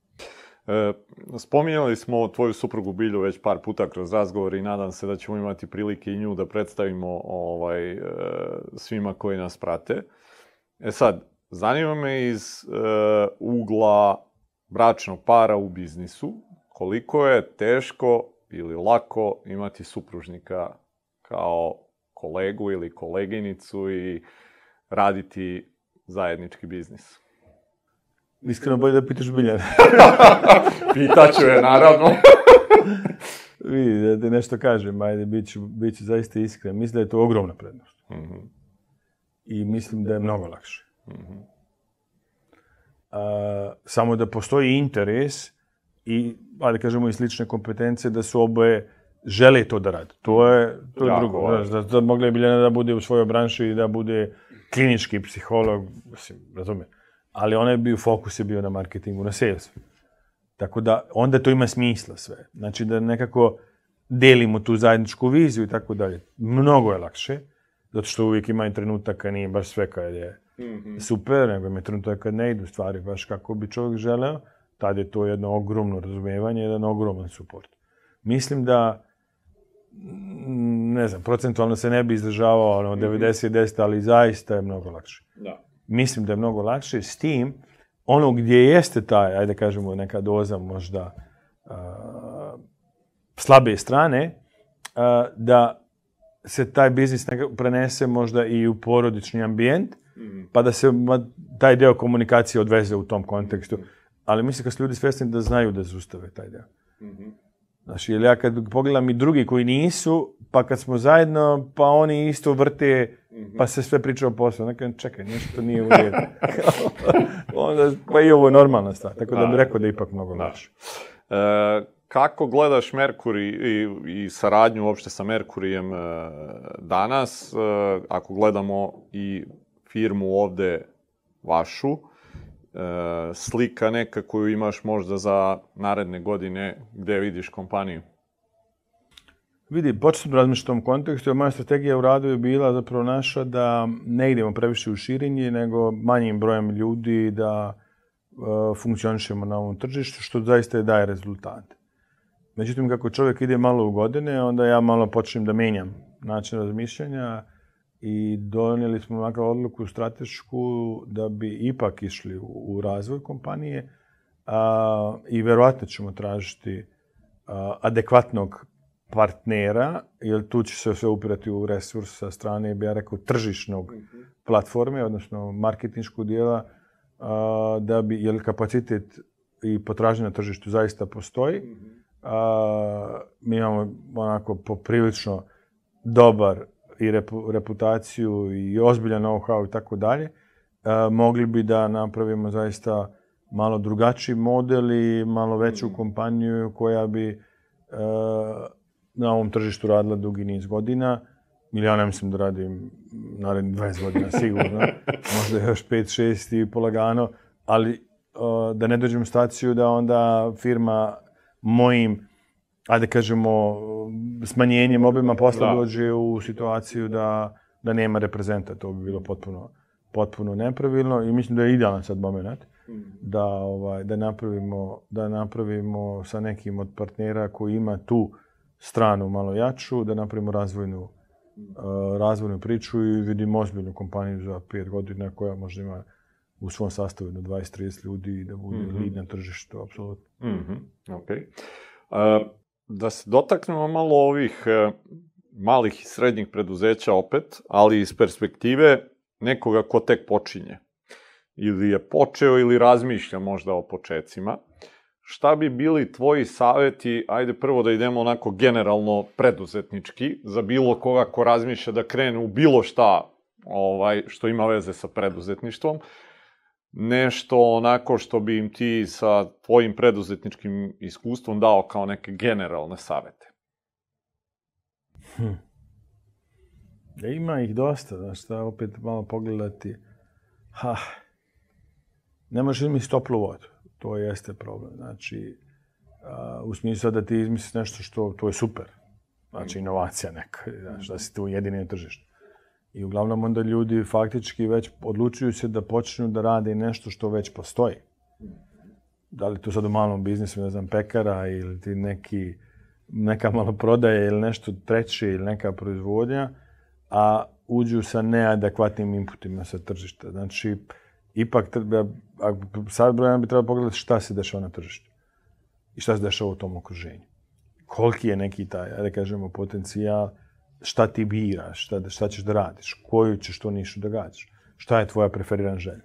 E, spominjali smo tvoju suprugu Bilju već par puta kroz razgovor i nadam se da ćemo imati prilike i nju da predstavimo ovaj, e, svima koji nas prate. E sad, zanima me iz e, ugla bračnog para u biznisu, koliko je teško ili lako imati supružnika kao kolegu ili koleginicu i raditi zajednički biznis. Iskreno bolje da pitaš Biljana. Pitaću je, naravno. Vidi, da ti nešto kažem, ajde, bit ću, bit ću zaista iskren. Mislim da je to ogromna prednost. I mislim da je mnogo lakše. A, samo da postoji interes i, ajde kažemo, i slične kompetencije da su oboje žele to da rade. To je, to je Jako drugo. Znaš, da, da mogla je Biljana da bude u svojoj branši i da bude klinički psiholog, mislim, razumijem. Ali onaj bio, fokus je bio na marketingu, na salesu. Tako da onda to ima smisla sve. Znači da nekako delimo tu zajedničku viziju i tako dalje. Mnogo je lakše, zato što uvijek ima i trenutaka, nije baš sve kad je super, nego ima i trenutaka kad ne idu stvari baš kako bi čovjek želeo, tad je to jedno ogromno razumevanje, jedan ogroman suport. Mislim da mm, ne znam, procentualno se ne bi izdržavao ono, 90-10, ali zaista je mnogo lakše Da. Mislim da je mnogo lakše s tim, ono gdje jeste taj, ajde kažemo neka doza možda a, slabe strane, a, da se taj biznis prenese možda i u porodični ambijent, pa da se taj deo komunikacije odveze u tom kontekstu. Ali mislim kad su ljudi svjesni da znaju da zustave taj deo. Znači, jer ja kad pogledam i drugi koji nisu, pa kad smo zajedno, pa oni isto vrte, pa se sve priča o poslu. Nekaj, čekaj, nešto nije u redu. onda, pa i ovo je normalna stvar. Tako da, bih rekao da je ipak mnogo lakše. E, kako gledaš Merkuri i, i saradnju uopšte sa Merkurijem e, danas, e, ako gledamo i firmu ovde vašu, e, slika neka koju imaš možda za naredne godine, gde vidiš kompaniju? Vidi, početno da razmišljati u tom kontekstu, moja strategija u radu je bila zapravo naša da ne idemo previše u širenje, nego manjim brojem ljudi da uh, funkcionišemo na ovom tržištu, što zaista daje rezultate. Međutim, kako čovjek ide malo u godine, onda ja malo počnem da menjam način razmišljanja i donijeli smo makar odluku stratešku da bi ipak išli u, u razvoj kompanije a, i verovatno ćemo tražiti a, adekvatnog partnera, jer tu će se sve upirati u resurs sa strane, bi ja rekao, tržišnog platforme, odnosno marketinškog dijela, a, da bi, jer kapacitet i potražnja na tržištu zaista postoji. A, mi imamo onako poprilično dobar i repu, reputaciju i ozbiljan know-how i tako dalje. Mogli bi da napravimo zaista malo drugačiji model i malo veću kompaniju koja bi a, na ovom tržištu radila dugi niz godina. Ili ja ne mislim da radim narednih 20 godina sigurno, možda još 5-6 i polagano, ali uh, da ne dođem u staciju da onda firma mojim, ajde kažemo, smanjenjem obima posla da. dođe u situaciju da, da nema reprezenta. To bi bilo potpuno, potpuno nepravilno i mislim da je idealan sad moment da, ovaj, da, napravimo, da napravimo sa nekim od partnera koji ima tu uh, stranu malo jaču, da napravimo razvojnu, uh, razvojnu priču i vidimo ozbiljnu kompaniju za pet godina koja možda ima u svom sastavu do 20-30 ljudi i da bude mm -hmm. lead na tržištu, apsolutno. Mm -hmm. Ok. Uh, da se dotaknemo malo ovih uh, malih i srednjih preduzeća opet, ali iz perspektive nekoga ko tek počinje. Ili je počeo ili razmišlja možda o počecima šta bi bili tvoji saveti, ajde prvo da idemo onako generalno preduzetnički, za bilo koga ko razmišlja da krene u bilo šta ovaj, što ima veze sa preduzetništvom, nešto onako što bi im ti sa tvojim preduzetničkim iskustvom dao kao neke generalne savete? Hm. Da ima ih dosta, znaš, šta opet malo pogledati. Ha, ne možeš mi stoplu vodu To jeste problem. Znači, u smislu da ti izmisliš nešto što, to je super. Znači, inovacija neka, znači, da si tu jedini na tržištu. I uglavnom onda ljudi faktički već odlučuju se da počnu da rade nešto što već postoji. Da li to sad u malom biznisu, ne znam, pekara ili ti neki, neka malo prodaje ili nešto treće ili neka proizvodnja, a uđu sa neadekvatnim inputima sa tržišta. Znači, ipak treba, sad broj bi trebalo pogledati šta se dešava na tržištu i šta se dešava u tom okruženju. Koliki je neki taj, da kažemo, potencijal, šta ti biraš, šta, šta ćeš da radiš, koju ćeš to nišu da gađaš, šta je tvoja preferirana želja.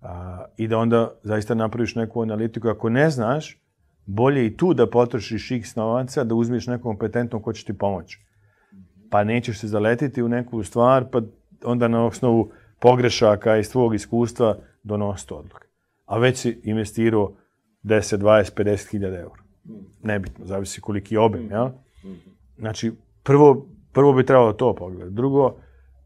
A, I da onda zaista napraviš neku analitiku. Ako ne znaš, bolje i tu da potrošiš x novaca, da uzmeš nekog kompetentnog ko će ti pomoći. Pa nećeš se zaletiti u neku stvar, pa onda na osnovu pogrešaka iz tvojeg iskustva donositi odluke. A već si investirao 10, 20, 50 hiljada eura. Nebitno, zavisi koliki je obim, ja? Znači, prvo, prvo bi trebalo to pogledati. Drugo,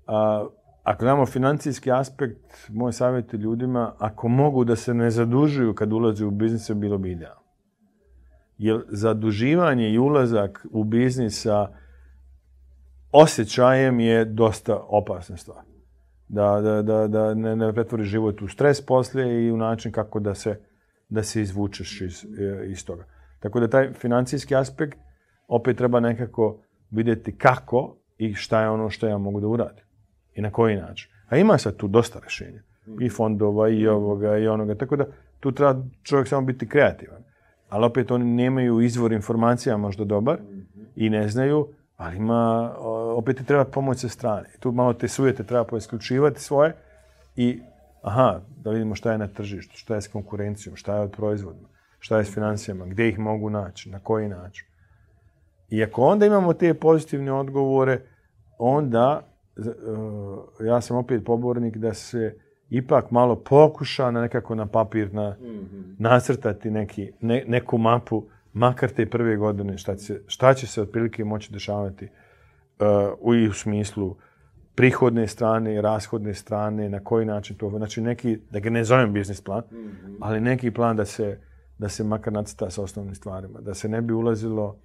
a, ako imamo financijski aspekt, moj savjet ljudima, ako mogu da se ne zadužuju kad ulaze u biznis, bilo bi idealno. Jer zaduživanje i ulazak u biznis sa osjećajem je dosta opasna stvar da, da, da, da ne, ne pretvori život u stres poslije i u način kako da se, da se izvučeš iz, iz toga. Tako da taj financijski aspekt opet treba nekako vidjeti kako i šta je ono što ja mogu da uradim. I na koji način. A ima sad tu dosta rešenja. I fondova, i ovoga, i onoga. Tako da tu treba čovjek samo biti kreativan. Ali opet oni nemaju izvor informacija možda dobar i ne znaju ali ima, opet ti treba pomoć sa strane. Tu malo te sujete treba poisključivati svoje i aha, da vidimo šta je na tržištu, šta je s konkurencijom, šta je od proizvodima, šta je s financijama, gdje ih mogu naći, na koji način. I ako onda imamo te pozitivne odgovore, onda uh, ja sam opet pobornik da se ipak malo pokuša na nekako na papir na, Mhm. nacrtati neki, ne, neku mapu, makar te prve godine, šta će, šta će se otprilike moći dešavati uh, u, i u smislu prihodne strane, rashodne strane, na koji način to, znači neki, da ga ne zovem biznis plan, Mhm. ali neki plan da se, da se makar nacrta sa osnovnim stvarima, da se ne bi ulazilo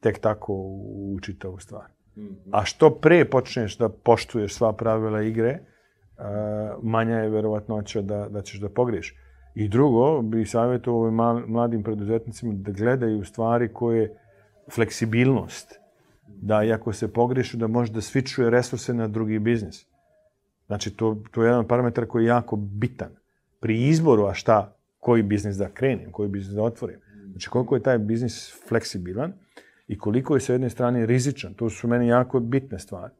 tek tako u, u čitavu stvar. Mhm. A što pre počneš da poštuješ sva pravila igre, uh, manja je verovatnoća da, da ćeš da pogriješ. I drugo, bi savjetovao ovim mladim preduzetnicima da gledaju stvari koje fleksibilnost. Da ako se pogreši, da može da svičuje resurse na drugi biznis. Znači, to, to je jedan parametar koji je jako bitan. Pri izboru, a šta, koji biznis da krenem, koji biznis da otvorim. Znači, koliko je taj biznis fleksibilan i koliko je sa jedne strane rizičan. To su meni jako bitne stvari.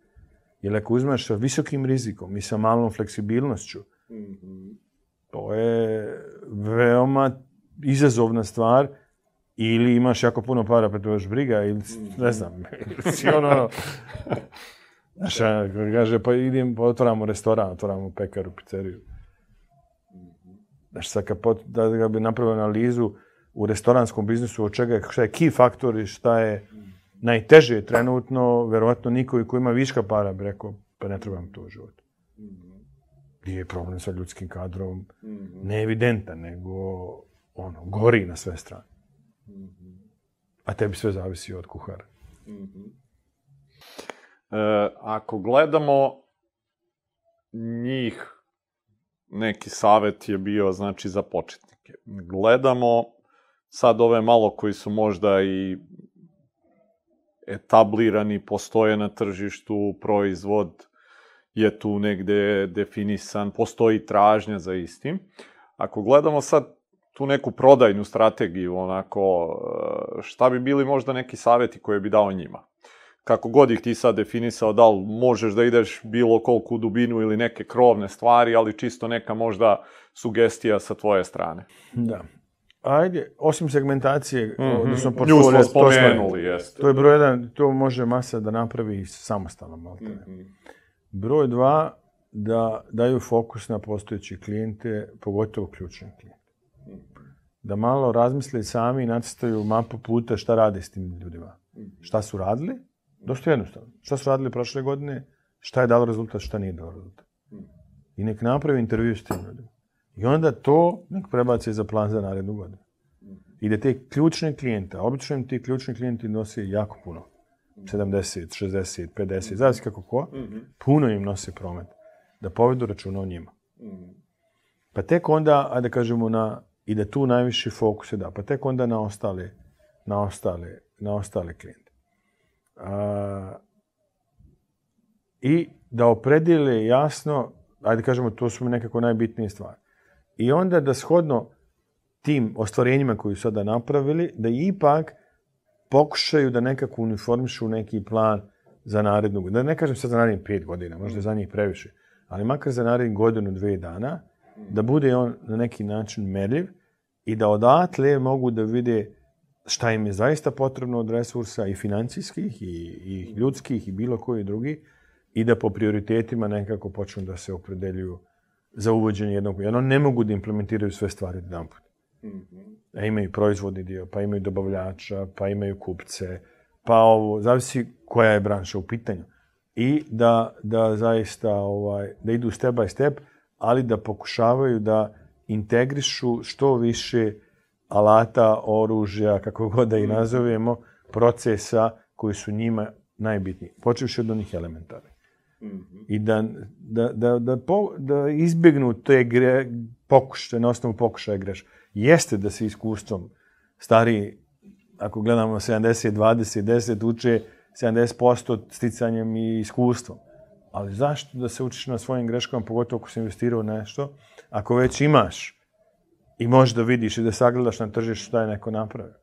Jer ako uzmeš sa visokim rizikom i sa malom fleksibilnošću, Mhm. To je veoma izazovna stvar ili imaš jako puno para pa to još briga ili ne znam, ili si ono, znaš, kaže pa idem, pa otvaramo restoran, otvaramo pekaru, pizzeriju. Znaš, sad kad pot, da ga bi napravio analizu u restoranskom biznisu od čega je, šta je key faktor i šta je najteže trenutno, verovatno niko ko ima viška para bi rekao, pa ne trebam to u životu. Gdje je problem sa ljudskim kadrom, Mhm. ne evidentan, nego ono, gori na sve strane. A tebi sve zavisi od kuhara. E, ako gledamo njih, neki savet je bio, znači, za početnike. Gledamo sad ove malo koji su možda i etablirani, postoje na tržištu, proizvod je tu negde definisan, postoji tražnja za istim. Ako gledamo sad tu neku prodajnu strategiju, onako, e, šta bi bili možda neki saveti koje bi dao njima? kako god ih ti sad definisao, da li možeš da ideš bilo koliko u dubinu ili neke krovne stvari, ali čisto neka možda sugestija sa tvoje strane. Da. Ajde, osim segmentacije, mm -hmm. odnosno portfolio, smo to spomenuli, jeste. To je broj jedan, to može masa da napravi samostalno, malte. Mhm. Broj dva, da daju fokus na postojeće klijente, pogotovo ključne klijente. Da malo razmisle sami i nacrtaju mapu puta šta rade s tim ljudima. Šta su radili? Dosta jednostavno. Šta su radili prošle godine? Šta je dalo rezultat, šta nije dalo rezultat. I nek napravi intervju s tim ljudima. I onda to nek prebaci za plan za narednu godinu. I da te ključne klijente, obično im ti ključni klijenti nose jako puno. 70, 60, 50, zavisi kako ko, puno im nose promet. Da povedu računa o njima. Pa tek onda, ajde da kažemo, na, i da tu najviši fokus se da, pa tek onda na ostale, na ostale, na ostale klijente. A, I da opredijele jasno, ajde da kažemo, to su mi nekako najbitnije stvari. I onda da shodno tim ostvarenjima koji su sada napravili, da ipak pokušaju da nekako uniformišu neki plan za narednu godinu. Da ne kažem sad za narednih pet godina, možda je za njih previše, ali makar za narednih godinu, dve dana, da bude on na neki način merljiv i da odatle mogu da vide šta im je zaista potrebno od resursa i financijskih i, i ljudskih i bilo koji drugi i da po prioritetima nekako počnu da se opredeljuju za uvođenje jednog. Jer oni ne mogu da implementiraju sve stvari jedan put. A imaju proizvodni dio, pa imaju dobavljača, pa imaju kupce, pa ovo, zavisi koja je branša u pitanju. I da, da zaista ovaj, da idu step by step, ali da pokušavaju da integrišu što više alata, oružja, kako god da ih nazovemo, procesa koji su njima najbitniji. Počevši od onih elementarnih. I da, da, da, da, po, da izbjegnu te gre, pokušaje, na osnovu pokušaja greš. Jeste da se iskustvom stariji, ako gledamo 70, 20, 10, uče 70% sticanjem i iskustvom. Ali zašto da se učiš na svojim greškama, pogotovo ako si investirao u nešto, ako već imaš i možeš da vidiš i da sagledaš na tržištu šta je neko napravio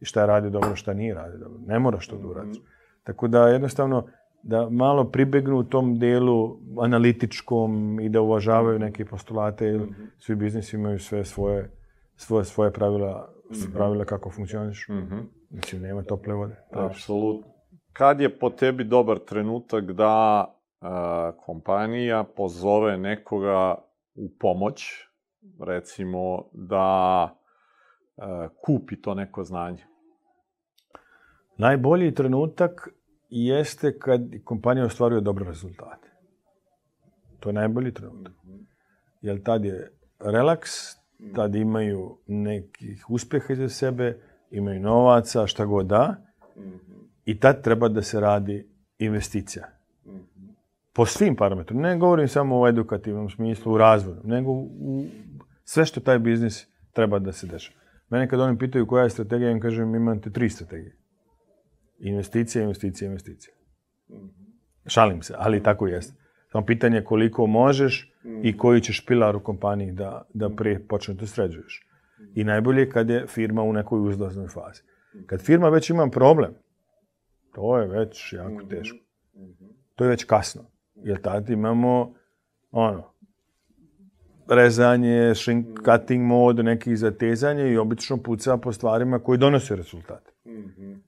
i šta je radio dobro, šta nije radio dobro. Ne moraš to da uradiš. Tako da jednostavno da malo pribegnu u tom delu analitičkom i da uvažavaju neke postulate, jer svi biznisi imaju sve svoje, svoje, svoje pravila, pravila kako funkcioniš. Mislim, nema tople vode. Apsolutno. Kad je po tebi dobar trenutak da a, kompanija pozove nekoga u pomoć, recimo, da e, kupi to neko znanje? Najbolji trenutak jeste kad kompanija ostvaruje dobre rezultate. To je najbolji trenutak. Jer tad je relaks, tad imaju nekih uspeha iza sebe, imaju novaca, šta god da, i tad treba da se radi investicija. Po svim parametrima. Ne govorim samo u edukativnom smislu, u razvoju, nego u sve što taj biznis treba da se dešava. Mene kad oni pitaju koja je strategija, im kažem imate tri strategije. Investicija, investicija, investicija. Šalim se, ali tako jeste. Samo pitanje je koliko možeš i koji ćeš pilar u kompaniji da, da prije počne da sređuješ. I najbolje je kad je firma u nekoj uzlaznoj fazi. Kad firma već ima problem, to je već jako teško. To je već kasno. Jer tad imamo ono, rezanje, shrink cutting mod, nekih zatezanja i obično puca po stvarima koji donose rezultate.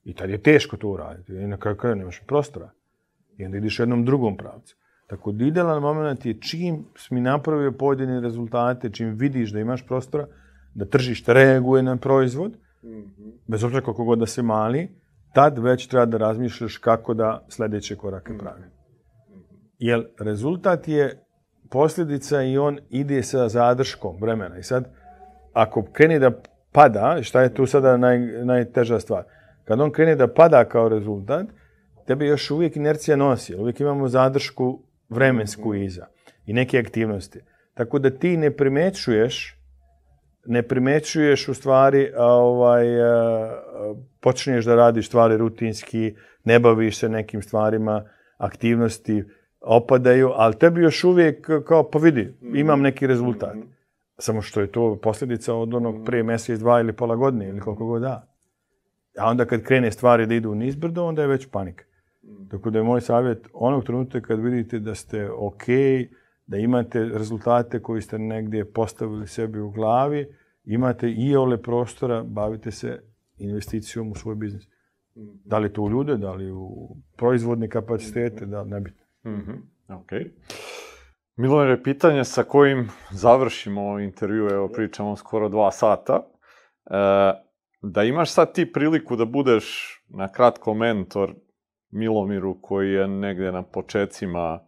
I tad je teško to uraditi. I na kraju kraja nemaš prostora. I onda ideš u jednom drugom pravcu. Tako da idealan moment je čim mi napravio pojedine rezultate, čim vidiš da imaš prostora, da tržište reaguje na proizvod, bez obzira koliko god da se mali, tad već treba da razmišljaš kako da sledeće korake pravi. Jer rezultat je posljedica i on ide sa zadrškom vremena. I sad, ako krene da pada, šta je tu sada naj, najteža stvar? Kad on krene da pada kao rezultat, tebe još uvijek inercija nosi. Uvijek imamo zadršku vremensku iza i neke aktivnosti. Tako da ti ne primećuješ ne primećuješ u stvari, a, ovaj, a, počneš da radiš stvari rutinski, ne baviš se nekim stvarima, aktivnosti opadaju, ali tebi još uvijek kao, pa vidi, imam neki rezultat. Samo što je to posljedica od onog prije mjesec, dva ili pola godine ili koliko god da. A onda kad krene stvari da idu nizbrdo, onda je već panika. Tako da je moj savjet onog trenutka kad vidite da ste ok, da imate rezultate koji ste negdje postavili sebi u glavi, imate i ole prostora, bavite se investicijom u svoj biznis. Da li to u ljude, da li u proizvodne kapacitete, da ne bitno. Mm -hmm. Pitanje sa kojim završimo intervju, evo pričamo skoro dva sata. E, da imaš sad ti priliku da budeš na kratko mentor Milomiru koji je negde na počecima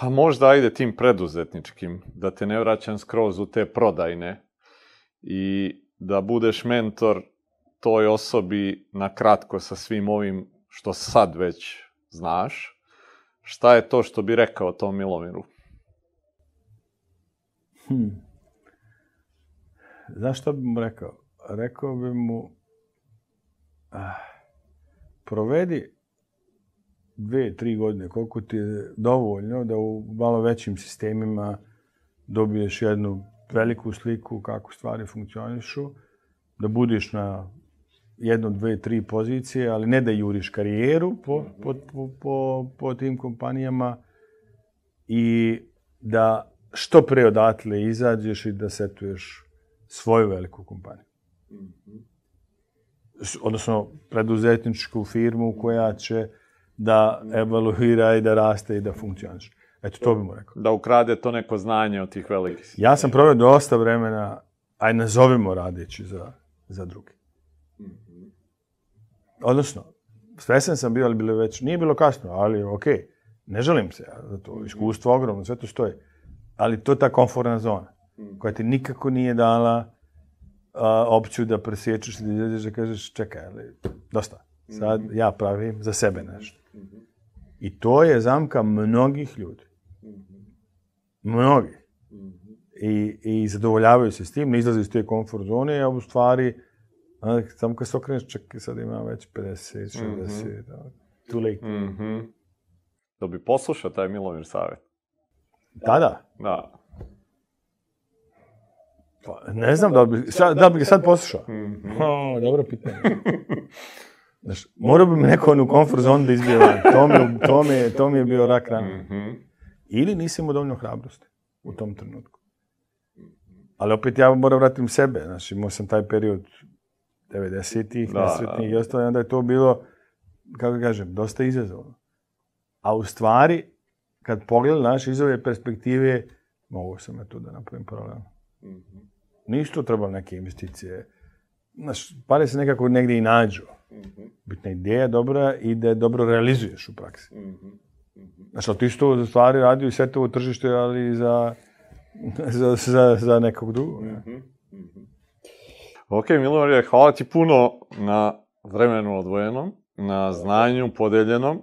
pa možda ajde tim preduzetničkim, da te ne vraćam skroz u te prodajne i da budeš mentor toj osobi na kratko sa svim ovim što sad već znaš. Šta je to što bi rekao tom Milomiru? Hmm. Znaš šta bi mu rekao? Rekao bi mu ah, provedi dve, tri godine, koliko ti je dovoljno da u malo većim sistemima dobiješ jednu veliku sliku kako stvari funkcionišu, da budiš na jednu, dve, tri pozicije, ali ne da juriš karijeru po, po, po, po, po tim kompanijama i da što pre odatle izađeš i da setuješ svoju veliku kompaniju. Odnosno, preduzetničku firmu koja će da evaluira i da raste i da funkcioniše. Eto, to bi mu rekao. Da ukrade to neko znanje od tih velikih. Ja sam proveo dosta vremena, aj nazovimo radeći za, za druge. Odnosno, svesen sam bio, ali bilo već, nije bilo kasno, ali okej, okay, ne želim se, ja, zato iskustvo ogromno, sve to stoji. Ali to je ta komfortna zona, koja ti nikako nije dala a, opciju da presječeš ili da izađeš da kažeš, čekaj, ali dosta. Sad ja pravim za sebe nešto. I to je zamka mnogih ljudi. Mnogi. I, I zadovoljavaju se s tim, ne izlaze iz te komfort zone, a u stvari, samo kad se okreneš, čekaj, sad ima već 50, 60, mm -hmm. too late. Mm -hmm. Da bi poslušao taj Milomir savjet? Da, da. Da. Pa, ne znam da bi, sad, da bi ga sad poslušao. Mm -hmm. o, dobro pitanje. Znaš, morao bi me neko u komfort zonu da izbije van. To mi, to mi, to mi je bio rak rana. Mm -hmm. Ili nisi imao dovoljno hrabrosti u tom trenutku. Ali opet ja moram vratim sebe. Znači, imao sam taj period 90-ih, da, nesretnih da. i ostalo, onda je to bilo, kako kažem, dosta izazovno. A u stvari, kad pogledam naš iz ove perspektive, Mogu sam ja to da napravim paralelno. Mhm. Nisu treba neke investicije. Znaš, pare se nekako negdje i nađu. Mhm. Bitna ideja je dobra i da je dobro realizuješ u praksi. Mhm. Mhm. Znaš, ali ti isto u stvari radio i sve to u tržište, ali za, za, za, za nekog drugog. ne? Mhm. Mhm. Ok, Milorije, hvala ti puno na vremenu odvojenom, na znanju podeljenom. E,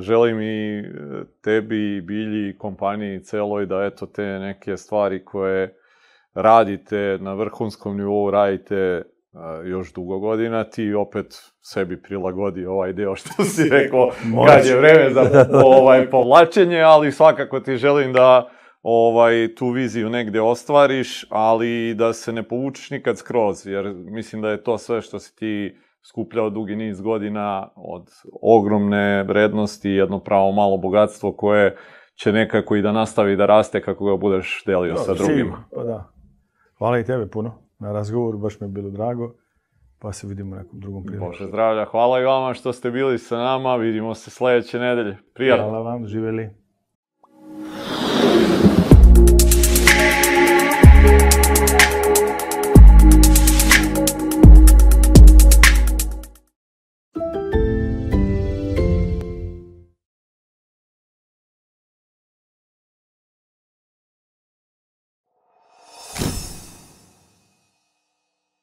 želim i e, tebi, Bilji, i kompaniji celoj da eto te neke stvari koje radite na vrhunskom nivou, radite još dugo godina, ti opet sebi prilagodi ovaj deo što si rekao kad je vreme za ovaj povlačenje, ali svakako ti želim da ovaj tu viziju negde ostvariš, ali da se ne povučeš nikad skroz, jer mislim da je to sve što si ti skupljao dugi niz godina od ogromne vrednosti, jedno pravo malo bogatstvo koje će nekako i da nastavi da raste kako ga budeš delio sa Dobro, drugima. Pa da. Hvala i tebe puno na razgovoru, baš mi je bilo drago. Pa se vidimo u nekom drugom priliku. Bože zdravlja, hvala i vama što ste bili sa nama, vidimo se sledeće nedelje. Prijatno. Hvala vam, živeli.